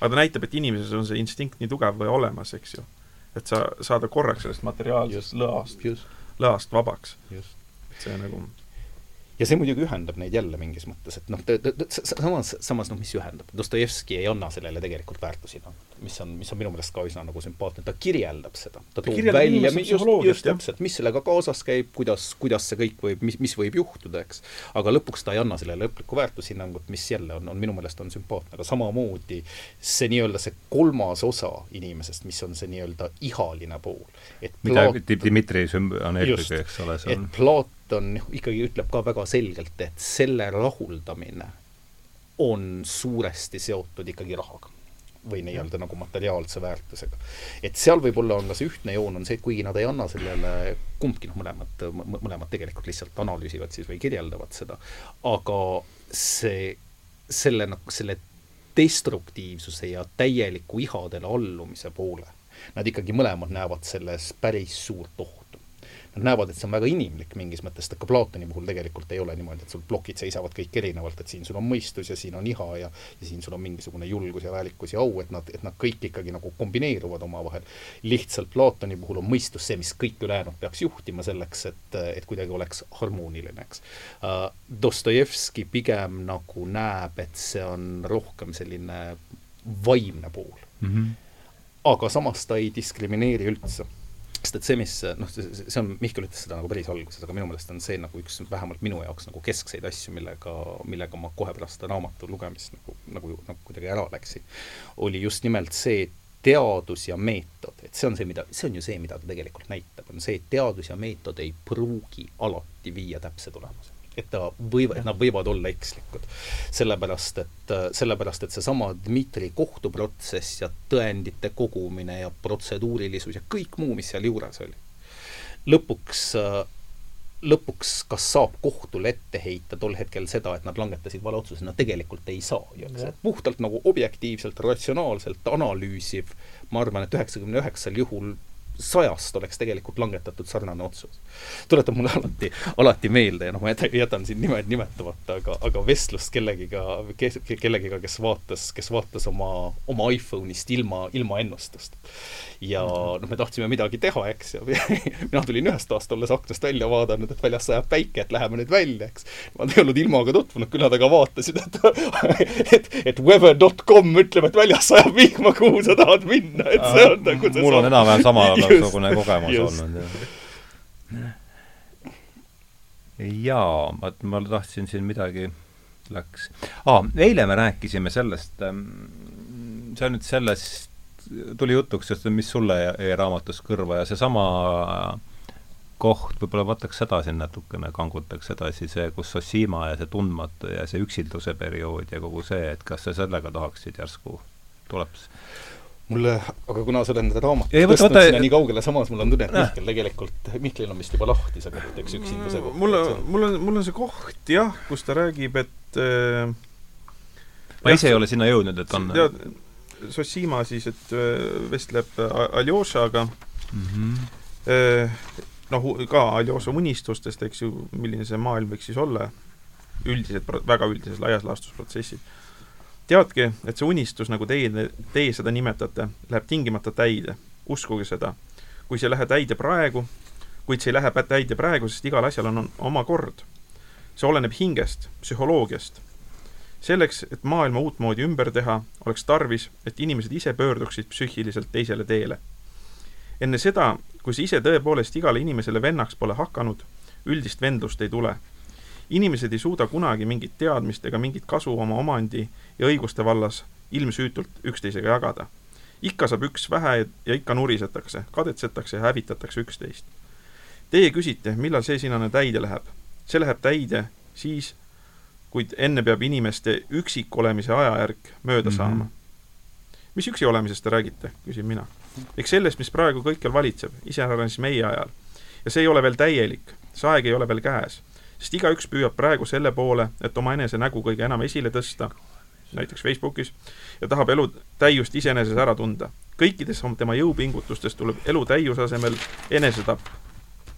aga ta näitab, et inimeses on see instinkt nii tugev või olemas, eks ju. et sa, saada korraks sellest materiaalsest lõast just lõast vabaks. see nagu ja see muidugi ühendab neid jälle mingis mõttes, et noh, samas, samas noh, mis ühendab, Dostojevski ei anna sellele tegelikult väärtusi, noh, mis on, mis on minu meelest ka üsna nagu sümpaatne, ta kirjeldab seda. ta toob välja, just, just täpselt, mis sellega kaasas käib, kuidas, kuidas see kõik võib, mis, mis võib juhtuda, eks. aga lõpuks ta ei anna sellele lõplikku väärtushinnangut, mis jälle on, on minu meelest on sümpaatne, aga samamoodi see nii-öelda see kolmas osa inimesest, mis on see nii-öelda ihaline pool. mida Dmitri on eelkõige, eks ole, see on et Plaat Newton ikkagi ütleb ka väga selgelt, et selle rahuldamine on suuresti seotud ikkagi rahaga või nii-öelda nagu materiaalse väärtusega. et seal võib-olla on ka see ühtne joon, on see, et kuigi nad ei anna sellele, kumbki noh, mõlemad, mõlemad tegelikult lihtsalt analüüsivad siis või kirjeldavad seda, aga see, selle nagu, selle destruktiivsuse ja täieliku ihadele allumise poole, nad ikkagi mõlemad näevad selles päris suurt ohtu nad näevad, et see on väga inimlik mingis mõttes, et ka Platoni puhul tegelikult ei ole niimoodi, et sul plokid seisavad kõik erinevalt, et siin sul on mõistus ja siin on iha ja ja siin sul on mingisugune julgus ja väärikus ja au, et nad, et nad kõik ikkagi nagu kombineeruvad omavahel. lihtsalt Platoni puhul on mõistus see, mis kõik ülejäänud peaks juhtima selleks, et, et kuidagi oleks harmooniline, eks uh,. Dostojevski pigem nagu näeb, et see on rohkem selline vaimne pool mm. -hmm. aga samas ta ei diskrimineeri üldse sest et see, mis noh, see on, Mihkel ütles seda nagu päris alguses, aga minu meelest on see nagu üks vähemalt minu jaoks nagu keskseid asju, millega, millega ma kohe pärast raamatu lugemist nagu, nagu, nagu kuidagi ära läksin, oli just nimelt see teadus ja meetod, et see on see, mida, see on ju see, mida ta tegelikult näitab, on see, et teadus ja meetod ei pruugi alati viia täpse tulemuseni et ta võivad, et nad võivad olla ekslikud. sellepärast, et, sellepärast, et seesama Dmitri kohtuprotsess ja tõendite kogumine ja protseduurilisus ja kõik muu, mis seal juures oli, lõpuks lõpuks kas saab kohtule ette heita tol hetkel seda, et nad langetasid vale otsuse, no tegelikult ei saa. Ju, eks, et puhtalt nagu objektiivselt, ratsionaalselt analüüsiv, ma arvan, et üheksakümne üheksal juhul sajast oleks tegelikult langetatud sarnane otsus. tuletab mulle alati, alati meelde ja noh, ma jätan siin nimed nimetamata, aga, aga vestlust kellegiga, kellegiga, kes vaatas, kes vaatas oma, oma iPhone'ist ilma, ilma ennustust. ja noh, me tahtsime midagi teha, eks, ja mina tulin ühest toast olles aknast välja vaadanud, et väljas sajab päike, et läheme nüüd välja, eks. ma ei olnud ilmaga tutvunud, küll nad aga vaatasid, et et, et weather.com ütleb, et väljas sajab vihma, kuhu sa tahad minna, et see on nagu see mul on enam-vähem sama samasugune kogemus just. olnud, jaa, ma, ma tahtsin siin midagi, läks ah,, eile me rääkisime sellest, ähm, see on nüüd sellest, tuli jutuks, sest mis sulle jäi raamatust kõrva ja seesama koht, võib-olla võtaks seda siin natukene, kangutaks edasi, see, kus Ossima ja see tundmatu ja see üksilduse periood ja kogu see, et kas sa sellega tahaksid järsku, tuleb mulle, aga kuna sa oled nende raamatut tõstnud võta, sinna nii kaugele, samas mul on tunne, et Mihkel tegelikult, Mihklil on vist juba lahti see koht, eks, üksinduse koht. mul on, mul on, mul on see koht jah, kus ta räägib, et äh, ma ise ei ole sinna jõudnud, et on tead, Sossima siis, et äh, vestleb Aljošaga mm -hmm. äh, noh, ka Aljoša unistustest, eks ju, milline see maailm võiks siis olla, üldiselt, väga üldises laias laastus protsessid teadke, et see unistus, nagu teie, teie seda nimetate, läheb tingimata täide. uskuge seda. kui see ei lähe täide praegu, kuid see ei lähe täide praegu, sest igal asjal on, on oma kord. see oleneb hingest, psühholoogiast. selleks, et maailma uutmoodi ümber teha, oleks tarvis, et inimesed ise pöörduksid psüühiliselt teisele teele. enne seda, kui see ise tõepoolest igale inimesele vennaks pole hakanud, üldist vendlust ei tule inimesed ei suuda kunagi mingit teadmist ega mingit kasu oma omandi ja õiguste vallas ilmsüütult üksteisega jagada. ikka saab üks vähe ja ikka nurisetakse, kadetsetakse ja hävitatakse üksteist. Teie küsite, millal see sinane täide läheb? see läheb täide siis, kuid enne peab inimeste üksikolemise ajajärk mööda mm -hmm. saama. mis üksi olemisest te räägite, küsin mina. eks sellest, mis praegu kõikjal valitseb, iseäranis meie ajal. ja see ei ole veel täielik, see aeg ei ole veel käes sest igaüks püüab praegu selle poole, et omaenese nägu kõige enam esile tõsta, näiteks Facebookis, ja tahab elu täiust iseeneses ära tunda. kõikides tema jõupingutustes tuleb elu täiuse asemel enesetapp,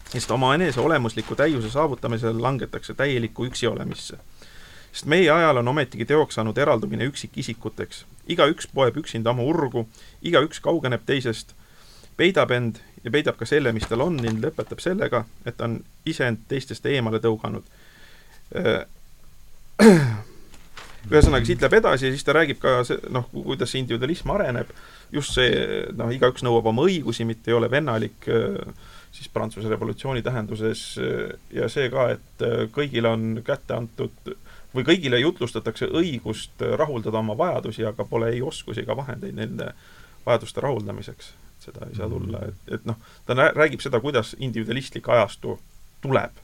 sest oma enese olemusliku täiuse saavutamisel langetakse täielikku üksi olemisse. sest meie ajal on ometigi teoks saanud eraldumine üksikisikuteks. igaüks poeb üksinda oma urgu, igaüks kaugeneb teisest, peidab end ja peidab ka selle, mis tal on ning lõpetab sellega, et ta on iseend teistest eemale tõuganud. ühesõnaga, siit läheb edasi ja siis ta räägib ka noh, kuidas see individualism areneb, just see, noh, igaüks nõuab oma õigusi, mitte ei ole vennalik, siis Prantsuse revolutsiooni tähenduses ja see ka, et kõigile on kätte antud või kõigile jutlustatakse õigust rahuldada oma vajadusi, aga pole ei oskusi ega vahendeid nende vajaduste rahuldamiseks seda ei saa tulla, et, et noh, ta räägib seda, kuidas individualistlik ajastu tuleb.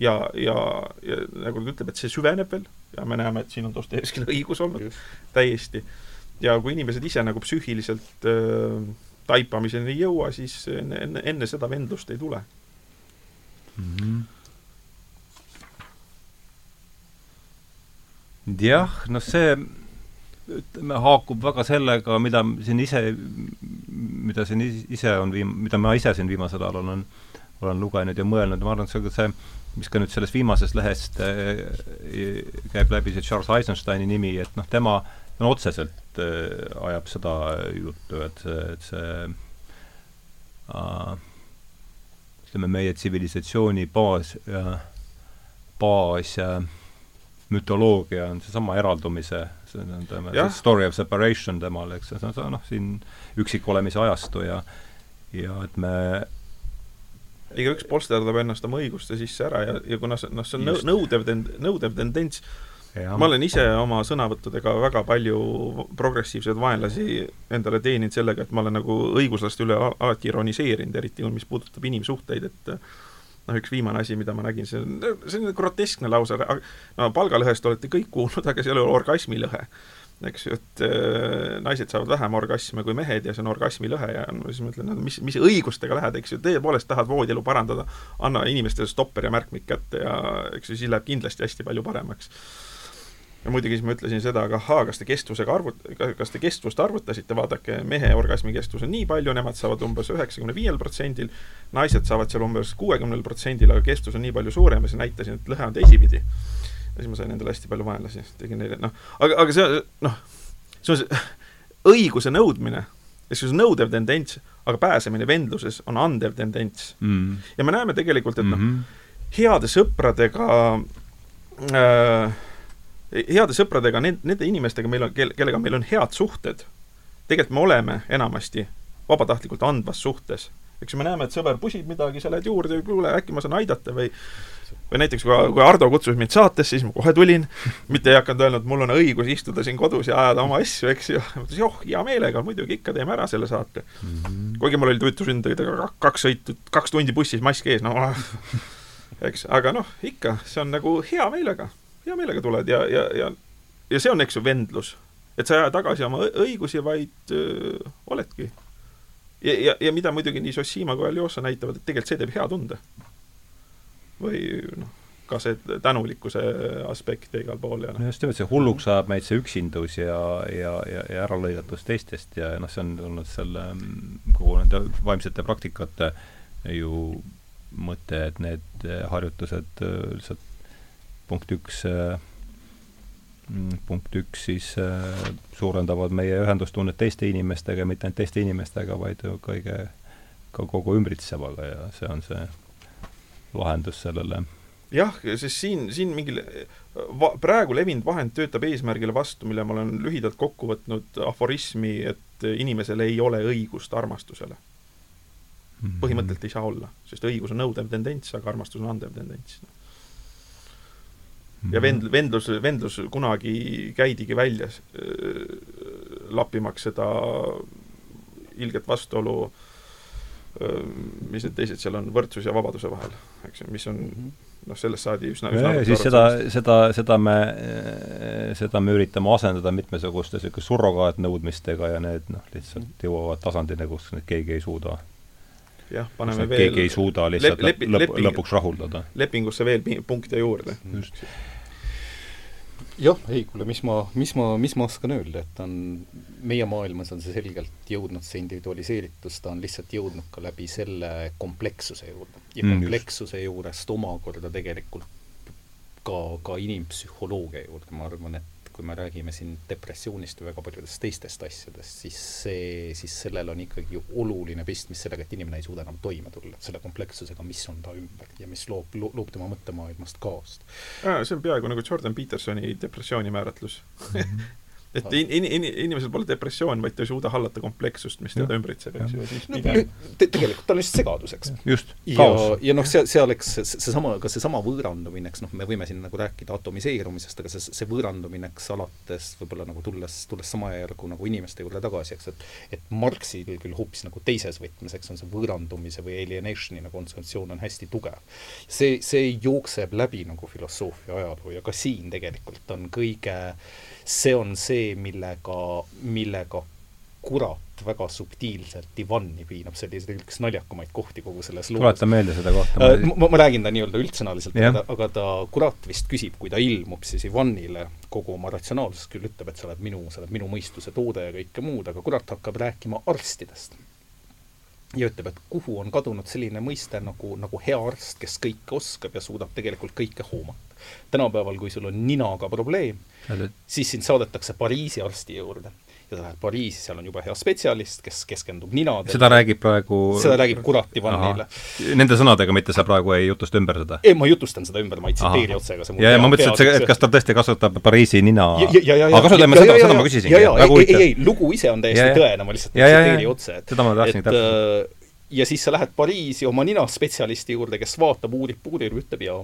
ja, ja, ja nagu ta ütleb, et see süveneb veel ja me näeme, et siin on Dostojevskil õigus olnud Just. täiesti. ja kui inimesed ise nagu psüühiliselt äh, taipamiseni ei jõua, siis enne, enne, enne seda vendlust ei tule mm. -hmm. jah, noh see ütleme, haakub väga sellega, mida siin ise, mida siin ise on viim-, mida ma ise siin viimasel ajal olen olen lugenud ja mõelnud. Ja ma arvan, et see, see mis ka nüüd sellest viimasest lehest äh, käib läbi, see Charles Eisensteini nimi, et noh, tema no otseselt äh, ajab seda juttu, et see, et see äh, ütleme, meie tsivilisatsiooni baas baas äh, mütoloogia on seesama eraldumise, see on tema story of separation temal, eks, see on noh, siin üksikolemise ajastu ja ja et me igaüks polsterdab ennast oma õiguste sisse ära ja, ja kuna see, noh, see on Just. nõudev tend-, nõudev tendents, ma olen ise oma sõnavõttudega väga palju progressiivseid vaenlasi endale teeninud sellega, et ma olen nagu õiguslaste üle alati ironiseerinud, eriti mis puudutab inimsuhteid, et noh, üks viimane asi, mida ma nägin, see on, on groteskne lause, no palgalõhest olete kõik kuulnud, aga see ei ole orgasmilõhe eks ju, et äh, naised saavad vähem orgasme kui mehed ja see on orgasmilõhe ja no siis ma ütlen, no mis, mis õigustega lähed, eks ju, tõepoolest tahad voodielu parandada, anna inimestele stopper ja märkmik kätte ja eks ju, siis läheb kindlasti hästi palju paremaks. Ja muidugi siis ma ütlesin seda, aga ahaa, kas te kestvusega arvut-, kas te kestvust arvutasite, vaadake, mehe orgasmi kestvus on nii palju, nemad saavad umbes üheksakümne viiel protsendil, naised saavad seal umbes kuuekümnel protsendil, aga kestvus on nii palju suurem ja siis näitasin, et lõhe on teisipidi. Ja siis ma sain endale hästi palju vaenlasi, tegin neile, noh, aga, aga see, noh, see on see õiguse nõudmine, see on nõudev tendents, aga pääsemine vendluses on andev tendents. Mm.. ja me näeme tegelikult, et noh mm -hmm., heade sõpradega äh, heade sõpradega, need, nende inimestega meil on, kellega meil on head suhted, tegelikult me oleme enamasti vabatahtlikult andvas suhtes. eks me näeme, et sõber pusib midagi, sa lähed juurde, kuule, äkki ma saan aidata või või näiteks kui, kui Ardo kutsus mind saatesse, siis ma kohe tulin, mitte ei hakanud öelnud, mul on õigus istuda siin kodus ja ajada oma asju, eks ju. ma ütlesin, joh, hea meelega, muidugi ikka teeme ära selle saate mm. -hmm. kuigi mul oli tüütu sünd, kaks sõitu, kaks tundi bussis, mask ees, no eks, aga noh, ikka, see on nagu hea meelega, hea meelega tuled ja, ja, ja ja see on, eks ju, vendlus. et sa ei aja tagasi oma õigusi, vaid öö, oledki. ja, ja, ja mida muidugi nii Sossima kui Aljosa näitavad, et tegelikult see teeb hea tunde või noh, ka see tänulikkuse aspekt ja igal pool ja noh. just nimelt, see hulluks ajab meid see üksindus ja, ja, ja, ja äralõigatus teistest ja noh, see on olnud selle kogu nende vaimsete praktikate ju mõte, et need harjutused lihtsalt punkt üks punkt üks siis suurendavad meie ühendustunnet teiste inimestega, mitte ainult teiste inimestega, vaid kõige, ka kogu ümbritsevaga ja see on see lahendus sellele. jah, sest siin, siin mingil va-, praegu levinud vahend töötab eesmärgile vastu, mille ma olen lühidalt kokku võtnud aforismi, et inimesel ei ole õigust armastusele. -hmm. põhimõtteliselt ei saa olla, sest õigus on nõudev tendents, aga armastus on andev tendents no ja vend-, vendlus, vendlus kunagi käidigi välja äh, lappimaks seda ilget vastuolu äh, mis need teised seal on, võrdsus ja vabaduse vahel, eks ju, mis on mhm. noh, sellest saadi üsna, üsna ja, siis seda, seda, seda me, seda me üritame asendada mitmesuguste niisuguste surrogaatnõudmistega ja need noh, lihtsalt mhm. jõuavad tasandini, kus keegi ei suuda jah, paneme veel keegi ei suuda lihtsalt lep, lõp, lõp, lõpuks rahuldada. lepingusse veel punkte juurde. just jah, ei kuule, mis ma, mis ma, mis ma oskan öelda, et on, meie maailmas on see selgelt jõudnud, see individualiseeritus, ta on lihtsalt jõudnud ka läbi selle komplekssuse juurde. ja mm, komplekssuse juurest omakorda tegelikult ka, ka inimpsühholoogia juurde, ma arvan, et kui me räägime siin depressioonist või väga paljudest teistest asjadest, siis see, siis sellel on ikkagi oluline pistmist sellega, et inimene ei suuda enam toime tulla selle komplekssusega, mis on ta ümber ja mis loob, loob tema mõttemaailmast kaost. see on peaaegu nagu Jordan Petersoni depressiooni määratlus mm. -hmm et in-, in-, in-, inimesel pole depressioon, vaid ta ei suuda hallata komplekssust, mis teda ümbritseb, eks ju, siis no, te, tegelikult ta on lihtsalt segaduseks. just, ja, ja noh, see, see oleks seesama, ka seesama võõrandumine, eks noh, me võime siin nagu rääkida atomiseerumisest, aga see, see võõrandumine, eks alates võib-olla nagu tulles, tulles sama järgu nagu inimeste juurde tagasi, eks, et et Marxil küll hoopis nagu teises võtmes, eks on see võõrandumise või alienation'i nagu kontseptsioon on hästi tugev. see, see jookseb läbi nagu filosoofia ajaloo ja ka siin tegelikult on kõige see on see, millega, millega kurat väga subtiilselt divanni piinab, see oli üks naljakamaid kohti kogu selles loos. tuleta meelde seda kohta äh,. ma, ma räägin ta nii-öelda üldsõnaliselt, aga, aga ta, kurat vist küsib, kui ta ilmub siis Ivanile kogu oma ratsionaalsust, küll ütleb, et sa oled minu, sa oled minu mõistuse toode ja kõike muud, aga kurat hakkab rääkima arstidest ja ütleb, et kuhu on kadunud selline mõiste nagu, nagu hea arst, kes kõike oskab ja suudab tegelikult kõike hoomata. tänapäeval, kui sul on ninaga probleem, siis sind saadetakse Pariisi arsti juurde ja sa lähed Pariisi, seal on jube hea spetsialist, kes keskendub ninadele. seda räägib praegu seda räägib kurat Ivanile. Nende sõnadega, mitte sa praegu ei jutusta ümber seda? ei, ma jutustan seda ümber, ma ei tsiteeri otse, aga see ja, ja ma mõtlesin, et see, et kas ta tõesti kasutab Pariisi nina aga kasutame seda, seda ma küsisingi. ei, ei, ei, lugu ise on täiesti tõene, ma lihtsalt ei tsiteeri otse, et seda ma tahtsingi täpsustada ja siis sa lähed Pariisi oma ninaspetsialisti juurde, kes vaatab, uurib, puurib, ütleb ja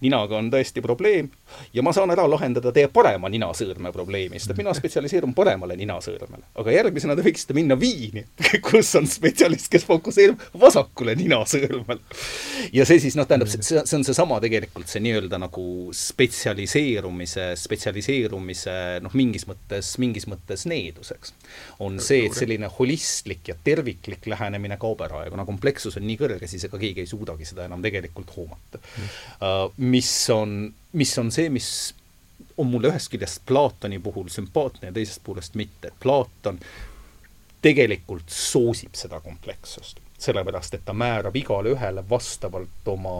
ninaga on tõesti probleem ja ma saan ära lahendada teie parema ninasõõrme probleemi, sest mina spetsialiseerun paremale ninasõõrmele. aga järgmisena te võiksite minna Viini, kus on spetsialist, kes fokusseerub vasakule ninasõõrmele. ja see siis noh, tähendab, see, see on seesama tegelikult, see nii-öelda nagu spetsialiseerumise, spetsialiseerumise noh, mingis mõttes, mingis mõttes needuseks. on see, et selline holistlik ja terviklik lähenemine kaob ära ja kuna komplekssus on nii kõrge, siis ega keegi ei suudagi seda enam tegelikult hoomata mm mis on, mis on see, mis on mulle ühest küljest Platoni puhul sümpaatne ja teisest poolest mitte. Platon tegelikult soosib seda komplekssust, sellepärast et ta määrab igale ühele vastavalt oma,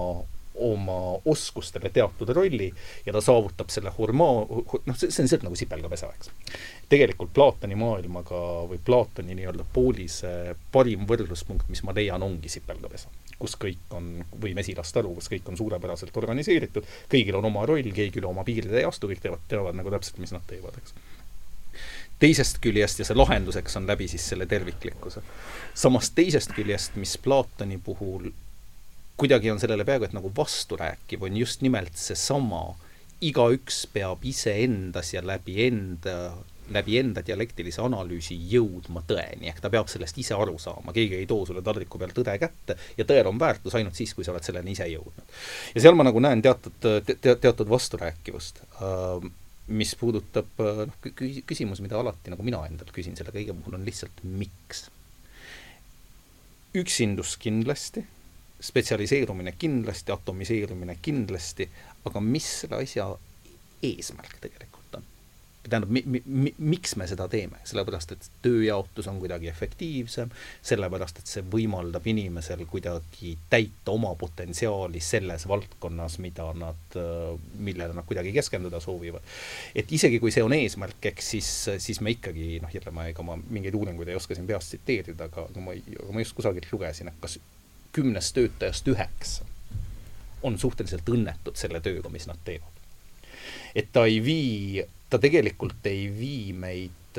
oma oskustele teatud rolli ja ta saavutab selle hormaa-, noh, see, see on lihtsalt nagu sipelgapesa, eks. tegelikult Platoni maailmaga või Platoni nii-öelda poolise parim võrdluspunkt, mis ma leian, ongi sipelgapesa kus kõik on, või mesilastaru, kus kõik on suurepäraselt organiseeritud, kõigil on oma roll, keegi üle oma piiride ei astu, kõik teavad, teavad nagu täpselt, mis nad teevad, eks teisest küljest ja see lahenduseks on läbi siis selle terviklikkuse. samas teisest küljest, mis Platoni puhul kuidagi on sellele peaaegu et nagu vasturääkiv, on just nimelt seesama, igaüks peab iseendas ja läbi enda läbi enda dialektilise analüüsi jõudma tõeni, ehk ta peab sellest ise aru saama, keegi ei too sulle taldriku peal tõde kätte ja tõel on väärtus ainult siis, kui sa oled selleni ise jõudnud. ja seal ma nagu näen teatud te,, te, teatud vasturääkivust uh, mis puudutab noh, küsimus, mida alati nagu mina endalt küsin selle kõige puhul, on lihtsalt miks. üksindus kindlasti, spetsialiseerumine kindlasti, atomiseerumine kindlasti, aga mis selle asja eesmärk tegelikult tähendab, mi-, mi-, mi-, miks me seda teeme, sellepärast et tööjaotus on kuidagi efektiivsem, sellepärast et see võimaldab inimesel kuidagi täita oma potentsiaali selles valdkonnas, mida nad, millele nad kuidagi keskenduda soovivad. et isegi, kui see on eesmärk, eks siis, siis me ikkagi noh, jälle ma, ega ma mingeid uuringuid ei oska siin peast tsiteerida, aga, aga ma, aga ma just kusagilt lugesin, et kas kümnest töötajast üheksa on suhteliselt õnnetud selle tööga, mis nad teevad. et ta ei vii ta tegelikult ei vii meid,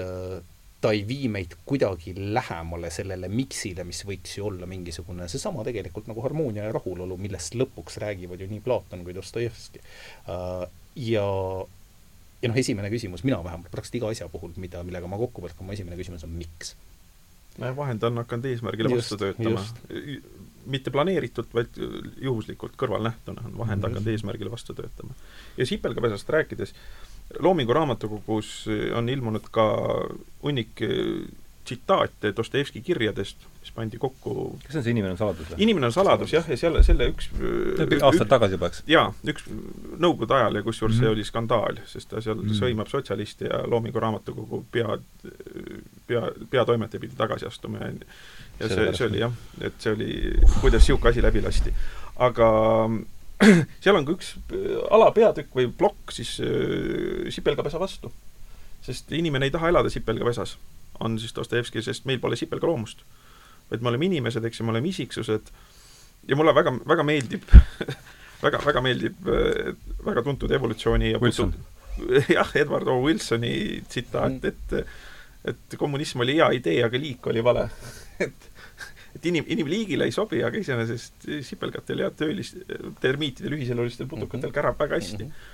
ta ei vii meid kuidagi lähemale sellele miksile, mis võiks ju olla mingisugune seesama tegelikult nagu harmoonia ja rahulolu, millest lõpuks räägivad ju nii Platon kui Dostojevski. ja, ja noh, esimene küsimus, mina vähemalt praktiliselt iga asja puhul, mida, millega ma kokku põrkan, mu esimene küsimus on miks. vahend on hakanud eesmärgile vastu töötama. Mitte planeeritult, vaid juhuslikult kõrvalnähtuna on vahend hakanud eesmärgile vastu töötama. ja sipelgapesast rääkides äh, Loomingu raamatukogus on ilmunud ka hunnik eh, tsitaate Dostojevski kirjadest, mis pandi kokku kas see on see Inimene on saladus või? inimene on saladus jah, ja seal, selle üks aastaid tagasi juba, eks? jaa, üks Nõukogude ajal ja kusjuures mm -hmm. see oli skandaal, sest ta seal mm -hmm. sõimab sotsialiste ja Loomingu raamatukogu pea, pea, peatoimetaja pidi tagasi astuma ja ja see, see oli jah, et see oli, kuidas niisugune asi läbi lasti. aga seal on ka üks äh, alapeatükk või plokk siis äh, sipelgapesa vastu. sest inimene ei taha elada sipelgapesas, on siis Dostojevski, sest meil pole sipelgaloomust. vaid me oleme inimesed, eks ju, me oleme isiksused ja mulle väga, väga meeldib väga, väga meeldib äh, väga tuntud evolutsiooni ja Wilson. jah, Edward O. Wilsoni tsitaat, mm. et et kommunism oli hea idee, aga liik oli vale et et inim, inimliigile ei sobi, aga iseenesest sipelgatel ja töölis-, termiitidel, ühiselulistel putukatel mhm. kärab väga hästi. Mhm.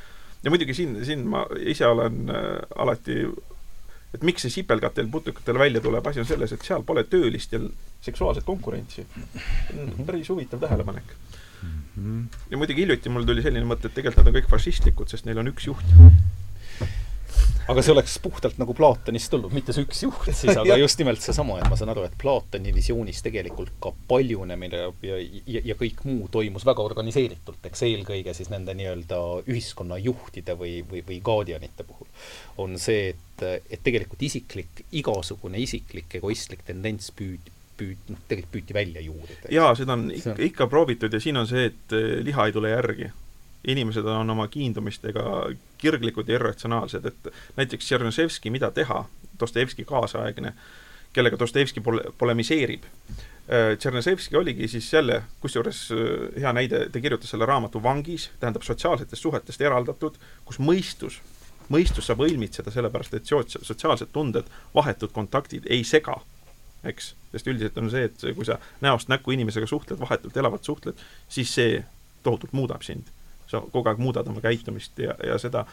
ja muidugi siin, siin ma ise olen äh, alati et miks see sipelgatel putukatel välja tuleb, asi on selles, et seal pole töölistel seksuaalset konkurentsi. Mhm. päris huvitav tähelepanek. ja muidugi hiljuti mul tuli selline mõte, et tegelikult nad on kõik fašistlikud, sest neil on üks juht aga see oleks puhtalt nagu Platonist tulnud, mitte see üks juht siis, aga just nimelt seesama, et ma saan aru, et Platoni visioonis tegelikult ka paljunemine ja, ja, ja kõik muu toimus väga organiseeritult, eks eelkõige siis nende nii-öelda ühiskonnajuhtide või, või, või guardianite puhul on see, et, et tegelikult isiklik, igasugune isiklik egoistlik tendents püüd-, püüd-, noh, tegelikult püüti välja juurida. jaa, seda on ikka, ikka proovitud ja siin on see, et eh, liha ei tule järgi. Inimesed on oma kiindumistega kirglikud ja irratsionaalsed, et näiteks Tšernševski Mida teha, Dostojevski kaasaegne, kellega Dostojevski pole-, polemiseerib. Eh, Tšernševski oligi siis jälle, kusjuures eh, hea näide, ta kirjutas selle raamatu vangis, tähendab sotsiaalsetest suhetest eraldatud, kus mõistus mõistus saab õilmitseda sellepärast, et sotsiaalsed tunded, vahetud kontaktid ei sega, eks. sest üldiselt on see, et kui sa näost näkku inimesega suhtled, vahetult elavalt suhtled, siis see tohutult muudab sind. Sa kogu aeg muudad oma käitumist ja, ja seda,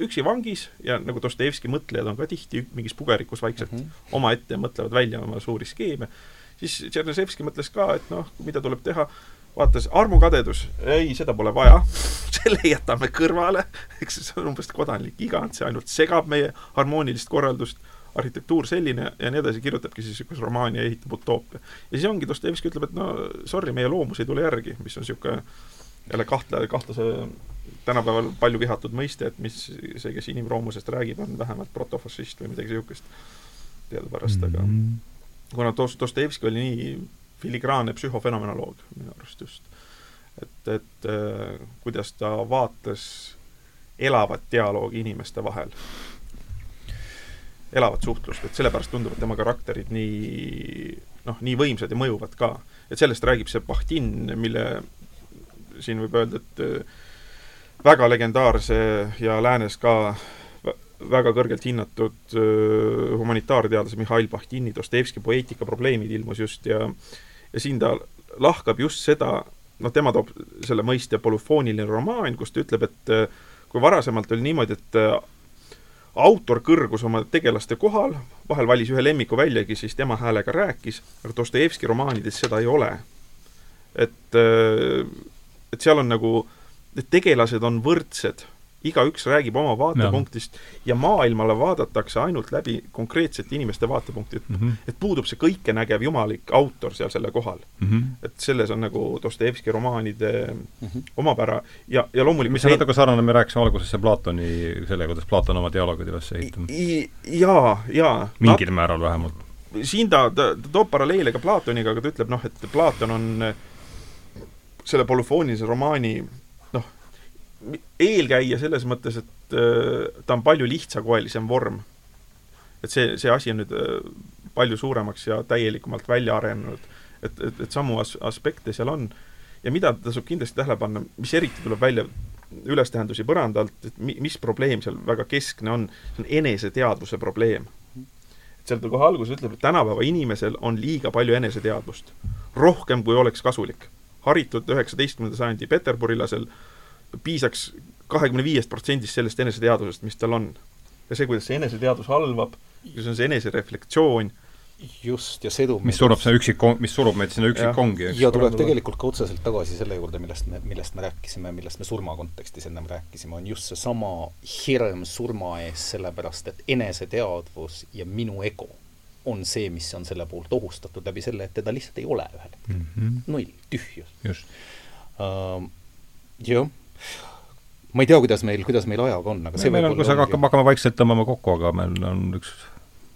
üksi vangis ja nagu Dostojevski mõtlejad on ka tihti mingis pugerikus vaikselt mm -hmm. omaette ja mõtlevad välja oma suuri skeeme, siis Tšerneševski mõtles ka, et noh, mida tuleb teha, vaatas armukadedus, ei, seda pole vaja, selle jätame kõrvale, eks see on umbes kodanlik igand, see ainult segab meie harmoonilist korraldust, arhitektuur selline ja nii edasi, kirjutabki siis niisuguse romaani ja ehitab utoopia. ja siis ongi, Dostojevski ütleb, et no sorry, meie loomus ei tule järgi, mis on niisugune jälle kahtle, kahtlase tänapäeval palju vihatud mõiste, et mis see, kes inimloomusest räägib, on vähemalt protofašist või midagi niisugust teadupärast mm, -hmm. aga kuna Dostojevski oli nii filigraanne psühhofenomenoloog minu arust just. et, et äh, kuidas ta vaatas elavat dialoogi inimeste vahel, elavat suhtlust, et sellepärast tunduvad tema karakterid nii noh, nii võimsad ja mõjuvad ka. et sellest räägib see Bahtin, mille siin võib öelda, et äh, väga legendaarse ja läänes ka väga kõrgelt hinnatud uh, humanitaarteadlase Mihhail Bahtini Dostojevski poeetika probleemid ilmus just ja ja siin ta lahkab just seda, noh, tema toob selle mõiste polüfooniline romaan, kus ta ütleb, et äh, kui varasemalt oli niimoodi, et äh, autor kõrgus oma tegelaste kohal, vahel valis ühe lemmiku väljagi, siis tema häälega rääkis, aga Dostojevski romaanides seda ei ole. et, äh, et seal on nagu, need tegelased on võrdsed igaüks räägib oma vaatepunktist ja. ja maailmale vaadatakse ainult läbi konkreetsete inimeste vaatepunkti, et mm, -hmm. et puudub see kõikenägev jumalik autor seal selle kohal mm. -hmm. et selles on nagu Dostojevski romaanide mm -hmm. omapära ja, ja loomulikult mis on natuke sarnane, me rääkisime alguses see Platoni, selle, kuidas Platon oma dialoogid üles ehitab. jaa, jaa. mingil määral vähemalt. siin ta, ta, ta toob paralleele ka Platoniga, aga ta ütleb noh, et Platon on selle polüfoonilise romaani eelkäija selles mõttes, et äh, ta on palju lihtsakoelisem vorm. et see, see asi on nüüd äh, palju suuremaks ja täielikumalt välja arenenud, et, et, et samu as-, aspekte seal on. ja mida tasub kindlasti tähele panna, mis eriti tuleb välja ülestähendusi põranda alt, et mi-, mis probleem seal väga keskne on, see on eneseteadvuse probleem. et seal ta kohe alguses ütleb, et tänapäeva inimesel on liiga palju eneseteadvust. rohkem, kui oleks kasulik. Haritud üheksateistkümnenda sajandi peterburilasel piisaks kahekümne viiest protsendist sellest eneseteadvusest, mis tal on. ja see, kuidas see eneseteadvus halvab, kuidas on see enesereflektsioon, just, ja sedu mis surub see üksik, mis surub meid sinna üksikkongi, eks. ja tuleb tegelikult ka otseselt tagasi selle juurde, millest me, millest me rääkisime, millest me surma kontekstis ennem rääkisime, on just seesama hirm surma ees, sellepärast et eneseteadvus ja minu ego on see, mis on selle poolt ohustatud läbi selle, et teda lihtsalt ei ole ühel hetkel mm. -hmm. null, tühjus. just uh,. jah ma ei tea, kuidas meil, kuidas meil ajaga on, aga see meil on, kui sa hakkab, hakkame vaikselt tõmbama kokku, aga meil on üks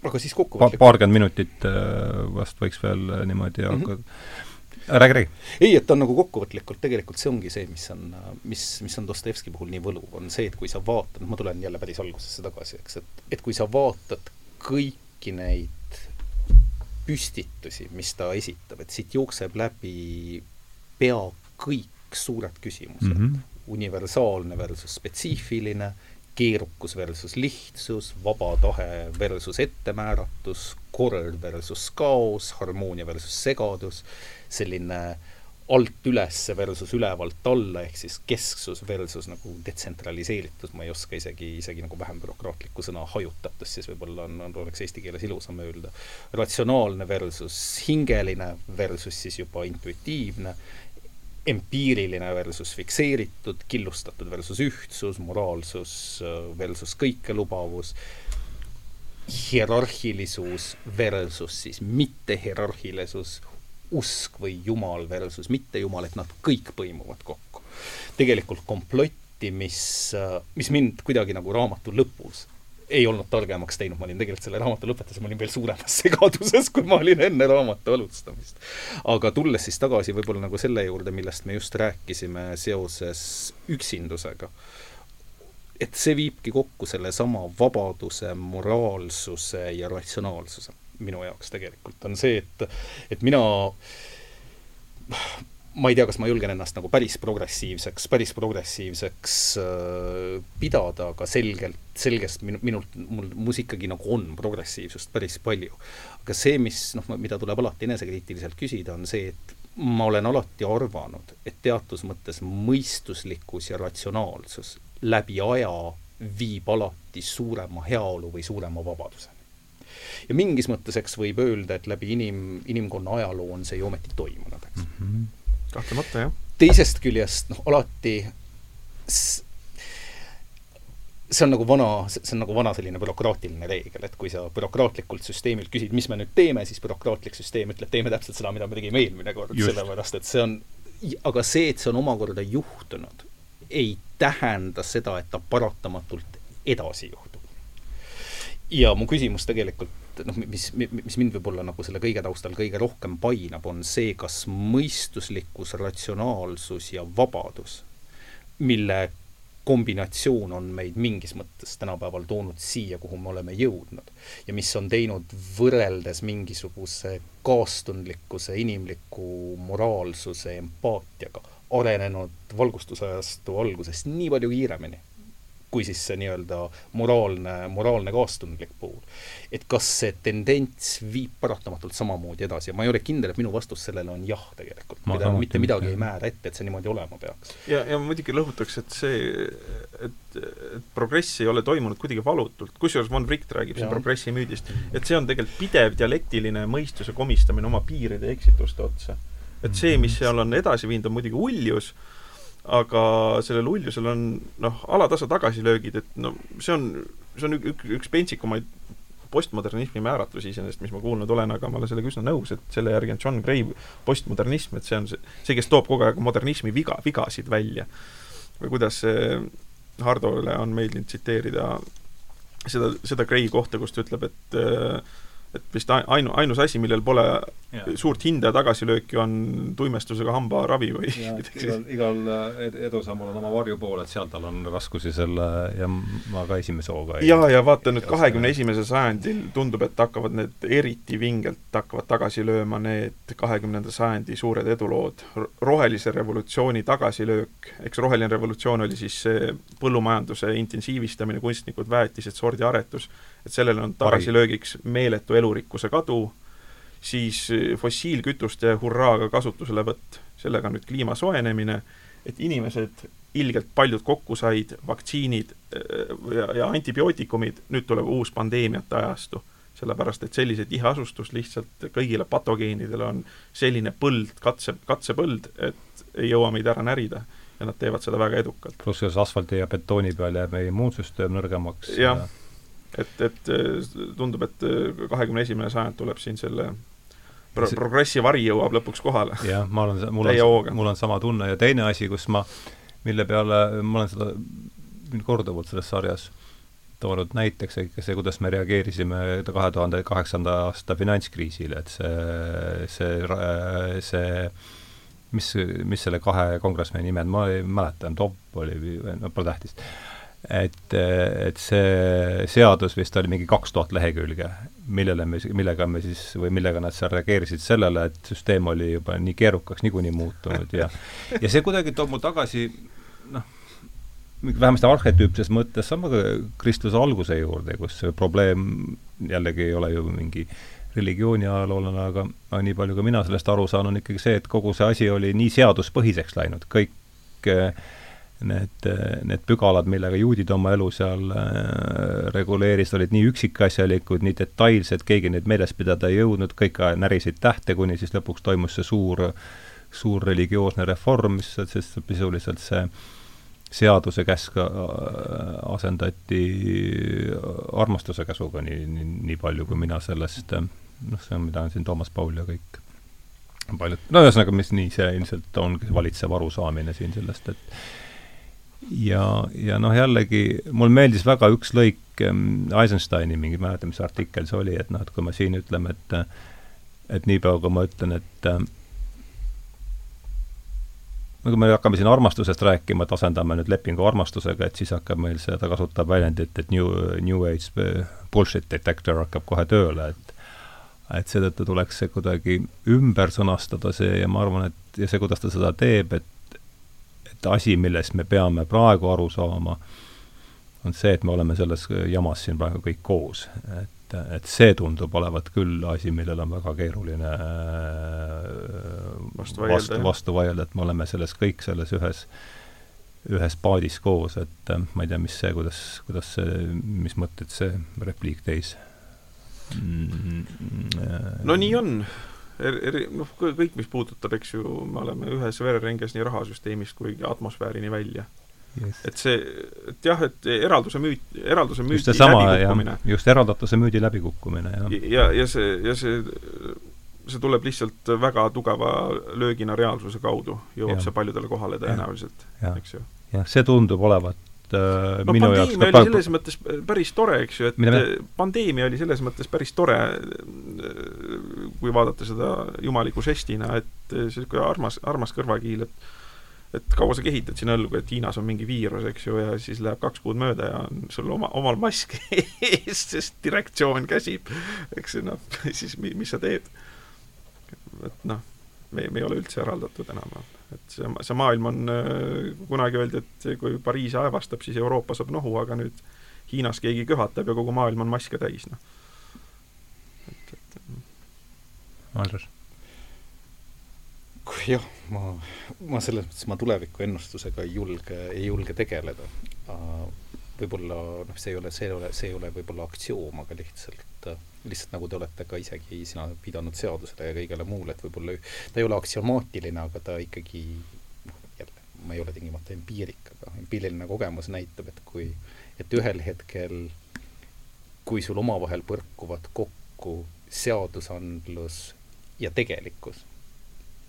aga siis kokkuvõtlikult pa, paarkümmend minutit äh, vast võiks veel äh, niimoodi mm -hmm. aga räägi, räägi. ei, et ta on nagu kokkuvõtlikult, tegelikult see ongi see, mis on, mis, mis on Dostojevski puhul nii võluv, on see, et kui sa vaatad, ma tulen jälle päris algusesse tagasi, eks, et, et kui sa vaatad kõiki neid püstitusi, mis ta esitab, et siit jookseb läbi pea kõik suured küsimused mm. -hmm universaalne versus spetsiifiline, keerukus versus lihtsus, vaba tahe versus ettemääratus, kord versus kaos, harmoonia versus segadus, selline alt üles versus ülevalt alla, ehk siis kesksus versus nagu detsentraliseeritus, ma ei oska isegi, isegi nagu vähem bürokraatlikku sõna hajutatus, siis võib-olla on, on, oleks eesti keeles ilusam öelda. ratsionaalne versus hingeline versus siis juba intuitiivne empiiriline versus fikseeritud, killustatud versus ühtsus, moraalsus versus kõikelubavus, hierarhilisus versus siis mittehierarhilisus, usk või jumal versus mittejumal, et nad kõik põimuvad kokku. tegelikult komplotti, mis, mis mind kuidagi nagu raamatu lõpus ei olnud targemaks teinud, ma olin tegelikult selle raamatu lõpetades, ma olin veel suuremas segaduses, kui ma olin enne raamatu alustamist. aga tulles siis tagasi võib-olla nagu selle juurde, millest me just rääkisime seoses üksindusega, et see viibki kokku sellesama vabaduse, moraalsuse ja ratsionaalsuse minu jaoks tegelikult, on see, et, et mina ma ei tea, kas ma julgen ennast nagu päris progressiivseks, päris progressiivseks äh, pidada, aga selgelt, selgest minu, minult, mul, mus ikkagi nagu on progressiivsust päris palju. aga see, mis noh, mida tuleb alati enesekriitiliselt küsida, on see, et ma olen alati arvanud, et teatud mõttes mõistuslikkus ja ratsionaalsus läbi aja viib alati suurema heaolu või suurema vabaduseni. Ja mingis mõttes, eks võib öelda, et läbi inim, inimkonna ajaloo on see ju ometi toimunud, eks mm. -hmm kahtlemata, jah. teisest küljest noh, alati see on nagu vana, see on nagu vana selline bürokraatiline reegel, et kui sa bürokraatlikult süsteemilt küsid, mis me nüüd teeme, siis bürokraatlik süsteem ütleb, teeme täpselt seda, mida me tegime eelmine kord, sellepärast et see on, aga see, et see on omakorda juhtunud, ei tähenda seda, et ta paratamatult edasi juhtub. Ja mu küsimus tegelikult noh, mis, mis mind võib-olla nagu selle kõige taustal kõige rohkem painab, on see, kas mõistuslikkus, ratsionaalsus ja vabadus, mille kombinatsioon on meid mingis mõttes tänapäeval toonud siia, kuhu me oleme jõudnud ja mis on teinud võrreldes mingisuguse kaastundlikkuse, inimliku moraalsuse, empaatiaga arenenud valgustusajastu algusest nii palju kiiremini kui siis see nii-öelda moraalne, moraalne kaastundlik pool. et kas see tendents viib paratamatult samamoodi edasi ja ma ei ole kindel, et minu vastus sellele on jah tegelikult. mida mitte midagi ei määra ette, et see niimoodi olema peaks. ja, ja muidugi lõhutaks, et see, et, et progress ei ole toimunud kuidagi valutult, kusjuures von Wright räägib siin progressi müüdist, et see on tegelikult pidev dialektiline mõistuse komistamine oma piiride ja eksituste otsa. et see, mis seal on edasi viinud, on muidugi uljus, aga sellel uljusel on noh, alatasa tagasilöögid, et no see on, see on üks, üks pentsikumaid postmodernismi määratlusi iseenesest, mis ma kuulnud olen, aga ma olen sellega üsna nõus, et selle järgi on John Gray postmodernism, et see on see, see, kes toob kogu aeg modernismi viga, vigasid välja. või kuidas see Hardole on meeldinud tsiteerida seda, seda Gray kohta, kus ta ütleb, et äh, et vist ainu, ainus asi, millel pole ja. suurt hinda ja tagasilööki, on tuimestusega hambaravi või igal, igal äh, edusammul on oma varjupool, et seal tal on raskusi selle ja ma ka esimese hooga ei jaa, ja vaata nüüd kahekümne esimesel sajandil tundub, et hakkavad need eriti vingelt hakkavad tagasi lööma need kahekümnenda sajandi suured edulood. rohelise revolutsiooni tagasilöök, eks roheline revolutsioon oli siis see põllumajanduse intensiivistamine, kunstnikud, väetised, sordiaretus et sellele on tagasilöögiks meeletu elurikkuse kadu, siis fossiilkütuste hurraaga kasutuselevõtt, sellega nüüd kliima soojenemine, et inimesed ilgelt paljud kokku said, vaktsiinid äh, ja, ja antibiootikumid, nüüd tuleb uus pandeemiate ajastu. sellepärast, et sellise tiheasustus lihtsalt kõigile patogeenidele on selline põld, katse, katsepõld, et ei jõua meid ära närida. ja nad teevad seda väga edukalt. pluss selles asfaldi ja betooni peal jääb meie immuunsüsteem nõrgemaks. jah ja et, et tundub, et kahekümne esimene sajand tuleb siin selle pro-, progressi vari jõuab lõpuks kohale. jah, ma olen, mul on, mul on sama tunne. Ja teine asi, kus ma, mille peale ma olen seda korduvalt selles sarjas toonud näiteks see, kuidas me reageerisime kahe tuhande kaheksanda aasta finantskriisile, et see, see, see mis, mis selle kahe kongressmeni nimed, ma ei mäleta, Topp oli, no pole tähtis et, et see seadus vist oli mingi kaks tuhat lehekülge, millele me, millega me siis, või millega nad seal reageerisid sellele, et süsteem oli juba nii keerukaks niikuinii muutunud ja ja see kuidagi toob mul tagasi noh, vähemasti arhetüüpses mõttes sama kristluse alguse juurde, kus see probleem jällegi ei ole ju mingi religiooni ajaloolane, aga, nii palju, kui mina sellest aru saan, on ikkagi see, et kogu see asi oli nii seaduspõhiseks läinud, kõik äh, need, need pügalad, millega juudid oma elu seal äh, reguleerisid, olid nii üksikasjalikud, nii detailsed, keegi neid meeles pidada ei jõudnud, kõik närisid tähte, kuni siis lõpuks toimus see suur, suur religioosne reform, mis, sest sisuliselt see seaduse käsk äh, asendati armastuse käsuga nii, nii, nii palju, kui mina sellest noh, see on, mida on siin Toomas Paul ja kõik paljud, no ühesõnaga, mis nii see ilmselt ongi valitsev arusaamine siin sellest, et ja, ja noh, jällegi mulle meeldis väga üks lõik ähm, Eisensteini mingi, ma ei mäleta, mis artikkel see oli, et noh, et kui me siin ütleme, et et niipea, kui ma ütlen, et äh, no kui me hakkame siin armastusest rääkima, et asendame nüüd lepingu armastusega, et siis hakkab meil see, ta kasutab väljendit, et new, new age bullshit detector hakkab kohe tööle, et et seetõttu tuleks see kuidagi ümber sõnastada, see, ja ma arvan, et ja see, kuidas ta seda teeb, et asi, millest me peame praegu aru saama, on see, et me oleme selles jamas siin praegu kõik koos. et et, see tundub olevat küll asi, millel on väga keeruline äh, vastu vaielda, vastu, vastu vaielda, et me oleme selles kõik selles ühes, ühes paadis koos, et äh, ma ei tea, mis see, kuidas, kuidas see, mis mõtteid see repliik teis mm,? no nii on er,. Eri, noh, kõik, mis puudutab, eks ju, me oleme ühes vererenges nii rahasüsteemist kui atmosfäärini välja yes.. et see, et jah, et eralduse müüt, eralduse müüdi läbikukkumine. just, eraldatuse müüdi läbikukkumine, jah. ja, ja see, ja see, see tuleb lihtsalt väga tugeva löögina reaalsuse kaudu, jõuab ja. see paljudele kohale tõenäoliselt, eks ju. jah, see tundub olevat äh, no minu jaoks pandeemia oli selles mõttes päris tore, eks ju, et Mida pandeemia oli selles mõttes päris tore, kui vaadata seda jumaliku žestina, et niisugune armas, armas kõrvakiil, et et kaua sa kehitad sinna õlgu, et Hiinas on mingi viirus, eks ju, ja siis läheb kaks kuud mööda ja on sul oma, omal mask ees, sest direktsioon käsib, eks ju, noh, siis mi, mis sa teed? et noh, me, me ei ole üldse eraldatud enam, et see, see maailm on, kunagi öeldi, et kui Pariis aevastab, siis Euroopa saab nohu, aga nüüd Hiinas keegi köhatab ja kogu maailm on maske täis, noh. et, et Andres jah, ma, ma selles mõttes, ma tuleviku ennustusega ei julge, ei julge tegeleda. võib-olla noh, see ei ole, see ei ole, see ei ole võib-olla aktsioom, aga lihtsalt, lihtsalt nagu te olete ka isegi sina pidanud seadusele ja kõigele muule, et võib-olla ta ei ole aktsiomaatiline, aga ta ikkagi noh, jälle, ma ei ole tingimata empiirik, aga empiiriline kogemus näitab, et kui, et ühel hetkel, kui sul omavahel põrkuvad kokku seadusandlus ja tegelikkus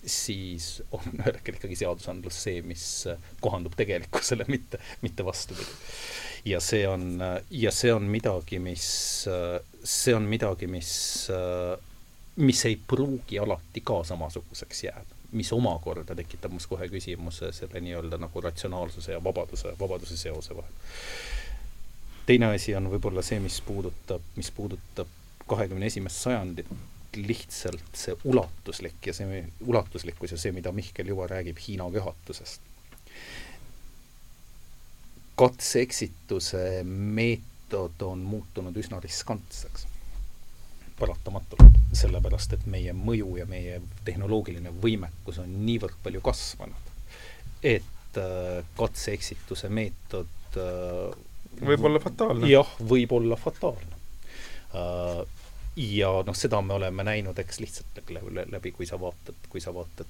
siis on ühel hetkel ikkagi seadusandlus see, mis kohandub tegelikkusele, mitte, mitte vastupidi. ja see on, ja see on midagi, mis, see on midagi, mis, mis ei pruugi alati ka samasuguseks jääda mis omakorda tekitab must kohe küsimuse selle nii-öelda nagu ratsionaalsuse ja vabaduse, vabaduse seose vahel. teine asi on võib-olla see, mis puudutab, mis puudutab kahekümne esimest sajandit, lihtsalt see ulatuslik ja see ulatuslikkus ja see, mida Mihkel juba räägib Hiina köhatusest. katse-eksituse meetod on muutunud üsna riskantseks, paratamatult, sellepärast et meie mõju ja meie tehnoloogiline võimekus on niivõrd palju kasvanud, et äh, katse-eksituse meetod äh, võib olla fataalne. jah, võib olla fataalne uh, ja noh, seda me oleme näinud, eks lihtsalt läbi, kui sa vaatad, kui sa vaatad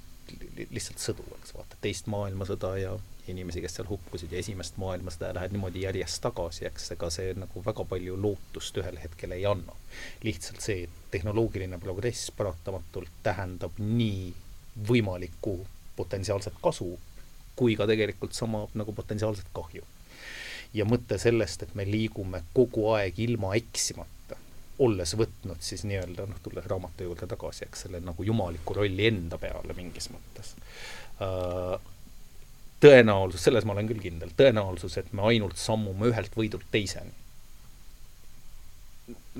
lihtsalt sõdu, eks, vaatad teist maailmasõda ja inimesi, kes seal hukkusid ja esimest maailmasõda lähed niimoodi järjest tagasi, eks ega see nagu väga palju lootust ühel hetkel ei anna. lihtsalt see, et tehnoloogiline progress paratamatult tähendab nii võimalikku potentsiaalset kasu, kui ka tegelikult sama nagu potentsiaalset kahju. ja mõte sellest, et me liigume kogu aeg ilma eksimata, olles võtnud siis nii-öelda noh, tulles raamatu juurde tagasi, eks selle nagu jumaliku rolli enda peale mingis mõttes uh,. Tõenäosus, selles ma olen küll kindel, tõenäosus, et me ainult sammume ühelt võidult teiseni.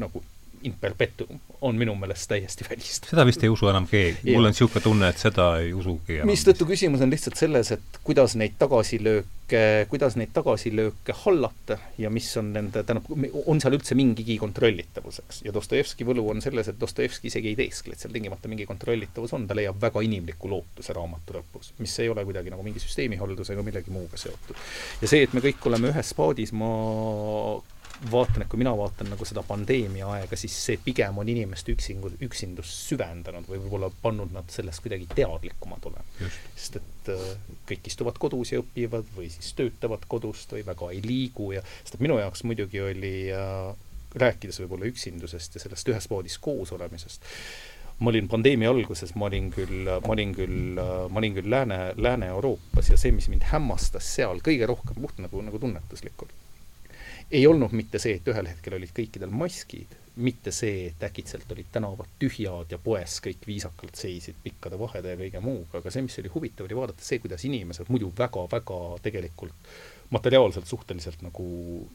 Nagu in perpetuum on minu meelest täiesti välistatud. seda vist ei usu enam keegi, mul on niisugune tunne, et seda ei usugi enam. mistõttu küsimus on lihtsalt selles, et kuidas neid tagasilööke, kuidas neid tagasilööke hallata ja mis on nende, tähendab, on seal üldse mingigi kontrollitavus, eks. ja Dostojevski võlu on selles, et Dostojevski isegi ei teeskle, et seal tingimata mingi kontrollitavus on, ta leiab väga inimliku lootuse raamatu lõpus, mis ei ole kuidagi nagu mingi süsteemihaldusega millegi muuga seotud. ja see, et me kõik oleme ühes paadis, ma vaatan, et kui mina vaatan nagu seda pandeemia aega, siis see pigem on inimeste üksingu, üksindust süvendanud või võib-olla pannud nad sellest kuidagi teadlikumad olema. sest et äh, kõik istuvad kodus ja õpivad või siis töötavad kodust või väga ei liigu ja sest et minu jaoks muidugi oli äh, rääkides võib-olla üksindusest ja sellest ühes voodis koos olemisest, ma olin pandeemia alguses, ma olin küll, ma olin küll, ma olin küll Lääne, Lääne-Euroopas ja see, mis mind hämmastas seal kõige rohkem, puht nagu, nagu tunnetuslikult, ei olnud mitte see, et ühel hetkel olid kõikidel maskid, mitte see, et äkitselt olid tänavad tühjad ja poes kõik viisakalt seisid pikkade vahede ja kõige muuga, aga see, mis oli huvitav, oli vaadata see, kuidas inimesed muidu väga-väga tegelikult materiaalselt suhteliselt nagu,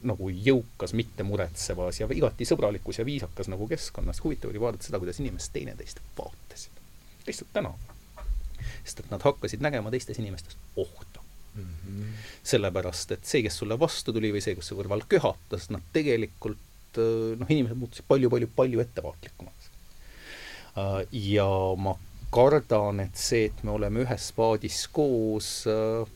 nagu jõukas, mitte muretsevas ja igati sõbralikus ja viisakas nagu keskkonnas, huvitav oli vaadata seda, kuidas inimesed teineteist vaatasid. lihtsalt tänaval. sest et nad hakkasid nägema teistes inimestes ohtu mm. -hmm. sellepärast, et see, kes sulle vastu tuli või see, kes su kõrval köhatas, nad tegelikult noh, inimesed muutusid palju-palju-palju ettevaatlikumaks. Äh, ja ma kardan, et see, et me oleme ühes paadis koos, äh,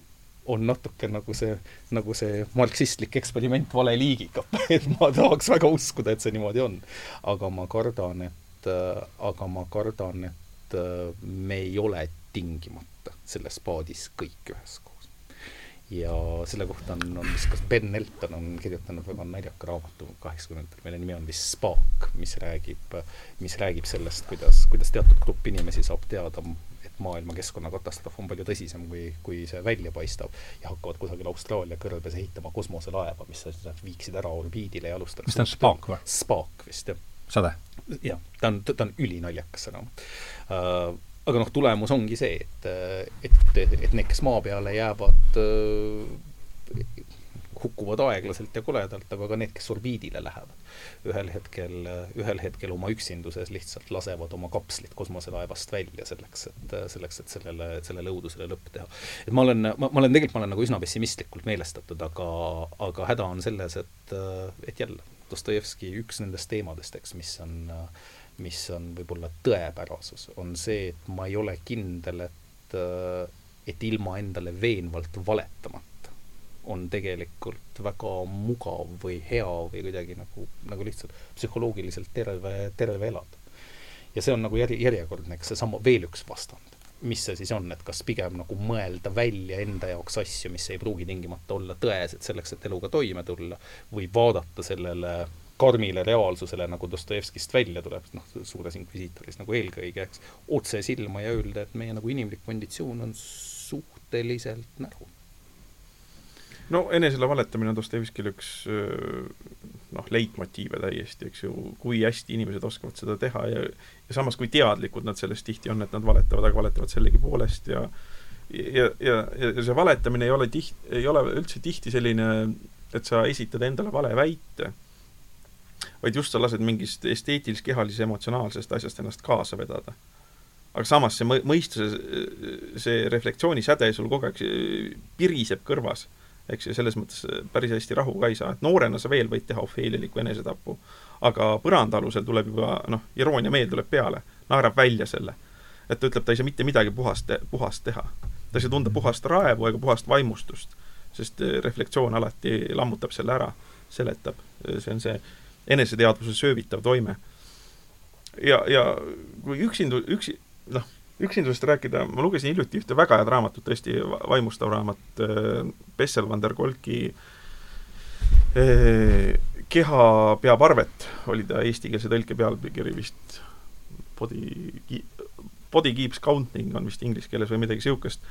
on natuke nagu see, nagu see marksistlik eksperiment vale liigiga et ma tahaks väga uskuda, et see niimoodi on. aga ma kardan, et, äh, aga ma kardan, et äh, me ei ole tingimata selles paadis kõik üheskoos ja selle kohta on, on vist kas Ben Elton on kirjutanud väga naljaka raamatu kaheksakümnendatel, mille nimi on vist Spark, mis räägib, mis räägib sellest, kuidas, kuidas teatud grupp inimesi saab teada, et maailma keskkonnakatastroof on palju tõsisem, kui, kui see välja paistab ja hakkavad kusagil Austraalia kõrbes ehitama kosmoselaeva, mis viiksid ära orbiidile ja alustaks mis ta on, Spark või? Spark vist, jah. sade? jah, ta on, ta on ülinaljakas raamat uh, aga noh, tulemus ongi see, et, et, et need, kes maa peale jäävad, hukkuvad aeglaselt ja koledalt, aga ka need, kes orbiidile lähevad, ühel hetkel, ühel hetkel oma üksinduses lihtsalt lasevad oma kapslit kosmoselaevast välja selleks, et, selleks, et sellele, sellele õudusele lõpp teha. et ma olen, ma, ma olen tegelikult, ma olen nagu üsna pessimistlikult meelestatud, aga, aga häda on selles, et, et jälle, Dostojevski üks nendest teemadest, eks, mis on äh, mis on võib-olla tõepärasus, on see, et ma ei ole kindel, et, äh, et ilma endale veenvalt valetamata on tegelikult väga mugav või hea või kuidagi nagu, nagu lihtsalt psühholoogiliselt terve, terve elada. ja see on nagu järje, järjekordne, eks seesama veel üks vastand. mis see siis on, et kas pigem nagu mõelda välja enda jaoks asju, mis ei pruugi tingimata olla tõesed selleks, et eluga toime tulla, või vaadata sellele karmile reaalsusele, nagu Dostojevskist välja tuleb, noh, suures inkvisiitoris nagu eelkõige, eks, otse silma ja öelda, et meie nagu inimlik konditsioon on suhteliselt näru. no enesele valetamine on Dostojevskil üks noh, leitmotiive täiesti, eks ju, kui hästi inimesed oskavad seda teha ja ja samas, kui teadlikud nad sellest tihti on, et nad valetavad, aga valetavad sellegipoolest ja ja, ja, ja see valetamine ei ole tiht-, ei ole üldse tihti selline, et sa esitad endale vale väite vaid just sa lased mingist esteetilis-, kehalis-, emotsionaalsest asjast ennast kaasa vedada. aga samas see mõistuse, see reflektsioonisäde sul kogu aeg piriseb kõrvas, eks ju, selles mõttes päris hästi rahu ka ei saa, et noorena sa veel võid teha ofeeliliku enesetapu, aga põrandaalusel tuleb juba noh, iroonia meel tuleb peale, naerab välja selle. et ta ütleb, ta ei saa mitte midagi puhast, puhast teha. ta ei saa tunda puhast raevu ega puhast vaimustust, sest reflektsioon alati lammutab selle ära, seletab, see on see eneseteadvuse söövitav toime. ja, ja kui üksindu-, üksi, noh, üksindusest rääkida, ma lugesin hiljuti ühte väga head raamatut, tõesti vaimustav raamat, äh, Bessel van der Kolki eh, Keha peab arvet, oli ta eestikeelse tõlke pealkiri vist, body, body keeps counting on vist inglise keeles või midagi niisugust.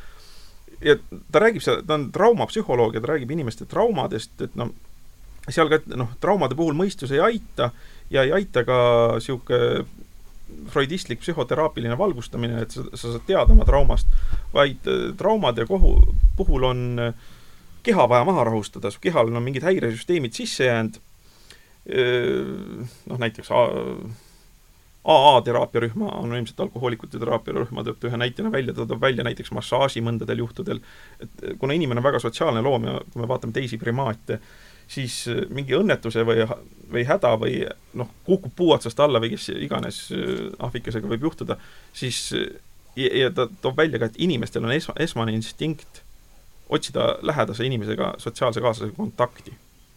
ja ta räägib seal, ta on traumapsühholoog ja ta räägib inimeste traumadest, et noh, seal ka, noh, traumade puhul mõistus ei aita ja ei aita ka niisugune freudistlik psühhoteraapiline valgustamine, et sa, sa saad teada oma traumast, vaid äh, traumade kohu, puhul on äh, keha vaja maha rahustada, su kehal on mingid häiresüsteemid sisse jäänud, äh, noh näiteks AA teraapiarühma, anonüümsete alkohoolikute teraapiarühma tõob ta ühe näitena välja, ta toob välja näiteks massaaži mõndadel juhtudel, et kuna inimene on väga sotsiaalne loom ja kui me vaatame teisi primaate, siis äh, mingi õnnetuse või, või häda või noh, kukub puu otsast alla või kes iganes äh, ahvikesega võib juhtuda, siis äh, ja, ja ta toob välja ka, et inimestel on esma, esmane instinkt otsida lähedase inimesega, sotsiaalse kaaslasega kontakti.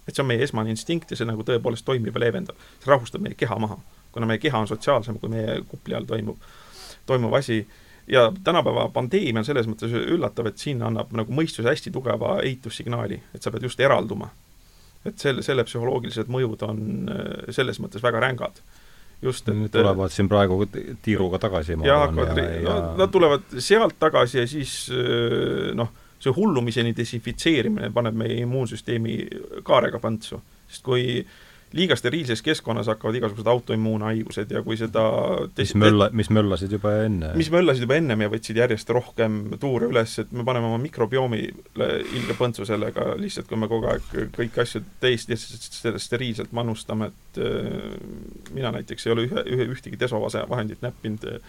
et see on meie esmane instinkt ja see nagu tõepoolest toimib ja leevendab. see rahustab meie keha maha, kuna meie keha on sotsiaalsem kui meie kupli all toimub, toimuv asi ja tänapäeva pandeemia on selles mõttes üllatav, et siin annab nagu mõistus hästi tugeva ehitussignaali, et sa pead just eralduma et selle, selle psühholoogilised mõjud on äh, selles mõttes väga rängad. just, et tulevad siin praegu tiiruga tagasi, ma arvan. ja... no nad tulevad sealt tagasi ja siis noh, see hullumiseni desinfitseerimine paneb meie immuunsüsteemi kaarega pantsu. sest kui äh, liiga steriilses keskkonnas hakkavad igasugused autoimmuunhaigused ja kui seda mis mölla, mis möllasid juba enne. mis möllasid juba ennem ja võtsid järjest rohkem tuure üles, et me paneme oma mikrobioomile ilge põntsu sellega, lihtsalt kui me kogu aeg kõiki asju täiesti steriilselt manustame, et äh, mina näiteks ei ole ühe, ühe, ühtegi desovahendit näppinud ja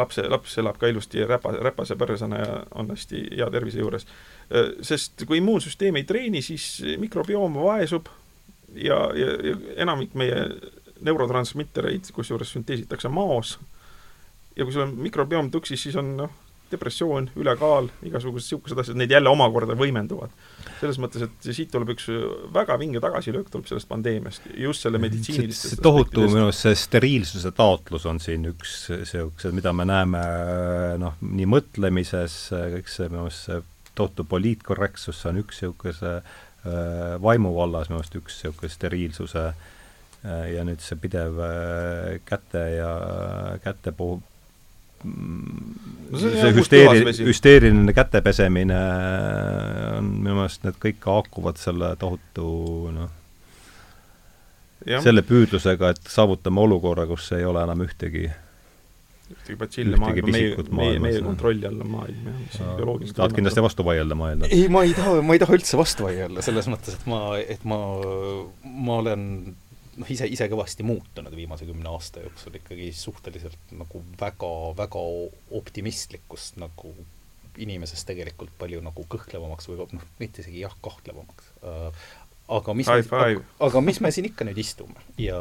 laps, laps elab ka ilusti räpa, räpase põrsana ja on hästi hea tervise juures. Äh, sest kui immuunsüsteem ei treeni, siis mikrobioom vaesub, ja, ja, ja enamik meie neurotransmittereid, kusjuures sünteesitakse maos, ja kui sul on mikrobioom tuksis, siis on noh, depressioon, ülekaal, igasugused niisugused asjad, need jälle omakorda võimenduvad. selles mõttes, et siit tuleb üks väga vinge tagasilöök, tuleb sellest pandeemiast, just selle meditsiinilistest see tohutu minu arust see steriilsuse taotlus on siin üks niisugused, mida me näeme noh, nii mõtlemises, kõik see minu arust see tohutu poliitkorrektsus, see on üks niisuguse Äh, vaimu vallas minu arust üks niisugune steriilsuse äh, ja nüüd see pidev äh, käte ja käte puhul no see, see hüsteeri-, hüsteeriline käte pesemine on minu meelest, need kõik haakuvad selle tohutu noh, selle püüdlusega, et saavutame olukorra, kus ei ole enam ühtegi ühtegi batsilli maailma, meie, meie, meie kontrolli all on maailm, jah, mis on bioloogiline tahad kindlasti vastu vaielda, ma eeldan? ei, ma ei taha, ma ei taha üldse vastu vaielda, selles mõttes, et ma, et ma, ma olen noh, ise, ise kõvasti muutunud viimase kümne aasta jooksul ikkagi suhteliselt nagu väga, väga optimistlikust nagu inimesest tegelikult palju nagu kõhklevamaks või noh, mitte isegi jah, kahtlevamaks äh, aga mis aga, aga mis me siin ikka nüüd istume? Ja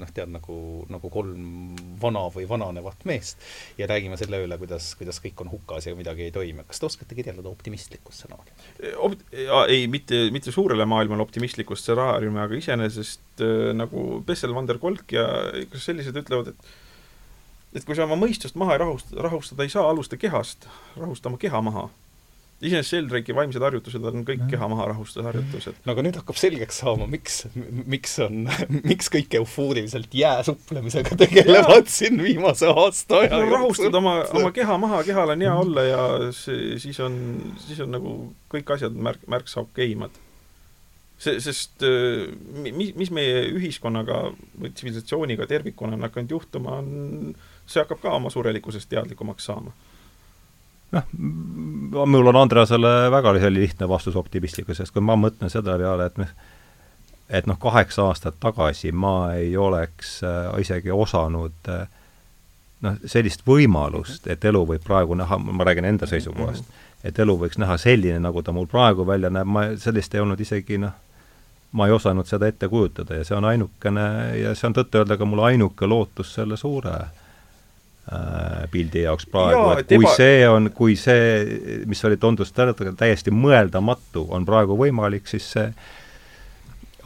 noh, tead nagu, nagu kolm vana või vananevat meest ja räägime selle üle, kuidas, kuidas kõik on hukas ja midagi ei toimi. kas te oskate kirjeldada optimistlikku stsenaariumi Opt-, ei, mitte, mitte suurele maailmale optimistlikku stsenaariumi, aga iseenesest äh, nagu Bessel van der Kolk ja sellised ütlevad, et et kui sa oma mõistust maha ei rahusta, rahustada ei saa, alusta kehast, rahusta oma keha maha iseenesest Sheldrake'i vaimsed harjutused on kõik keha maha rahustusharjutused. no aga nüüd hakkab selgeks saama, miks, miks on, miks kõik eufooriliselt jääsuplemisega tegelevad siin viimase aasta aja jooksul. rahustad oma, oma keha maha, kehal on hea olla ja see, siis on, siis on nagu kõik asjad märk, märksa okeimad. see, sest mis, mis meie ühiskonnaga või tsivilisatsiooniga tervikuna on hakanud juhtuma, on, see hakkab ka oma surelikkusest teadlikumaks saama noh, mul on Andreasele väga lihtne vastus optimistlikkusest, kui ma mõtlen selle peale, et me et noh, kaheksa aastat tagasi ma ei oleks äh, isegi osanud äh, noh, sellist võimalust, et elu võib praegu näha, ma räägin enda seisukohast, et elu võiks näha selline, nagu ta mul praegu välja näeb, ma, sellist ei olnud isegi noh, ma ei osanud seda ette kujutada ja see on ainukene ja see on tõtt-öelda ka mul ainuke lootus selle suure Äh, pildi jaoks praegu, et kui eba... see on, kui see, mis oli, tundus täiesti mõeldamatu, on praegu võimalik, siis see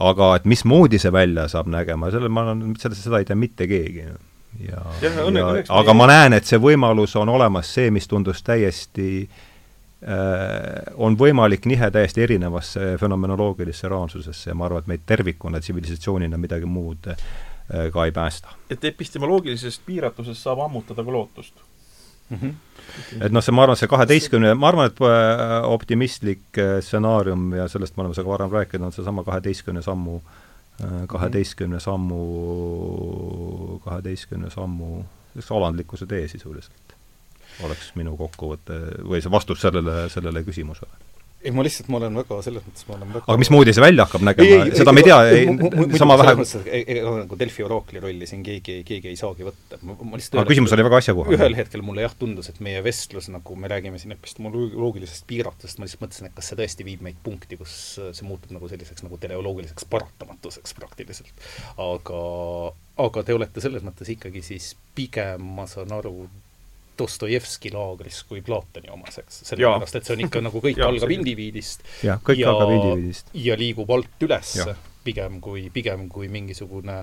aga et mismoodi see välja saab nägema, selle ma arvan, sellest, seda ei tea mitte keegi. ja, ja, ja aga ma näen, et see võimalus on olemas, see, mis tundus täiesti äh, on võimalik nihe täiesti erinevasse fenomenoloogilisse reaalsusesse ja ma arvan, et meid tervikuna tsivilisatsioonina midagi muud äh, Äh, ka ei päästa. et epistemoloogilisest piiratusest saab ammutada ka lootust mm? -hmm. et noh, see, ma arvan, see kaheteistkümne, ma arvan, et äh, optimistlik äh, stsenaarium ja sellest me oleme sinuga varem rääkinud, on seesama kaheteistkümne sammu, kaheteistkümne sammu, kaheteistkümne sammu, üks alandlikkuse tee sisuliselt oleks minu kokkuvõte või see vastus sellele, sellele küsimusele ei, ma lihtsalt, ma olen väga, selles mõttes ma olen väga aga mismoodi see välja hakkab nägema, seda me ei tea, sama vähe ega nagu Delfi oraakli rolli siin keegi, keegi ei saagi võtta. ma lihtsalt aga küsimus oli väga asjakohane. ühel hetkel mulle jah, tundus, et meie vestlus, nagu me räägime siin epistemoloogilisest piiratusest, ma lihtsalt mõtlesin, et kas see tõesti viib meid punkti, kus see muutub nagu selliseks nagu teleoloogiliseks paratamatuseks praktiliselt. aga, aga te olete selles mõttes ikkagi siis pigem, ma saan aru, Dostojevski laagris kui Platoni omas, eks. sellepärast, et see on ikka nagu kõik ja, algab indiviidist. jah, kõik ja, algab indiviidist. ja liigub alt üles, pigem kui, pigem kui mingisugune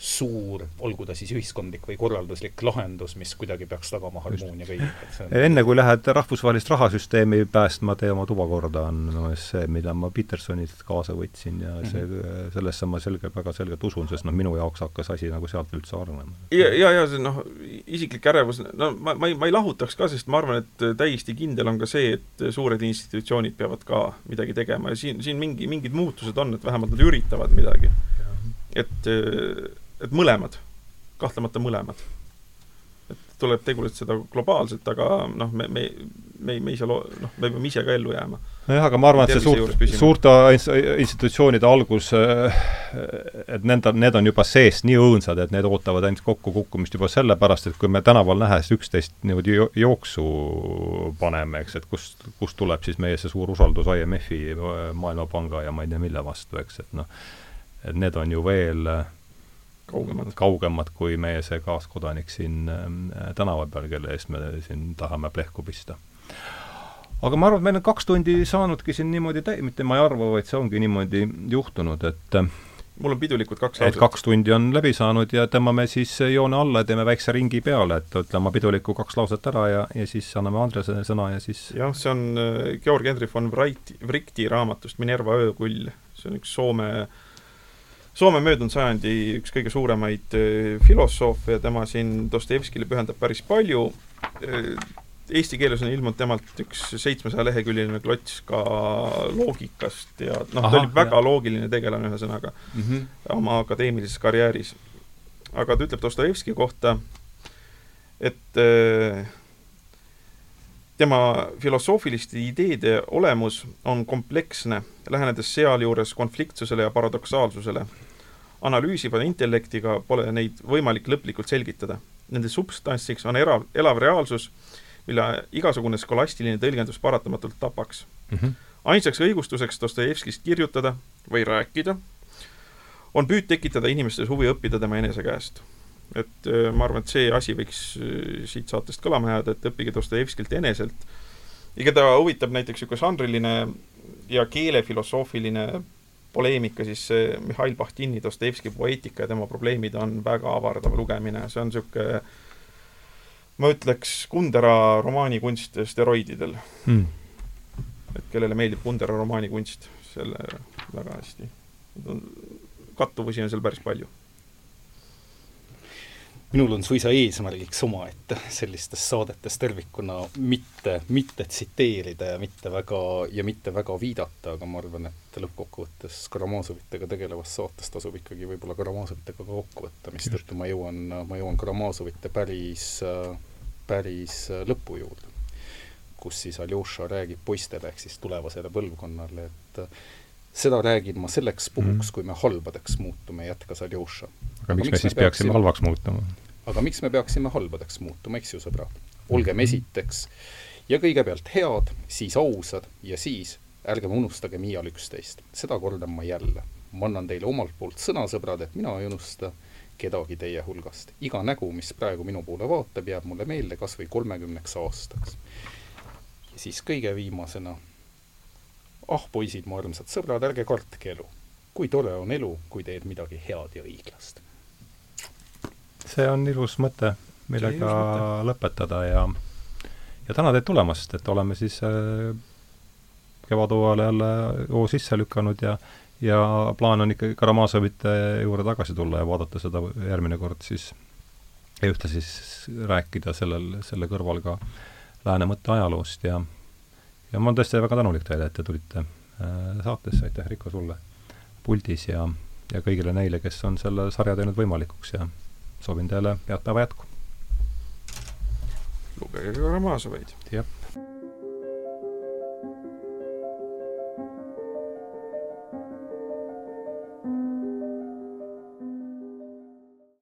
suur, olgu ta siis ühiskondlik või korralduslik lahendus, mis kuidagi peaks tagama harmoonia kõigiga, enne kui lähed rahvusvahelist rahasüsteemi päästma, tee oma tuba korda, on see, mida ma Petersonilt kaasa võtsin ja see mm, -hmm. sellesse ma selge, väga selgelt usun, sest noh, minu jaoks hakkas asi nagu sealt üldse arenema. ja, ja, ja see noh, isiklik ärevus, no ma, ma ei, ma ei lahutaks ka, sest ma arvan, et täiesti kindel on ka see, et suured institutsioonid peavad ka midagi tegema ja siin, siin mingi, mingid muutused on, et vähemalt nad üritavad midagi. et et mõlemad, kahtlemata mõlemad. et tuleb tegutseda globaalselt, aga noh, me, me, me, me ei saa loo-, noh, me peame ise ka ellu jääma. nojah, aga ma arvan, et see suurt, suurte institutsioonide algus, et nende, need on juba seest nii õõnsad, et need ootavad ainult kokkukukkumist juba sellepärast, et kui me tänaval nähes üksteist niimoodi jo jooksu paneme, eks, et kust, kust tuleb siis meie see suur usaldus IMF-i, Maailmapanga ja ma ei tea, mille vastu, eks, et noh, et need on ju veel äh, kaugemad, kaugemad kui meie see kaaskodanik siin äh, tänava peal, kelle eest me siin tahame plehku pista. aga ma arvan, et meil on kaks tundi saanudki siin niimoodi täi-, mitte ma ei arva, vaid see ongi niimoodi juhtunud, et äh, mul on pidulikud kaks lauset. et kaks tundi on läbi saanud ja tõmbame siis joone alla ja teeme väikse ringi peale, et ütleme pidulikku kaks lauset ära ja, ja siis anname Andresele sõna ja siis jah, see on äh, Georg Henry von Wright, Wrighti raamatust Minerva öökull. see on üks Soome äh, Soome möödunud sajandi üks kõige suuremaid äh, filosoofe ja tema siin Dostojevskile pühendab päris palju. Äh, eesti keeles on ilmunud temalt üks seitsmesaja leheküljeline klots ka loogikast ja noh, ta oli väga jah. loogiline tegelane ühesõnaga mm -hmm. oma akadeemilises karjääris. aga ta ütleb Dostojevski kohta, et äh, tema filosoofiliste ideede olemus on kompleksne, lähenedes sealjuures konfliktsusele ja paradoksaalsusele analüüsiva intellektiga pole neid võimalik lõplikult selgitada. Nende substantsiks on era-, elav reaalsus, mille igasugune skolastiline tõlgendus paratamatult tapaks mm. -hmm. ainsaks õigustuseks Dostojevskist kirjutada või rääkida on püüd tekitada inimestes huvi õppida tema enese käest. et äh, ma arvan, et see asi võiks äh, siit saatest kõlama jääda, et õppige Dostojevskilt eneselt. ja keda huvitab näiteks niisugune žanriline ja keelefilosoofiline poleemika, siis Mihhail Bahtini Dostojevski poeetika ja tema probleemid on väga avardav lugemine, see on niisugune ma ütleks Kundera romaanikunst steroididel. Hmm.. et kellele meeldib Kundera romaanikunst, selle väga hästi. kattuvusi on seal päris palju minul on suisa eesmärgiks omaette sellistes saadetes tervikuna mitte, mitte tsiteerida ja mitte väga, ja mitte väga viidata, aga ma arvan, et lõppkokkuvõttes Karamazovitega tegelevast saatest tasub ikkagi võib-olla Karamazovitega ka kokku võtta, mistõttu ma jõuan, ma jõuan Karamazovite päris, päris lõpu juurde. kus siis Aljoša räägib poistele ehk siis tulevasele põlvkonnale, et seda räägin ma selleks puhuks mm., kui me halbadeks muutume, jätkas Aljoša. aga miks me siis peaksime, peaksime halvaks muutuma? aga miks me peaksime halbadeks muutuma, eks ju, sõbrad? olgem mhm. esiteks ja kõigepealt head, siis ausad ja siis ärgem unustagem iial üksteist. seda kordan ma jälle. ma annan teile omalt poolt sõna, sõbrad, et mina ei unusta kedagi teie hulgast. iga nägu, mis praegu minu poole vaatab, jääb mulle meelde kas või kolmekümneks aastaks. ja siis kõige viimasena ah, poisid, mu armsad sõbrad, ärge kartke elu. kui tore on elu, kui teed midagi head ja õiglast. see on ilus mõte, millega ilus mõte. lõpetada ja ja täna teid tulemast, et oleme siis äh, kevadhooajale jälle hoo sisse lükanud ja ja plaan on ikkagi Karamazovite juurde tagasi tulla ja vaadata seda järgmine kord siis ja ühtlasi siis rääkida sellel, selle kõrval ka lääne mõtte ajaloost ja ja ma olen tõesti väga tänulik teile, et te tulite äh, saatesse, aitäh, Riko, sulle puldis ja, ja kõigile neile, kes on selle sarja teinud võimalikuks ja soovin teile head päeva jätku! lugege Karamazovaid! jah